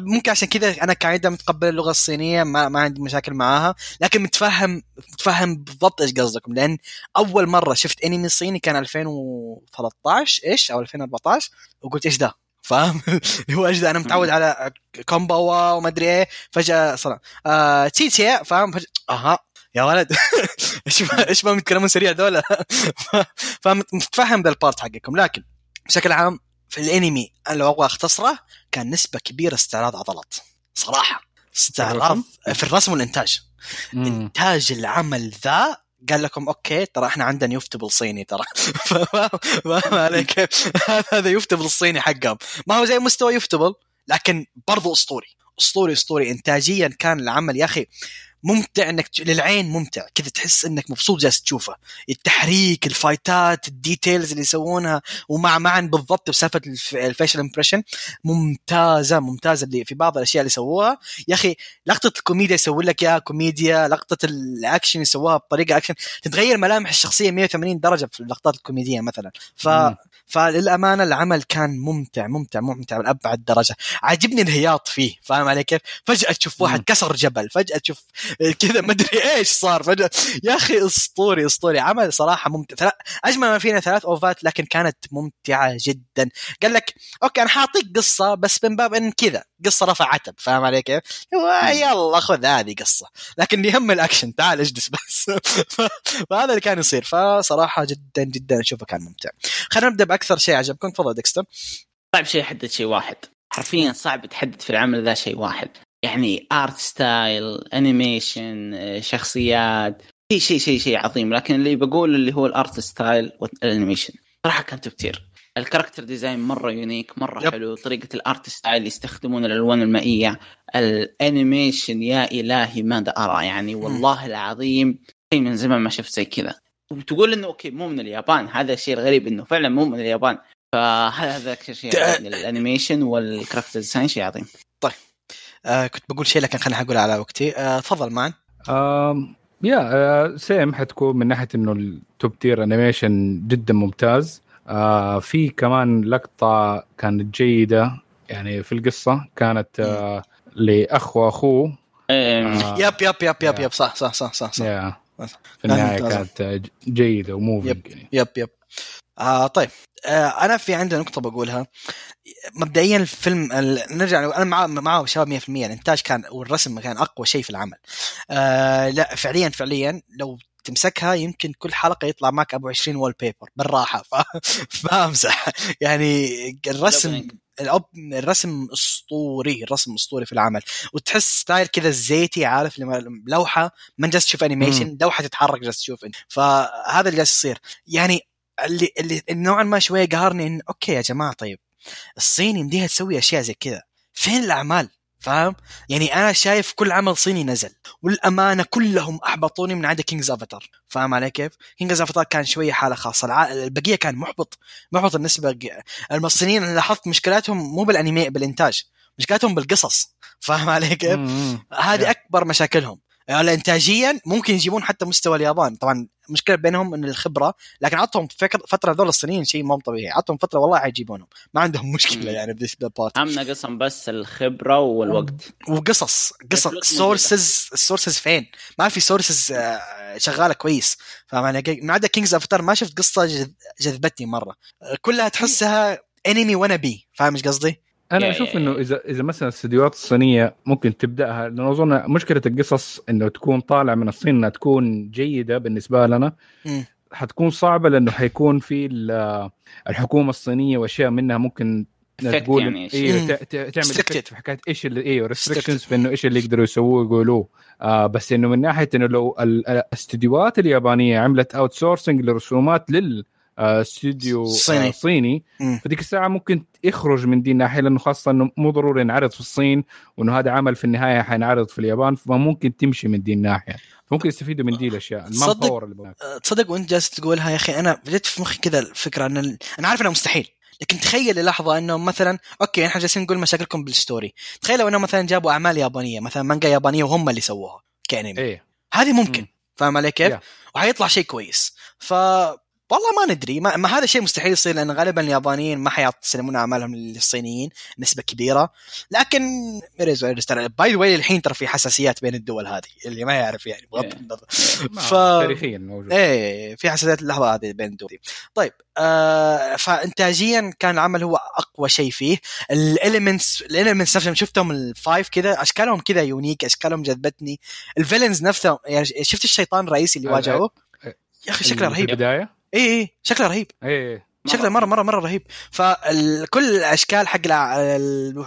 ممكن عشان كذا أنا كعاده متقبل اللغة الصينية ما, ما عندي مشاكل معاها. لكن متفهم متفهم بالضبط إيش قصدكم. لأن أول مرة شفت أنمي صيني كان 2013 إيش أو 2014 وقلت إيش ده؟ فاهم؟ *laughs* اللي هو إيش ده؟ أنا متعود على كومباوا وما أدري إيه. فجأة صراحة آه تشي تشي فاهم؟ فجاه أها. يا ولد. *laughs* إيش ما إيش ما يتكلمون سريع دولة *laughs* فمتفهم ذا ال part حقكم لكن بشكل عام في الانمي أنا لو أبغى اختصره كان نسبة كبيرة استعراض عضلات. صراحة. استعراض في الرسم والإنتاج. إنتاج العمل ذا قال لكم okay ترى إحنا عندنا ufotable صيني ترى. *laughs* فاهم عليك. هذا ufotable الصيني حقهم. ما هو زي مستوى ufotable لكن برضو أسطوري. أسطوري أسطوري. انتاجيا كان العمل يا أخي ممتع إنك للعين ممتع. كذا تحس إنك مبسوط جالس تشوفه التحريك الفايتات ال details اللي يسوونها ومع معا بالضبط بسالفة الف- ال facial expression ممتازة ممتازة اللي في بعض الأشياء اللي سووها يا أخي لقطة الكوميديا يسوي لك اياها كوميديا لقطة الأكشن يسووها بطريقة أكشن. تتغير ملامح الشخصية 180 درجة في اللقطات الكوميدية مثلا. ف. فللأمانة العمل كان ممتع ممتع ممتع لابعد درجة. عاجبني الهياط فيه فاهم علي كيف؟ فجأة تشوف واحد. كسر جبل فجأة تشوف كذا ما أدري إيش صار فجأة يا أخي أسطوري أسطوري. عمل صراحة ممتع. أجمل ما فينا ثلاث OVA ات لكن كانت ممتعة جدا. قال لك okay أنا حاعطيك قصة بس من باب إن كذا قصة رفع عتب. فاهم علي كيف؟ يلا خذ هذه قصة. لكن يهم الأكشن تعال اجلس بس. *laughs* فهذا اللي كان يصير. فصراحة جدا جدا أشوفه كان ممتع. خلينا نبدأ باكثر شيء عجبكم تفضل ديكستر. صعب شيء يحدد شيء واحد. حرفيا صعب تحدد في العمل ذا شيء واحد. يعني art style animation شخصيات شيء شيء شيء شيء عظيم. لكن اللي بقول اللي هو ال art style وال animation صراحة كان كثير ال character design مرة unique مرة yep. حلو. طريقة ال art style اللي يستخدمون الألوان المائية. ال animation يا إلهي ماذا أرى؟ يعني والله العظيم شيء من زمان ما شفت زي كذا. وتقول إنه okay مو من اليابان. هذا الشيء الغريب إنه فعلا مو من اليابان. فهذا أكثر شيء. ال animation وال character design شيء عظيم. آه كنت بقول شيء لكن خليني أقول على وقتي. آه تفضل معا آم، يا آه، same حتكون من ناحية إنه ال top tier animation جدا ممتاز. آه، في كمان لقطة كانت جيدة. يعني في القصة كانت آه، الأخ واخوه إيه، آه، yep yep yep yep. yep. صح صح صح صح, صح. في النهاية. كانت جيدة و moving يعني. yep yep. آه طيب. آه أنا في عندي نقطة بقولها. مبدئيا الفيلم ال- نرجع أنا مع معه شباب 100% الإنتاج كان والرسم كان أقوى شيء في العمل. آه لا فعليا فعليا لو تمسكها يمكن كل حلقة يطلع معك أبو 20 wallpaper بالراحة. *laughs* ف... فامزح. يعني الرسم الأب الرسم أسطوري الرسم أسطوري في العمل. وتحس style كذا الزيتي عارف؟ لما لوحة ما جالس تشوف animation لوحة تتحرك جالس تشوف. فهذا اللي جالس يصير. يعني اللي اللي نوعا ما شوية قهرني انه okay يا جماعة طيب الصين يمديها تسوي أشياء زي كذا. فين الأعمال؟ فاهم يعني أنا شايف كل عمل صيني نزل والأمانة كلهم أحبطوني من عدا King's Avatar فاهم علي كيف كينجز أفاتار كان شوية حالة خاصة. البقية كان محبط محبط النسبة المصريين أنا لاحظت مشكلاتهم مو بالانمي بالإنتاج مشكلاتهم بالقصص فاهم علي كيف. هذه. أكبر مشاكلهم انتاجيا ممكن يجيبون حتى مستوى اليابان. طبعا مشكلة بينهم إن الخبرة لكن عطهم فترة هذول الصينيين شيء مو طبيعي. عطهم فترة والله حيجيبونهم ما عندهم *laughs* مشكلة. يعني بذيس part اهم قسم بس الخبرة والوقت. وقصص. قصص. sources ال sources فين؟ ما في sources شغالة كويس. فاهم علي؟ ما عدا كينجز افاتار ما شفت قصة جذ- جذبتني مرة. آه، كلها تحسها انمي وأنا بي فاهم إيش قصدي؟ أنا يا- أشوف يا- إنه إذا إذا مثلا الاستديوهات الصينية ممكن تبدأها لأنه أظن مشكلة القصص إنه تكون طالع من الصين إنها تكون جيدة بالنسبة لنا. حتكون صعبة لأنه حيكون في ال- الحكومة الصينية وأشياء منها ممكن تقول يعني. أيوه ت- تعمل في حكاية إيش اللي أيوه restrictions. في إنه إيش اللي يقدروا يسووه يقولوه آه بس إنه من ناحية إنه لو ال- الاستديوهات اليابانية عملت outsourcing لرسومات لل استوديو صيني. آه، صيني. فديك الساعة ممكن يخرج من دي الناحية لأنه خاصة إنه مو ضروري ينعرض في الصين وإنه هذا عمل في النهاية حينعرض في اليابان فممكن تمشي من دي الناحية فممكن يستفيدوا من دي الأشياء المان تصدق- تصدق وأنت جالس تقولها يا أخي أنا جت في مخي كذا الفكرة ان ال... أنا عارف انها مستحيل لكن تخيل للحظة إنه مثلا أوكي إحنا جالسين نقول مشاكلكم بال story تخيلوا إنه مثلا جابوا أعمال يابانية مثلا مانجا يابانية وهم اللي سووها كأنمي إيه هذه ممكن مم. فاهم علي كيف؟ Yeah. وحيطلع شيء كويس ف والله ما ندري. ما, ما هذا شيء مستحيل يصير لأن غالبا اليابانيين ما حيسلمون أعمالهم للصينيين نسبة كبيرة. لكن by the way الحين ترى في حساسيات بين الدول هذه اللي ما يعرف يعني بغض إيه. النظر. *laughs* ف- تاريخيا موجود. إيه في حساسيات اللحظة هذه بين الدول. طيب آه فانتاجيا كان العمل هو أقوى شيء فيه. ال elements ال elements نفسهم شفتهم ال five كذا؟ أشكالهم كذا unique أشكالهم جذبتني. ال villains نفسهم يعني شفت الشيطان الرئيسي اللي واجهوه؟ يا أخي شكله رهيب. البداية؟ اي اي شكله رهيب. إيه شكله مرة. مرة مرة رهيب. فكل الأشكال حق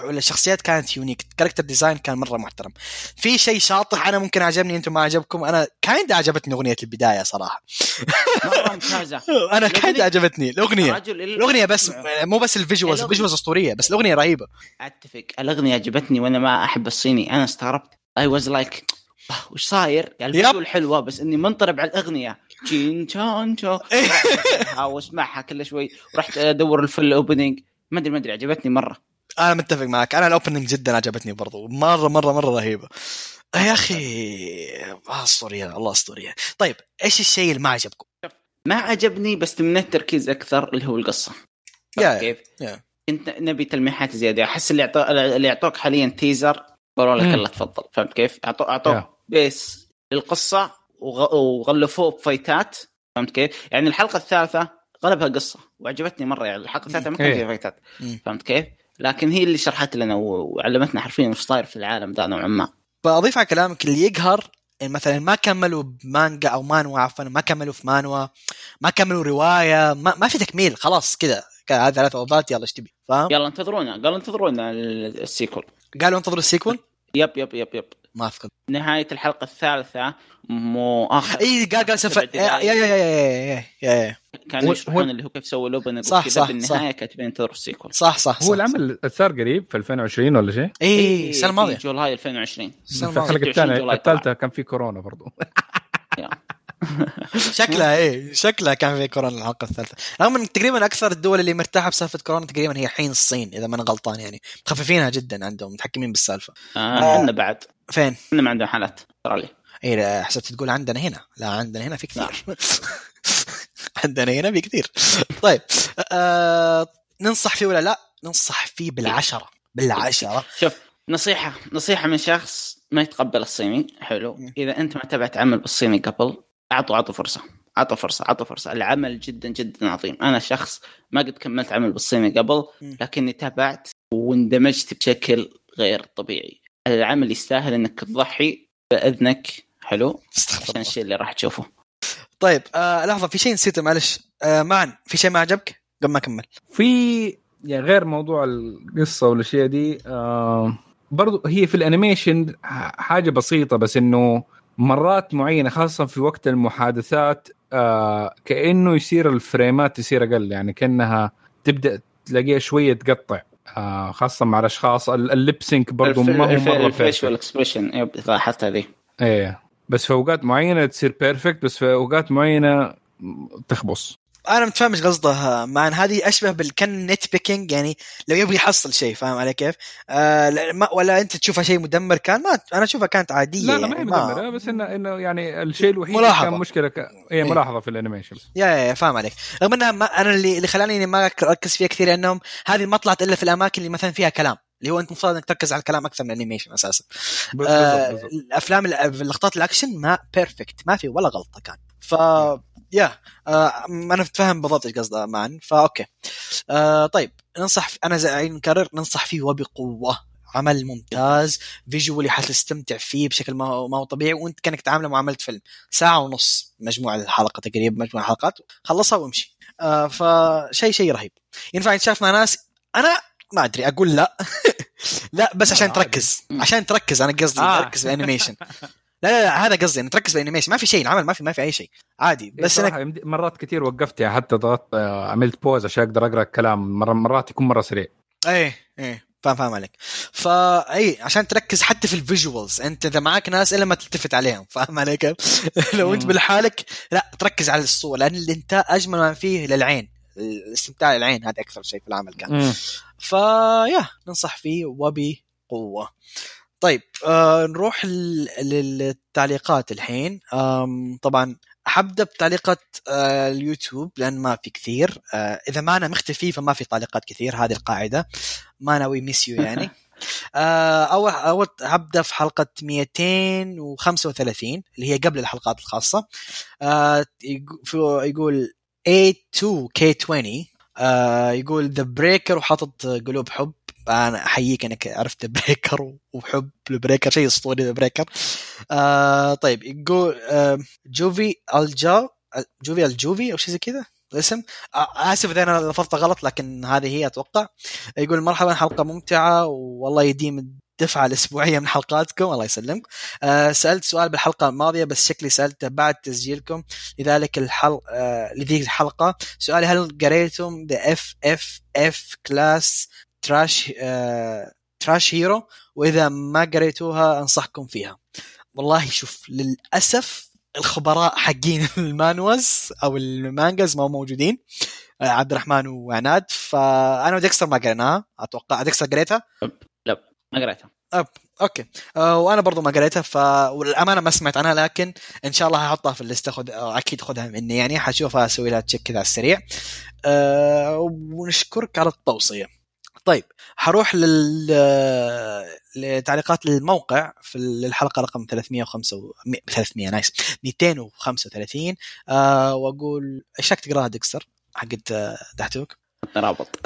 الشخصيات كانت unique character design كان مرة محترم. في شيء شاطح أنا ممكن عجبني أنتم ما عجبكم أنا kind عجبتني أغنية البداية صراحة. *laughs* مره ممتازه أنا kind *laughs* الأغنية- عجبتني الأغنية. الأغنية بس مو بس ال visuals. ال visuals أسطورية بس الأغنية رهيبة. أتفق. الأغنية عجبتني وأنا ما أحب الصيني. أنا استغربت. I was like وش صاير؟ يعني yep. الفيديو حلوة بس إني منطرب على الأغنية. تشين تشان تشو *laughs* إيه. واسمعها كل شوي ورحت أدور ال full opening ما ادري ما أدري عجبتني مرة أنا متفق معك أنا ال opening جدا عجبتني برضو مره مره مرة رهيبة يا أخي آه، أسطورية الله أسطورية طيب إيش الشيء اللي ما عجبكم؟ ما عجبني بس تمنى التركيز أكثر اللي هو القصة yeah كيف؟ yeah. كنت نبي تلميحات زيادة أحس اللي يعطو... اللي يعطوك حاليا teaser قالوا لك. يلا تفضل فهمت كيف؟ أعطوك. base للقصة. وغلفوه ب fightات فهمت كيف؟ يعني الحلقة الثالثة غلبها قصة وعجبتني مرة يعني الحلقة الثالثة ما كان إيه. فيها fightات مم. فهمت كيف؟ لكن هي اللي شرحت لنا وعلمتنا حرفيا وش صاير في العالم ذا نوعا ما بضيف على كلامك اللي يقهر مثلا ما كملوا بمانجا أو مانها عفوا ما كملوا في مانها ما كملوا رواية ما, ما في تكميل خلاص كذا هذه ثلاث OVAت يلا إيش تبي فاهم؟ يلا انتظرونا قالوا انتظرونا ال- ال sequel قالوا انتظروا ال sequel yep yep yep yep ما اذكر نهاية الحلقة الثالثة مو آخر. إي قال قال سبع yeah. Yeah yeah yeah yeah yeah كانوا هو- يشرحون اللي هو كيف سووا لوبن صح، صح، بالنهاية كاتبين انتظروا ال sequel صح صح صح هو العمل صار قريب في 2020 ولا شيء؟ إي السنة الماضية. جولاي 2020 السنة في الحلقة الماضية. 26 الثانية الثالثة كان في كورونا برضو. *laughs* *laughs* شكلها إيه شكلها كان في كورونا الحلقة الثالثة. رغم إن تقريبا أكثر الدول اللي مرتاحة بسالفة كورونا تقريبا هي الحين الصين إذا ما أنا غلطان يعني. مخففينها جدا عندهم متحكمين بالسالفة. آه عندنا بعد. فين؟ عندنا ما عندنا حالات استراليا اي حسبت تقول عندنا هنا. لا عندنا هنا في كثير. *laughs* عندنا هنا في كثير. طيب آه ننصح فيه ولا لا؟ ننصح فيه بالعشرة. بالعشرة. شوف نصيحة نصيحة من شخص ما يتقبل الصيني حلو. إذا أنت ما تابعت عمل بالصيني قبل اعطوا أعطوا فرصة. أعطوا فرصة أعطوا فرصة. العمل جدا جدا عظيم. أنا شخص ما قد كملت عمل بالصيني قبل. لكني تابعت واندمجت بشكل غير طبيعي. العمل يستاهل إنك تضحي بإذنك. حلو؟ عشان. الشيء اللي راح تشوفه. طيب آه لحظة في شيء نسيته معلش. آه معن في شيء ما عجبك؟ قبل ما أكمل. في يعني غير موضوع القصة والأشياء دي آه برضو هي في الأنيميشن حاجة بسيطة بس إنه مرات معينة خاصة في وقت المحادثات آه كأنه يصير الفريمات تصير أقل يعني كأنها تبدأ تلاقيها شوية تقطع آه خاصة مع الأشخاص. اللبسينك برضو ما هو مرة الفيش perfect. والاكسبريشن يب لاحظت هذه. إيه بس في أوقات معينة تصير بيرفكت بس في أوقات معينة تخبص. أنا متفاهم إيش قصده معن هذه أشبه بالكن نت بيكينج يعني لو يبغى يحصل شيء فاهم علي كيف؟ آه ما ولا أنت تشوفها شيء مدمر كان ما أنا أشوفها كانت عادية لا لا ما يعني هي مدمرة بس إنه إنه يعني الشيء الوحيد ملاحظة. كان مشكلة ك... هي إيه. ملاحظة في الأنيميشن يا يا, يا فاهم عليك رغم إنها ما أنا اللي اللي خلاني ما أركز فيها كثير انهم هذه ما طلعت إلا في الأماكن اللي مثلا فيها كلام اللي هو أنت المفروض إنك تركز على الكلام أكثر من ال animation أساسا بالضبط آه بالضبط. الأفلام ال- لقطات الأكشن ما perfect ما في ولا غلطة كان ف yeah آه أنا متفهم بالضبط إيش قصده معا. فأوكي. آه طيب ننصح أنا زي نكرر ننصح فيه وبقوة. عمل ممتاز. visually حتستمتع فيه بشكل ما هو ما هو طبيعي وأنت كأنك تعامله معامله فيلم. ساعة ونص مجموعة الحلقة تقريبا مجموعة حلقات خلصها وامشي. آه فشيء شيء رهيب. ينفع يتشاف مع ناس؟ أنا ما أدري. أقول لا. *laughs* لا بس عشان. تركز. عشان تركز. أنا قصدي آه. تركز في ال animation *laughs* لا لا لا هذا قصدي انك تركز في ال animation ما في شيء العمل ما في ما في أي شيء عادي بس بس إنك مرات كثير وقفت يعني حتى ضغطت آه، عملت pause عشان أقدر أقرأ الكلام مرة مرات يكون مرة سريع. إيه إيه فاهم فاهم عليك. فاي عشان تركز حتى في ال visuals أنت إذا معك ناس إلا ما تلتفت عليهم فاهم علي كيف؟ *laughs* لو أنت. بالحالك لا تركز على الصور لأن الانتاج أجمل ما فيه للعين الاستمتاع للعين هذا أكثر شيء في العمل كان. فيا ننصح فيه وبقوة. طيب آه نروح لل- للتعليقات الحين. طبعا حبدا بتعليقات آه، اليوتيوب لأن ما في كثير. آه، إذا ما أنا مختفي فما في تعليقات كثير هذه القاعدة. ما ناوي ميس يو يعني. *laughs* آه، اول اول هبدا في حلقة 235 اللي هي قبل الحلقات الخاصة. آه، يقول A2K20 آه، يقول The Breaker وحاطط قلوب حب. أنا أحييك إنك عرفت Breaker وحب ال Breaker شيء أسطوري The Breaker. آه طيب يقول آه جوفي الجا جوفي الجوفي أو شيء زي كذا الاسم. آه آسف إذا أنا لفظتها غلط لكن هذه هي أتوقع. يقول مرحبا حلقة ممتعة والله يديم الدفعة الأسبوعية من حلقاتكم الله يسلمك. آه سألت سؤال بالحلقة الماضية بس شكلي سألته بعد تسجيلكم. لذلك الحلقة آه لذيك الحلقة. سؤالي هل قريتم The FFF class trash آه trash hero وإذا ما قريتوها أنصحكم فيها. والله شوف للأسف الخبراء حقين *laughs* المانوز أو المانجاز ما هم موجودين آه، عبد الرحمن وعناد. فأنا وديكستر ما قريناها أتوقع ديكستر قريتها؟ ما قريتها. okay. آه وأنا برضو ما قريتها ف والأمانة ما سمعت عنها لكن إن شاء الله هحطها في ال list خد... آه، أكيد خذها مني. يعني حشوفها أسوي لها check كذا على السريع. آه ونشكرك على التوصية. طيب حروح لل لتعليقات الموقع في الحلقة رقم 305 و... 300 nice 235 آه وأقول إيش رايك تقراها ديكستر؟ حقت دحتوك؟ رابط.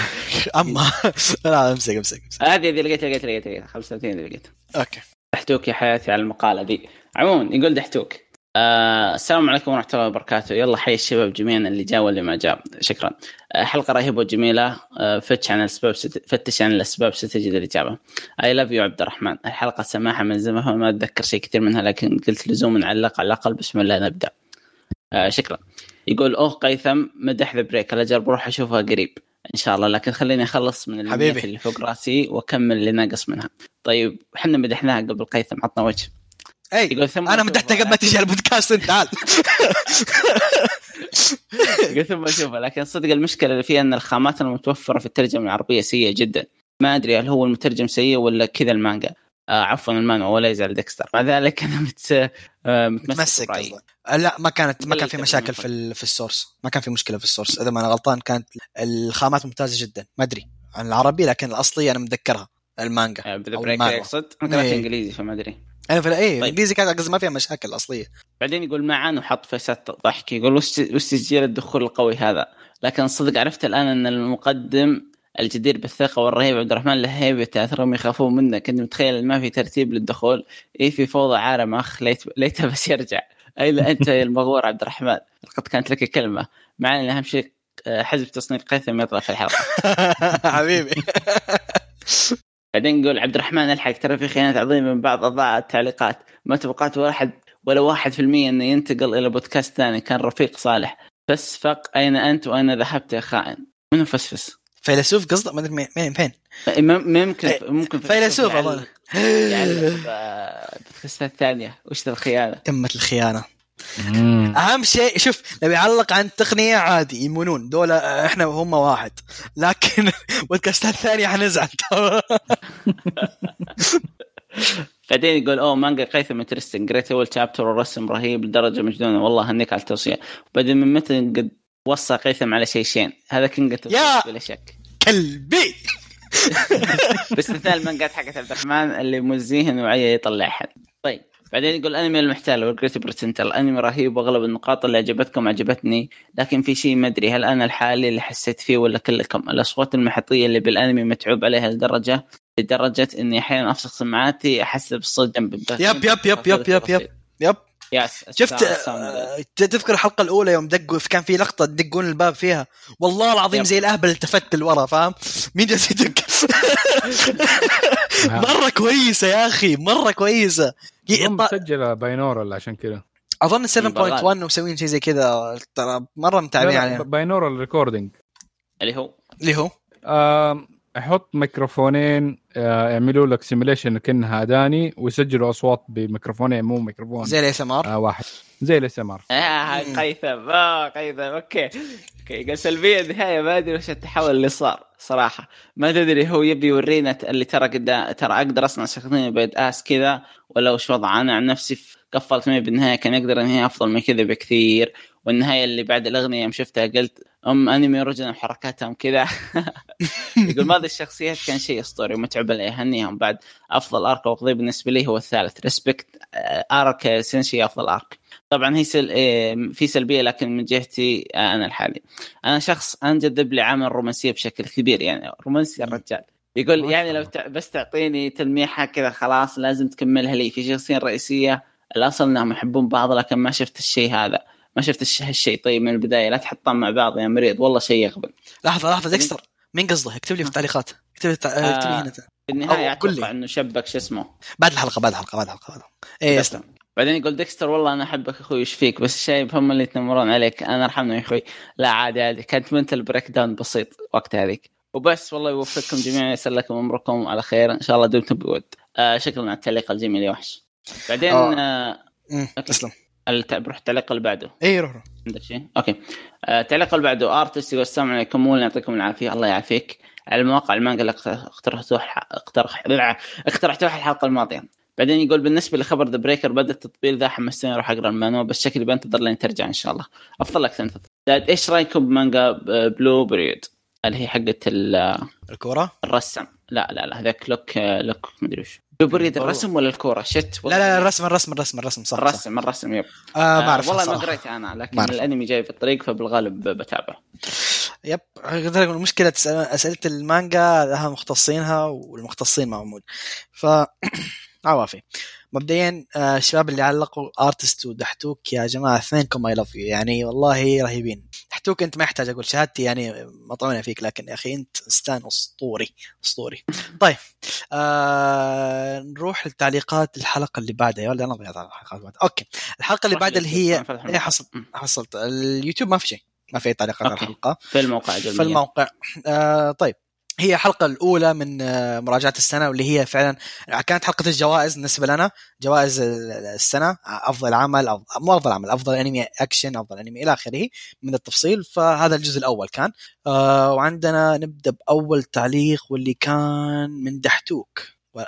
*laughs* أما *laughs* لا امسك امسك هذه اللي لقيتها لقيتها لقيتها لقيتها 35 اللي لقيتها okay. دحتوك يا حياتي على المقالة دي. عموما يقول دحتوك آه السلام عليكم ورحمة الله وبركاته. يلا حي الشباب جميعا اللي جاء واللي ما جاء. شكرا. آه حلقة رهيبة وجميلة. آه فتش عن الأسباب ست... فتش عن الأسباب ستجد الإجابة I love you عبد الرحمن. الحلقة سماحة من زمان ما أتذكر شيء كثير منها لكن قلت لزوم نعلق على الأقل. بسم الله نبدأ. آه شكرا. يقول أوه قيثم مدح The Breaker. أجل بروح أشوفها قريب. إن شاء الله. لكن خليني أخلص من حبيبي. اللي فوق راسي وأكمل اللي ناقص منها. طيب إحنا مدحناها قبل قيثم. عطنا وجه. أي أنا مدحتها قبل ما *laughs* تجي البودكاست أنت تعال. يقول ثم اشوفها لكن صدق المشكلة اللي فيها إن الخامات المتوفرة في الترجمة العربية سيئة جدا. ما أدري هل هو المترجم سيء ولا كذا المانجا. آه عفوا المانوا ولا يزعل ديكستر. مع ذلك أنا مت... آه متمسك متمسك لا ما كانت ما كان في قلت مشاكل في ال- في ال source. ما كان في مشكلة في ال source. إذا ما أنا غلطان كانت الخامات ممتازة جدا. ما أدري عن العربي لكن الاصلي أنا متذكرها المانجا آه Breaker. يقصد؟ أنا قرأت إيه. إنجليزي فما أدري. أنا في اي طيب. الانجليزي كانت قصدي ما فيها مشاكل الاصليه بعدين يقول معا وحط فيسات ضحك. يقول وش تسجيل الدخول القوي هذا؟ لكن صدق عرفت الآن إن المقدم الجدير بالثقة والرهيب عبد الرحمن له هيبه تاثرهم يخافون منه. كنت متخيل ما في ترتيب للدخول. اي في فوضى عارم أخ ليت ليته بس يرجع. اين أنت يا المغور عبد الرحمن. لقد كانت لك كلمة. مع إن أهم شيء آه، حزب تصنيف قيثم يطلع في الحلقة. *laughs* حبيبي. *laughs* بعدين يقول عبد الرحمن الحق ترى في خيانات عظيمة من بعض اضاء التعليقات. ما توقعت واحد ولا واحد في المية إنه ينتقل إلى بودكاست ثاني. كان رفيق صالح. فسفق أين أنت وأين ذهبت يا خائن؟ منو فسفس؟ فيلسوف قصدك؟ ما أدري مين- مين فين مم- ممكن ممكن فيلسوف يعلق- أظن. يعلق بودكاستات ثانية وش ذا الخيانة؟ تمت الخيانة. أهم شيء شوف لو يعلق عن تقنية عادي يمونون. دول إحنا وهم واحد. لكن *laughs* بودكاستات ثانية حنزعل. *laughs* بعدين يقول أوه مانجا قيثم interesting قريت اول chapter والرسم رهيب لدرجة مجنونة. والله هنيك على التوصية. بعدين من متى قد وصى قيثم على شيء شين؟ هذا كنقة يا- بلا شك. كلبي! *laughs* باستثناء المانجات حقت عبد الرحمن اللي موزيها نوعيه يطلعها بعدين يقول انمي المحتال و ال Great Pretender انمي رهيب وأغلب النقاط اللي عجبتكم عجبتني لكن في شيء ما أدري هل أنا الحالي اللي حسيت فيه ولا كلكم؟ الأصوات المحيطية اللي بالأنمي متعوب عليها لدرجه لدرجة إني أحيانا أفسخ سماعاتي احس بالصوت جنب. yep yep yep yep yep yep. yep. yes شفت. آه، تذكر الحلقة الأولى يوم دقوا كان في لقطة تدقون الباب فيها؟ والله العظيم. زي الأهبل التفت لورا فاهم؟ مين جالس يدق؟ *laughs* مرة كويسة يا أخي مرة كويسة. مسجلة binaural عشان كذا؟ أظن يبغى 7.1 ومسوين شيء زي كذا ترى مرة متعبين عليها. binaural recording اللي هو. اللي هو؟ أحط ميكروفونين يعملوا لك simulation كأنها أداني ويسجلوا أصوات بميكروفونين مو ميكروفون. زي ال ASMR؟ آه واحد. زي ال ASMR. آه. قيثم. آه قيثم. okay. okay. قال سلبية النهاية ما أدري وش التحول اللي صار صراحة. ما تدري هو يبي يورينا اللي ترى قدام ترى أقدر أصنع شخصية bad ass كذا ولا وش وضع أنا عن نفسي قفلت معي بالنهايه كان يقدر انهي افضل من كذا بكثير. والنهاية اللي بعد الأغنية يوم شفتها قلت أم أنمي original حركاتهم كذا. *laughs* يقول ماضي الشخصيات؟ كان شيء أسطوري ومتعب لي اهنيهم بعد أفضل arc وقضي بالنسبة لي هو الثالث. respect arc سينشي أفضل arc طبعا هي سل... إيه، في سلبية لكن من جهتي آه، أنا الحالي. أنا شخص أنجذب لعمل رومانسية بشكل كبير يعني رومانسي الرجال يقول يعني لو. تع... بس تعطيني تلميحة كذا خلاص لازم تكملها لي. في شخصية رئيسية الأصل إنهم يحبون بعض لكن ما شفت الشيء هذا. ما شفت الش- هالشيء طيب من البداية لا تحطهم مع بعض يا مريض والله شيء يغبن لحظة لحظة ديكستر مين قصده؟ اكتب لي في التعليقات. اكتب لي. آه. اكتب لي هنا. في النهاية أو قل لي. أتوقع إنه شبك شو اسمه؟ بعد الحلقة بعد الحلقة بعد الحلقة بعد الحلقة. إيه اسلم بعدين يقول ديكستر والله أنا أحبك أخوي إيش فيك؟ بس الشايب هم اللي يتنمرون عليك. أنا ارحمنا يا أخوي. لا عادي عادي. كانت mental breakdown بسيط وقت هذيك. وبس والله يوفقكم جميعا يسر لكم أمركم على خير. إن شاء الله دمتم بود آه شكرا على التعليق الجميل يا وحش. بعدين آه. آه. اسلم بروح التعليق اللي بعده. إيه روح روح. عندك شيء؟ okay. آه، التعليق اللي بعده. Artist يقول السلام عليكم. مول يعطيكم العافية. الله يعافيك. على المواقع المانجا اللي اقت- اقترحتوها اقترح اقترحتوها الحلقة الماضية. بعدين يقول بالنسبة لخبر The Breaker بدا التطبيل ذا حمستني أروح أقرأ المانوا بس شكلي بنتظر لين ترجع إن شاء الله. أفضل لك تنتظر إيش رأيكم بمانجا Blue Period اللي هي حقت ال- الكورة؟ الرسم. لا لا لا. هذاك Blue Lock مدري وش. Period والله. الرسم ولا الكورة شت لا لا الرسم الرسم الرسم الرسم صح. الرسم الرسم yep آه ما أعرف والله ما. قريت أنا لكن ما أعرف. الأنمي جاي في الطريق فبالغالب بتابعه yep قلت لك المشكلة أسئلة المانجا لها مختصينها والمختصين ما موجود ف *clears throat* عوافي مبدئيا آه، الشباب اللي علقوا ارتست ودحتوك يا جماعة اثنينكم I love you يعني والله رهيبين. دحتوك أنت ما يحتاج أقول شهادتي يعني مطعونه فيك لكن يا أخي أنت إنسان أسطوري أسطوري. طيب آه نروح للتعليقات الحلقة اللي بعدها. ولا أنا ضيعت على الحلقة اللي بعدها okay الحلقة اللي بعدها اللي هي إيه الموقع. حصل مم. حصلت. اليوتيوب ما في شيء ما في أي تعليقات على. الحلقة. في الموقع في الموقع. آه طيب. هي الحلقة الأولى من آه، مراجعة السنة واللي هي فعلا كانت حلقة الجوائز بالنسبة لنا. جوائز ال- السنة أفضل عمل أو مو أفضل عمل أفضل أنمي أكشن أفضل أنمي إلى آخره من التفصيل. فهذا الجزء الأول كان. آه وعندنا نبدأ بأول تعليق واللي كان من دحتوك.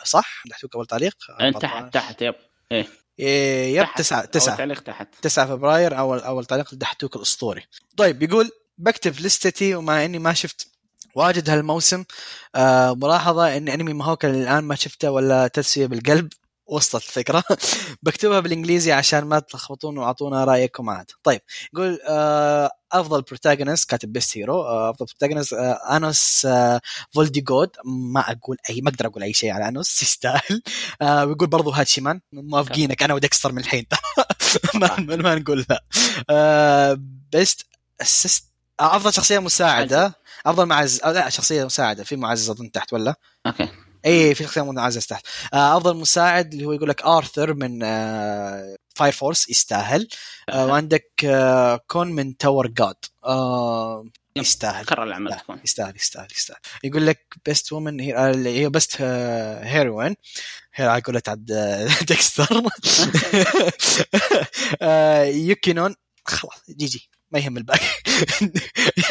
صح؟ دحتوك أول تعليق؟ انت تحت تحت yep. إيه، yep تحت. تسعة أول تسعة. تعليق تحت. 9 فبراير أول أول تعليق لدحتوك الأسطوري. طيب بيقول بكتب لستتي ومع إني ما شفت واجد هالموسم. آه ملاحظة إن أنمي ماهوكا الان ما شفته ولا تسوية بالقلب. وصلت الفكرة. *laughs* بكتبها بالإنجليزي عشان ما تلخبطون وأعطونا رأيكم عاد. طيب يقول آه أفضل protagonist كاتب best hero آه أفضل protagonist آه انوس آه فولديغود ما أقول أي ما أقدر أقول أي شيء على انوس *laughs* يستاهل. آه ويقول برضو هاتشيمان موافقينك أنا وديكستر من الحين. *laughs* ما, ما ما نقول لا. آه best assist أفضل شخصية مساعدة؟ أفضل. معز لا شخصية مساعدة. في معزز أظن تحت ولا؟ okay. اي في شخصية معزز تحت. آه أفضل مساعد اللي هو يقول لك آرثر من Fire Force يستاهل. آه وعندك آه كون من Tower of God آه يستاهل. كرر العمل. تكون يستاهل يستاهل يستاهل. يقول لك best woman هي هي best heroine هي لك عاد آه، *laughs* ديكستر. *laughs* *laughs* آه، يوكينون. خلاص GG. ما يهم الباقي.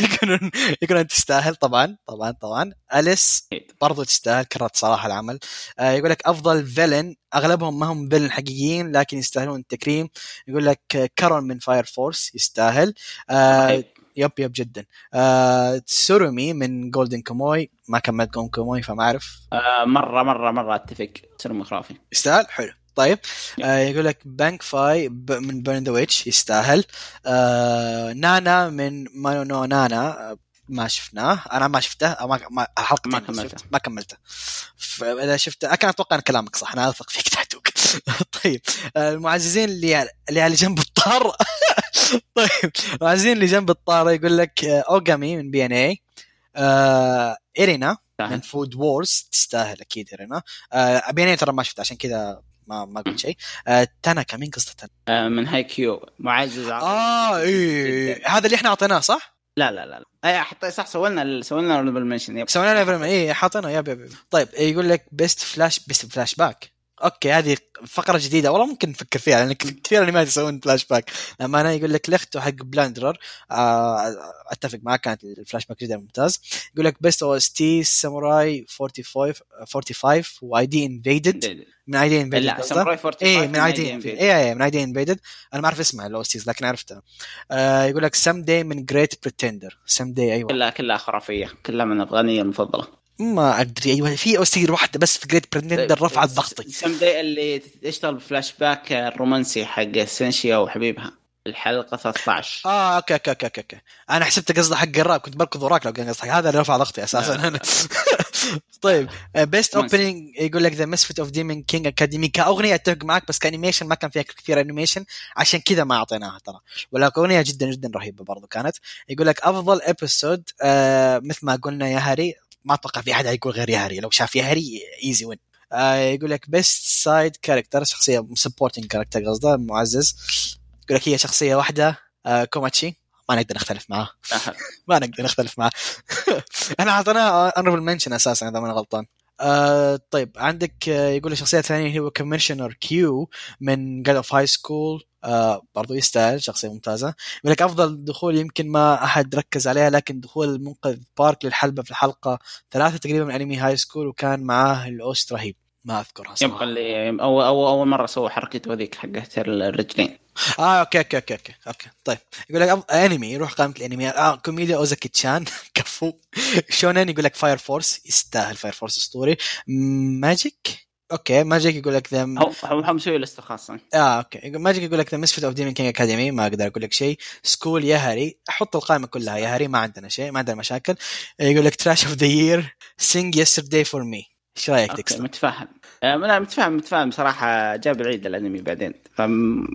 يوكينون يوكينون تستاهل. طبعا طبعا طبعا. أليس. برضو تستاهل كررت صراحة العمل. آه يقول لك أفضل villain. أغلبهم ما هم villain حقيقيين لكن يستاهلون التكريم. يقول لك كارون من Fire Force يستاهل. آه. yep yep جدا. آه تسورومي من Golden Kamuy ما كملت Golden Kamuy فما أعرف. آه، مرة مرة مرة أتفق. سلم خرافي. يستاهل؟ حلو. طيب آه يقول لك بانك فاي ب- من Burn the Witch يستاهل. آه نانا من مانو نو نانا آه، ما شفناه. أنا ما شفته أو ما ما حلقتين ما كملته. ما كملته. فاذا شفته كان أتوقع إن كلامك صح أنا أثق فيك دحتوك *laughs* طيب آه، المعززين اللي اللي على جنب الطار. *laughs* طيب المعززين اللي جنب الطار يقول لك آه، اوغامي من BNA ايرينا من. Food Wars تستاهل أكيد ايرينا آه BNA ترى ما شفته عشان كذا ما ما قلت شيء آه تاناكا مين قصته تاناكا؟ آه، من هاي كيو معزز. آه إيه جداً. هذا اللي إحنا أعطيناه صح؟ لا لا لا. اي حتى صح سوينا سوينا yep سوينا level اي حاطينه yep yep yep. طيب يقول لك بيست فلاش بيست فلاش باك أوكي هذه فقرة جديدة. والله ممكن نفكر فيها لأن كثير انميات يسوون فلاش باك لما أنا يقول لك لخته حق بلاندرر آه أتفق معك كانت الفلاش باك جدا ممتاز. يقول لك بيست أو اس تي ساموراي 45 45 واي دي انفيدد من اي دي انفيدد لا ساموراي 45 اي من اي دي اي اي من اي دي انفيدد أنا ما أعرف اسمها الاو اس لكن عرفتها آه يقول لك سم داي من جريت بريتندر سم داي أيوه. كلها كلها خرافية. كلها من الاغنيه المفضلة. ما أدري أيوه في OST واحدة بس في Great Pretender رفعت ضغطي سم داي اللي تشتغل بفلاش باك الرومانسي حق سينشيا وحبيبها الحلقة 13 آه okay okay okay okay أنا حسبت قصده حق الراب كنت بركض وراك لو كان قصدك. هذا اللي رفع ضغطي أساسا أنا. *laughs* طيب best opening يقول لك The Misfit of Demon King Academy كأغنية أتفق معك بس ك animation ما كان فيها كثير animation عشان كذا ما أعطيناها ترى. ولا اغنيه جدا جدا رهيبة برضو كانت. يقول لك أفضل episode آه مثل ما قلنا يا هاري ما أتوقع في أحد يقول غير يا هاري لو شاف يا هاري easy win آه يقول لك best side character شخصية supporting character قصده معزز. يقول لك هي شخصية واحدة آه كوماتشي. ما نقدر نختلف معاه. *laughs* ما نقدر نختلف معاه. إحنا اعطيناه honorable mention أساسا إذا ما أنا غلطان. آه طيب عندك آه يقول الشخصيه الثانية هو Commissioner Q من God of High School آه برضو يستاهل شخصية ممتازة. يقول لك أفضل دخول يمكن ما أحد ركز عليها لكن دخول المنقذ بارك للحلبة في الحلقة ثلاثة تقريبا من انمي High School وكان معاه ال OST رهيب ما أذكرها صراحة. يبقى اللي أو, أو أول مرة سووا حركة وذيك حقت الرجلين. آه okay okay okay okay, okay. طيب يقول لك. أنمي يروح قائمة الأنمي. آه كوميديا اوزاكي تشان *laughs* كفو. شونن يقول لك Fire Force يستاهل Fire Force أسطوري. magic okay magic يقول لك ذا هو هو مسوي لستة خاصة. آه okay. magic يقول لك The Misfit of Demon King Academy ما أقدر أقول لك شيء. school يا هاري أحط القائمة كلها يا هاري ما عندنا شيء ما عندنا مشاكل. يقول لك trash of the year Sing Yesterday for Me إيش رأيك ديكستر؟ متفاهم. أنا متفاهم متفاهم. صراحة جاب العيد الانمي بعدين فما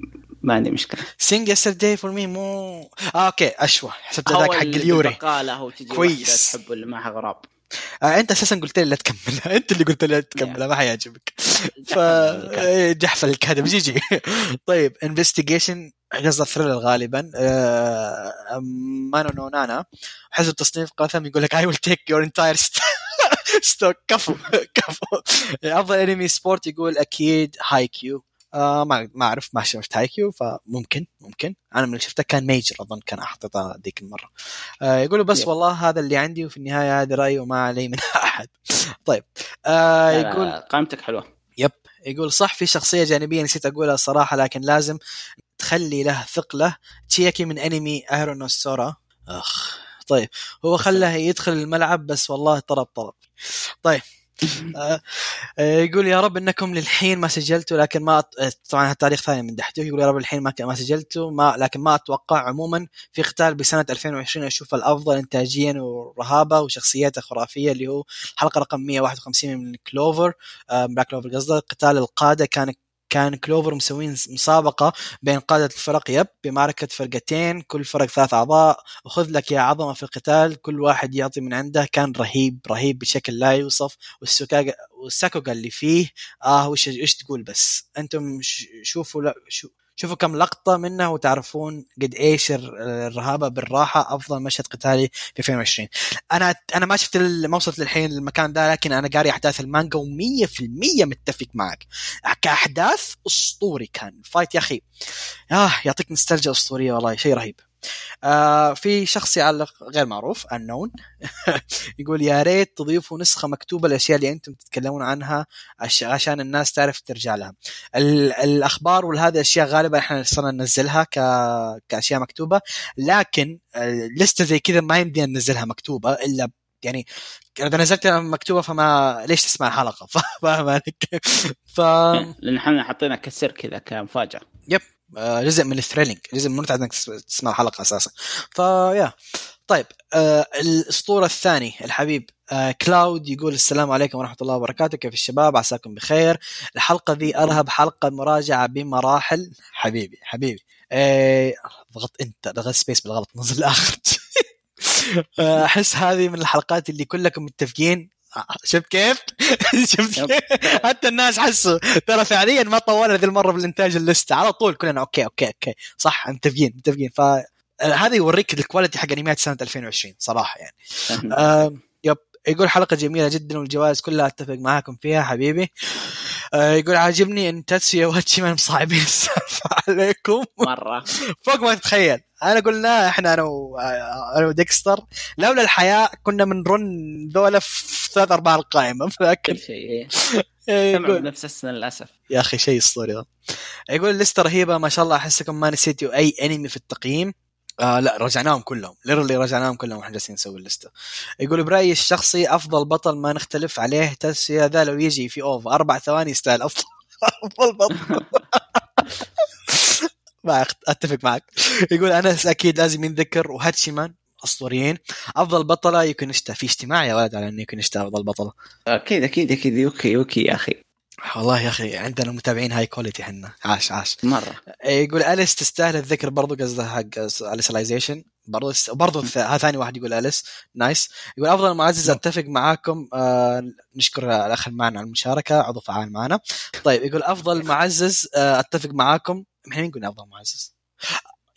عندي مشكلة. Sing Yesterday for Me مو آه okay اشوى حسبت ذاك حق اليوري. كويس. تحب اللي معها غراب آه أنت أساسا قلت لي لا تكملها *laughs* أنت اللي قلت لي لا تكملها ما حيعجبك. *laughs* ف جحفل الكاتب. GG. *laughs* طيب investigation قصده thriller غالبا. آه مانو نو نانا. حسب تصنيف قسم يقول لك I will take your entire stock كفو كفو افضل انمي sport يقول أكيد هاي كيو آه ما ما أعرف ما شفت هاي كيو فممكن ممكن. أنا من اللي شفته كان ميجر أظن كان احطه ذيك المرة. آه يقولوا بس والله هذا اللي عندي وفي النهاية هذا رأيي وما علي من *laughs* أحد. طيب. آه يقول قائمتك حلوة. يب. يقول صح في شخصية جانبية نسيت أقولها الصراحه لكن لازم تخلي له ثقلة. تشيكي من انمي ايرونوسورا أخ. طيب. هو خله يدخل الملعب بس والله طلب طلب طيب. آه يقول يا رب إنكم للحين ما سجلتوا لكن ما طبعا التاريخ ثاني من دحته يقول يا رب الحين ما ما سجلتوا ما لكن ما أتوقع عموما في قتال بسنة 2020 أشوف الأفضل انتاجيا ورهابة وشخصياته خرافية اللي هو الحلقة رقم 151 من كلوفر آه بلاك كلوفر قصده قتال القادة كان كان كلوفر مسوين مسابقة بين قادة الفرق يب بمعركة فرقتين كل فرق ثلاث أعضاء وخذ لك يا عظمة في القتال كل واحد يعطي من عنده كان رهيب رهيب بشكل لا يوصف والسكاكا والساكوغا اللي فيه آه وش تقول بس؟ أنتم شوفوا لا شو شوفوا كم لقطة منه وتعرفون قد إيش الرهابة بالراحة أفضل مشهد قتالي في 2020 أنا أنا ما شفت ما وصلت للحين المكان ده لكن أنا قاري أحداث المانجا و100% متفق معك. كأحداث أسطوري كان. fight يا أخي. آه يعطيك نسترجع أسطورية والله شيء رهيب. آه في شخص يعلق غير معروف النون *laughs* يقول يا ريت تضيفوا نسخة مكتوبة الاشياء اللي أنتم تتكلمون عنها عشان الناس تعرف ترجع لها. الأخبار وهذه اشياء غالبا إحنا صرنا ننزلها ك... كأشياء مكتوبة لكن لستة زي كذا ما يمدينا ننزلها مكتوبة إلا يعني إذا نزلت مكتوبة فما ليش تسمع الحلقة؟ *laughs* فاهم عليك؟ ف لأن إحنا حطينا كسر كذا كمفاجأة. يب. جزء من ال thrilling جزء من المتعه إنك تسمع الحلقة أساسا. فيا طيب آه الأسطورة الثاني الحبيب آه كلاود يقول السلام عليكم ورحمة الله وبركاته. كيف الشباب؟ عساكم بخير. الحلقة ذي أرهب حلقة مراجعة بمراحل. حبيبي حبيبي. آه ضغط أنت ضغط space بالغلط نزل الآخر *laughs* أحس هذه من الحلقات اللي كلكم متفقين شفت كيف؟ *laughs* شفت كيف؟ حتى الناس حسوا. ترى فعليا ما طولنا ذي المرة بالانتاج الليسته على طول كلنا okay okay okay. صح متفقين متفقين. ف آه، هذا يوريك ال quality حق أنميات سنة 2020 صراحة يعني. آه يب. يقول حلقة جميلة جدا والجوائز كلها أتفق معاكم فيها حبيبي. آه يقول عاجبني إن تاتسويا وهاتشيمان مصعبين *laughs* السالفه عليكم. مرة. فوق ما تتخيل. أنا قلنا إحنا أنا. أنا وديكستر لولا الحياة كنا بنرن ذولا في ثلاث أرباع القائمة لكن كل شيء إيه، *laughs* جمعوا يقول. بنفس السنة للأسف. يا أخي شيء أسطوري. يقول لسته رهيبه ما شاء الله أحسكم ما نسيتوا أي أنمي في التقييم؟ آه لا رجعناهم كلهم. ليرلي رجعناهم كلهم وإحنا جالسين نسوي اللسته يقول برأيي الشخصي أفضل بطل ما نختلف عليه تسوية ذا لو يجي في اوف أربع ثواني يستاهل أفضل *laughs* أفضل بطل. ما أتفق معك. *laughs* يقول أنس أكيد لازم ينذكر وهاتشيمان أسطوريين. أفضل بطلة يوكينشتا في اجتماع يا ولد على ان يوكينشتا أفضل بطلة. أكيد أكيد أكيد. يوكي يوكي يا أخي. والله يا أخي عندنا متابعين high quality إحنا. عاش عاش. مرة. يقول أليس تستاهل الذكر برضو؟ قصده حق اليسلايزيشن برضو برضو الث- هذا ثاني واحد يقول أليس. nice. يقول أفضل معزز أتفق معاكم آه نشكر الأخ معنا على المشاركة عضو فعال معنا. طيب يقول أفضل *laughs* معزز آه أتفق معاكم. مين قلنا أفضل معزز؟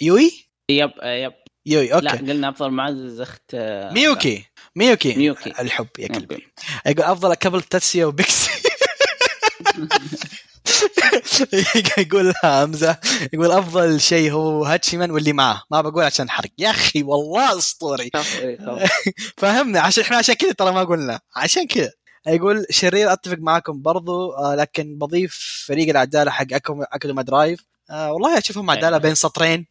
يوي؟ يب يب. يوي لا okay. قلنا أفضل معزز أخت ميوكي. ميوكي. ميوكي. الحب يا لا. قلبي يقول أفضل couple تاتسيا وبيكسي. *laughs* *laughs* يقول همزه يقول أفضل شيء هو هاتشيمان واللي معاه. ما بقول عشان حرق. يا أخي والله أسطوري. *laughs* *laughs* فهمنا. عشان إحنا عشان كذا ترى ما قلنا. عشان كذا. يقول شرير أتفق معاكم برضو آه لكن بضيف فريق العدالة حق اكاديما درايف آه والله أشوفهم عدالة بين سطرين.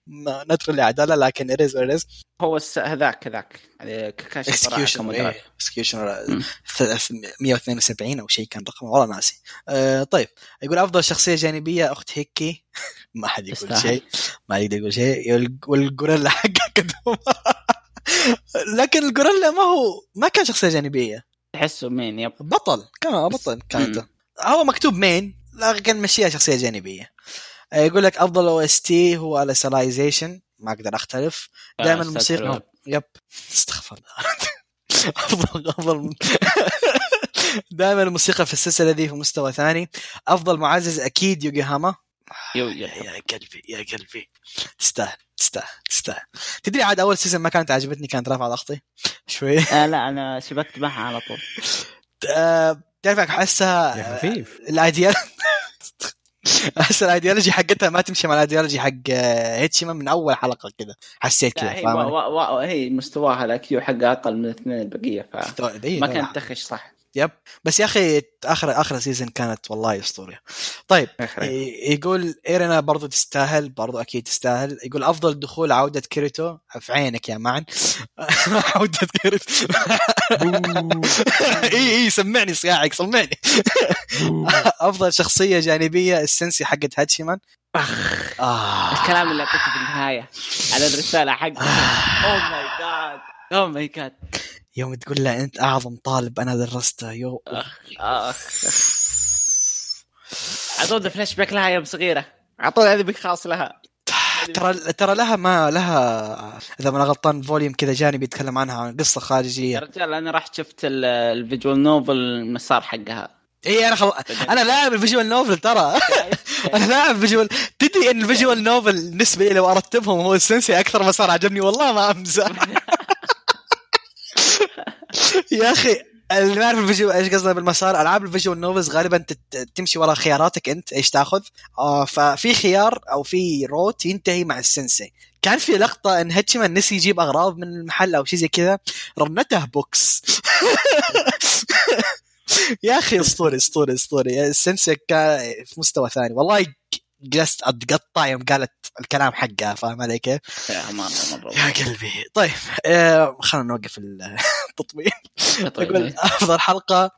ندخل لعدالة لكن اريز اريز هو. هذاك هذاك. كاكاشي اكسكيوشن. اكسكيوشن مم. 172 أو شيء كان رقم والله ناسي آه طيب. يقول أفضل شخصية جانبية أخت هيكي. *laughs* ما حد يقول. شيء. ما يقدر يقول شيء. حقها كدوم لكن الغوريلا ما هو ما كان شخصية جانبية. تحسه مين؟ يب. بطل. كان بطل كان. هو مكتوب مين لكن مشيها شخصية جانبية. يقول لك أفضل OST هو الاسلايزيشن ما أقدر أختلف. دائما أستاذ الموسيقى. يب. استغفر الله. *laughs* افضل افضل *laughs* دائما الموسيقى في السلسلة ذي في مستوى ثاني. أفضل معزز أكيد يوغيهاما يو يا قلبي يا قلبي. تستاهل تستاهل تستاهل. تدري عاد أول season ما كانت عجبتني كانت رافعه ضغطي. شوي. آه لا أنا شبكت معها على طول. *laughs* آه، تعرف أحسها خفيف. ال ideal؟ *laughs* احس الأيديولوجي حقتها ما تمشي مع الأيديولوجي حق آه، هيتشيما من أول حلقة كذا. حسيت كذا هي, و... و... و... هي مستواها ال IQ حقها أقل من الاثنين البقيه فما ذي- لا، كانت تخش صح. يب. بس يا أخي آخر آخر season كانت والله أسطورية. طيب يقول إيرينا برضو تستاهل برضو أكيد تستاهل. يقول أفضل دخول عودة كيريتو في عينك يا معن. *laughs* عودة كيريتو *laughs* إي إي سمعني صياعك سمعني. *laughs* أفضل شخصية جانبية ال sensei حقت هاتشيمان. أخ. آه. الكلام اللي اعطيته في النهاية على الرسالة حقها oh my God oh my God يوم تقول له أنت أعظم طالب أنا درسته. يو أخ اعطونا فلاش باك لها يوم صغيرة. اعطونا هذه بك خاص لها. ترى ترى لها ما لها إذا ما غلطان volume كذا جانبي يتكلم عنها عن قصة يا خارجيه رجال أنا رحت شفت ال- الـ visual novel المسار حقها. إي أنا خل... أنا لاعب ال visual novel ترى. *laughs* أنا لاعب visual تدري إن ال visual novel بالنسبة لي لو ارتبهم هو ال sensei أكثر مسار عجبني؟ والله ما أمزح. *laughs* يا أخي اللي ما يعرف ال visual إيش قصده بالمسار. ألعاب ال visual novels غالبا تمشي ورا خياراتك أنت. إيش تأخذ؟ آه ففي خيار أو في route ينتهي مع ال sensei. كان في لقطة إن هيتشمان نسي يجيب أغراض من المحل أو شيء زي كذا. رنته بوكس. *laughs* يا أخي أسطوري أسطوري أسطوري. السنسي كان في مستوى ثاني. والله جلست أتقطع يوم قالت الكلام حقها فاهم علي كيف؟ يا مره مره يا قلبي. طيب آه خلينا نوقف *laughs* التطبيق يقول أفضل حلقة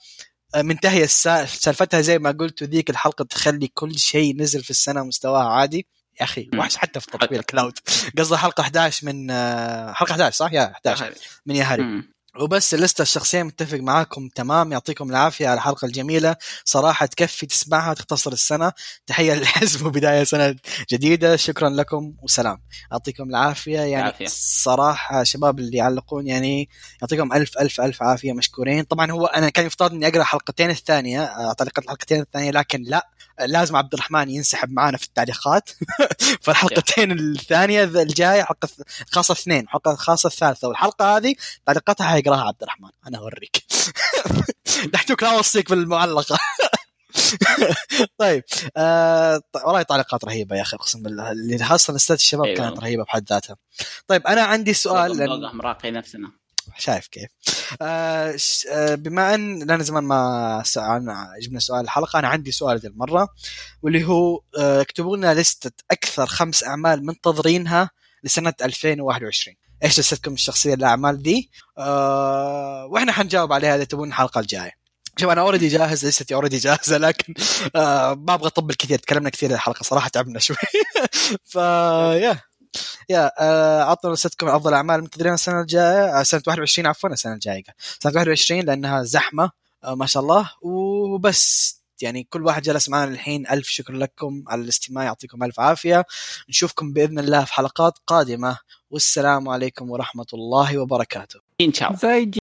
آه، منتهيه سالفتها زي ما قلت ذيك الحلقة تخلي كل شيء نزل في السنة مستواها عادي. يا أخي. وحش حتى في تطبيق الكلاود. قصده حلقة 11 من آه، حلقة 11 صح؟ يا 11 من يا هاري. وبس اللستة الشخصية متفق معاكم تمام. يعطيكم العافية على الحلقة الجميلة. صراحة تكفي تسمعها تختصر السنة. تحية *laughs* للحزب وبداية سنة جديدة. شكرا لكم وسلام. يعطيكم العافية. يعني العافية. صراحة شباب اللي يعلقون يعني يعطيكم ألف ألف ألف عافية. مشكورين. طبعا هو أنا كان يفترض إني أقرأ حلقتين الثانية آه، تعليقات الحلقتين الثانية لكن لا. لازم عبد الرحمن ينسحب معانا في التعليقات. *laughs* فالحلقتين الثانية الجاية حلقة خاصة اثنين حلقة خاصة الثالثة. والحلقة هذه تعليقاتها حيقراها عبد الرحمن. أنا أوريك. *laughs* دحتوك لا اوصيك بالمعلقة. *laughs* طيب آه والله تعليقات رهيبة يا أخي أقسم بالله. اللي خاصة أستاذ الشباب أيوة. كانت رهيبة بحد ذاتها. طيب أنا عندي سؤال لأن مراقي نفسنا. شايف كيف. آه ش- آه بما أن لنا زمان ما سألنا جبنا سؤال الحلقة أنا عندي سؤال ذي المرة واللي هو آه اكتبوا لنا لستة أكثر خمس أعمال منتظرينها لسنة 2021 إيش لستكم الشخصية الأعمال دي؟ آه وإحنا حنجاوب عليها إذا تبون الحلقة الجاية. شوف أنا already جاهز لستي already جاهزه لكن آه ما أبغى اطبل كثير تكلمنا كثير الحلقة صراحة تعبنا شوي. *laughs* ف يا عطوا لستكم أفضل أعمال منتظرين السنة الجاية. آه، سنة 21 عفوا السنة الجاية. سنة 21 لأنها زحمة آه، ما شاء الله. وبس. يعني كل واحد جلس معنا الحين ألف شكر لكم على الاستماع يعطيكم ألف عافية. نشوفكم بإذن الله في حلقات قادمة. والسلام عليكم ورحمة الله وبركاته. إن شاء الله.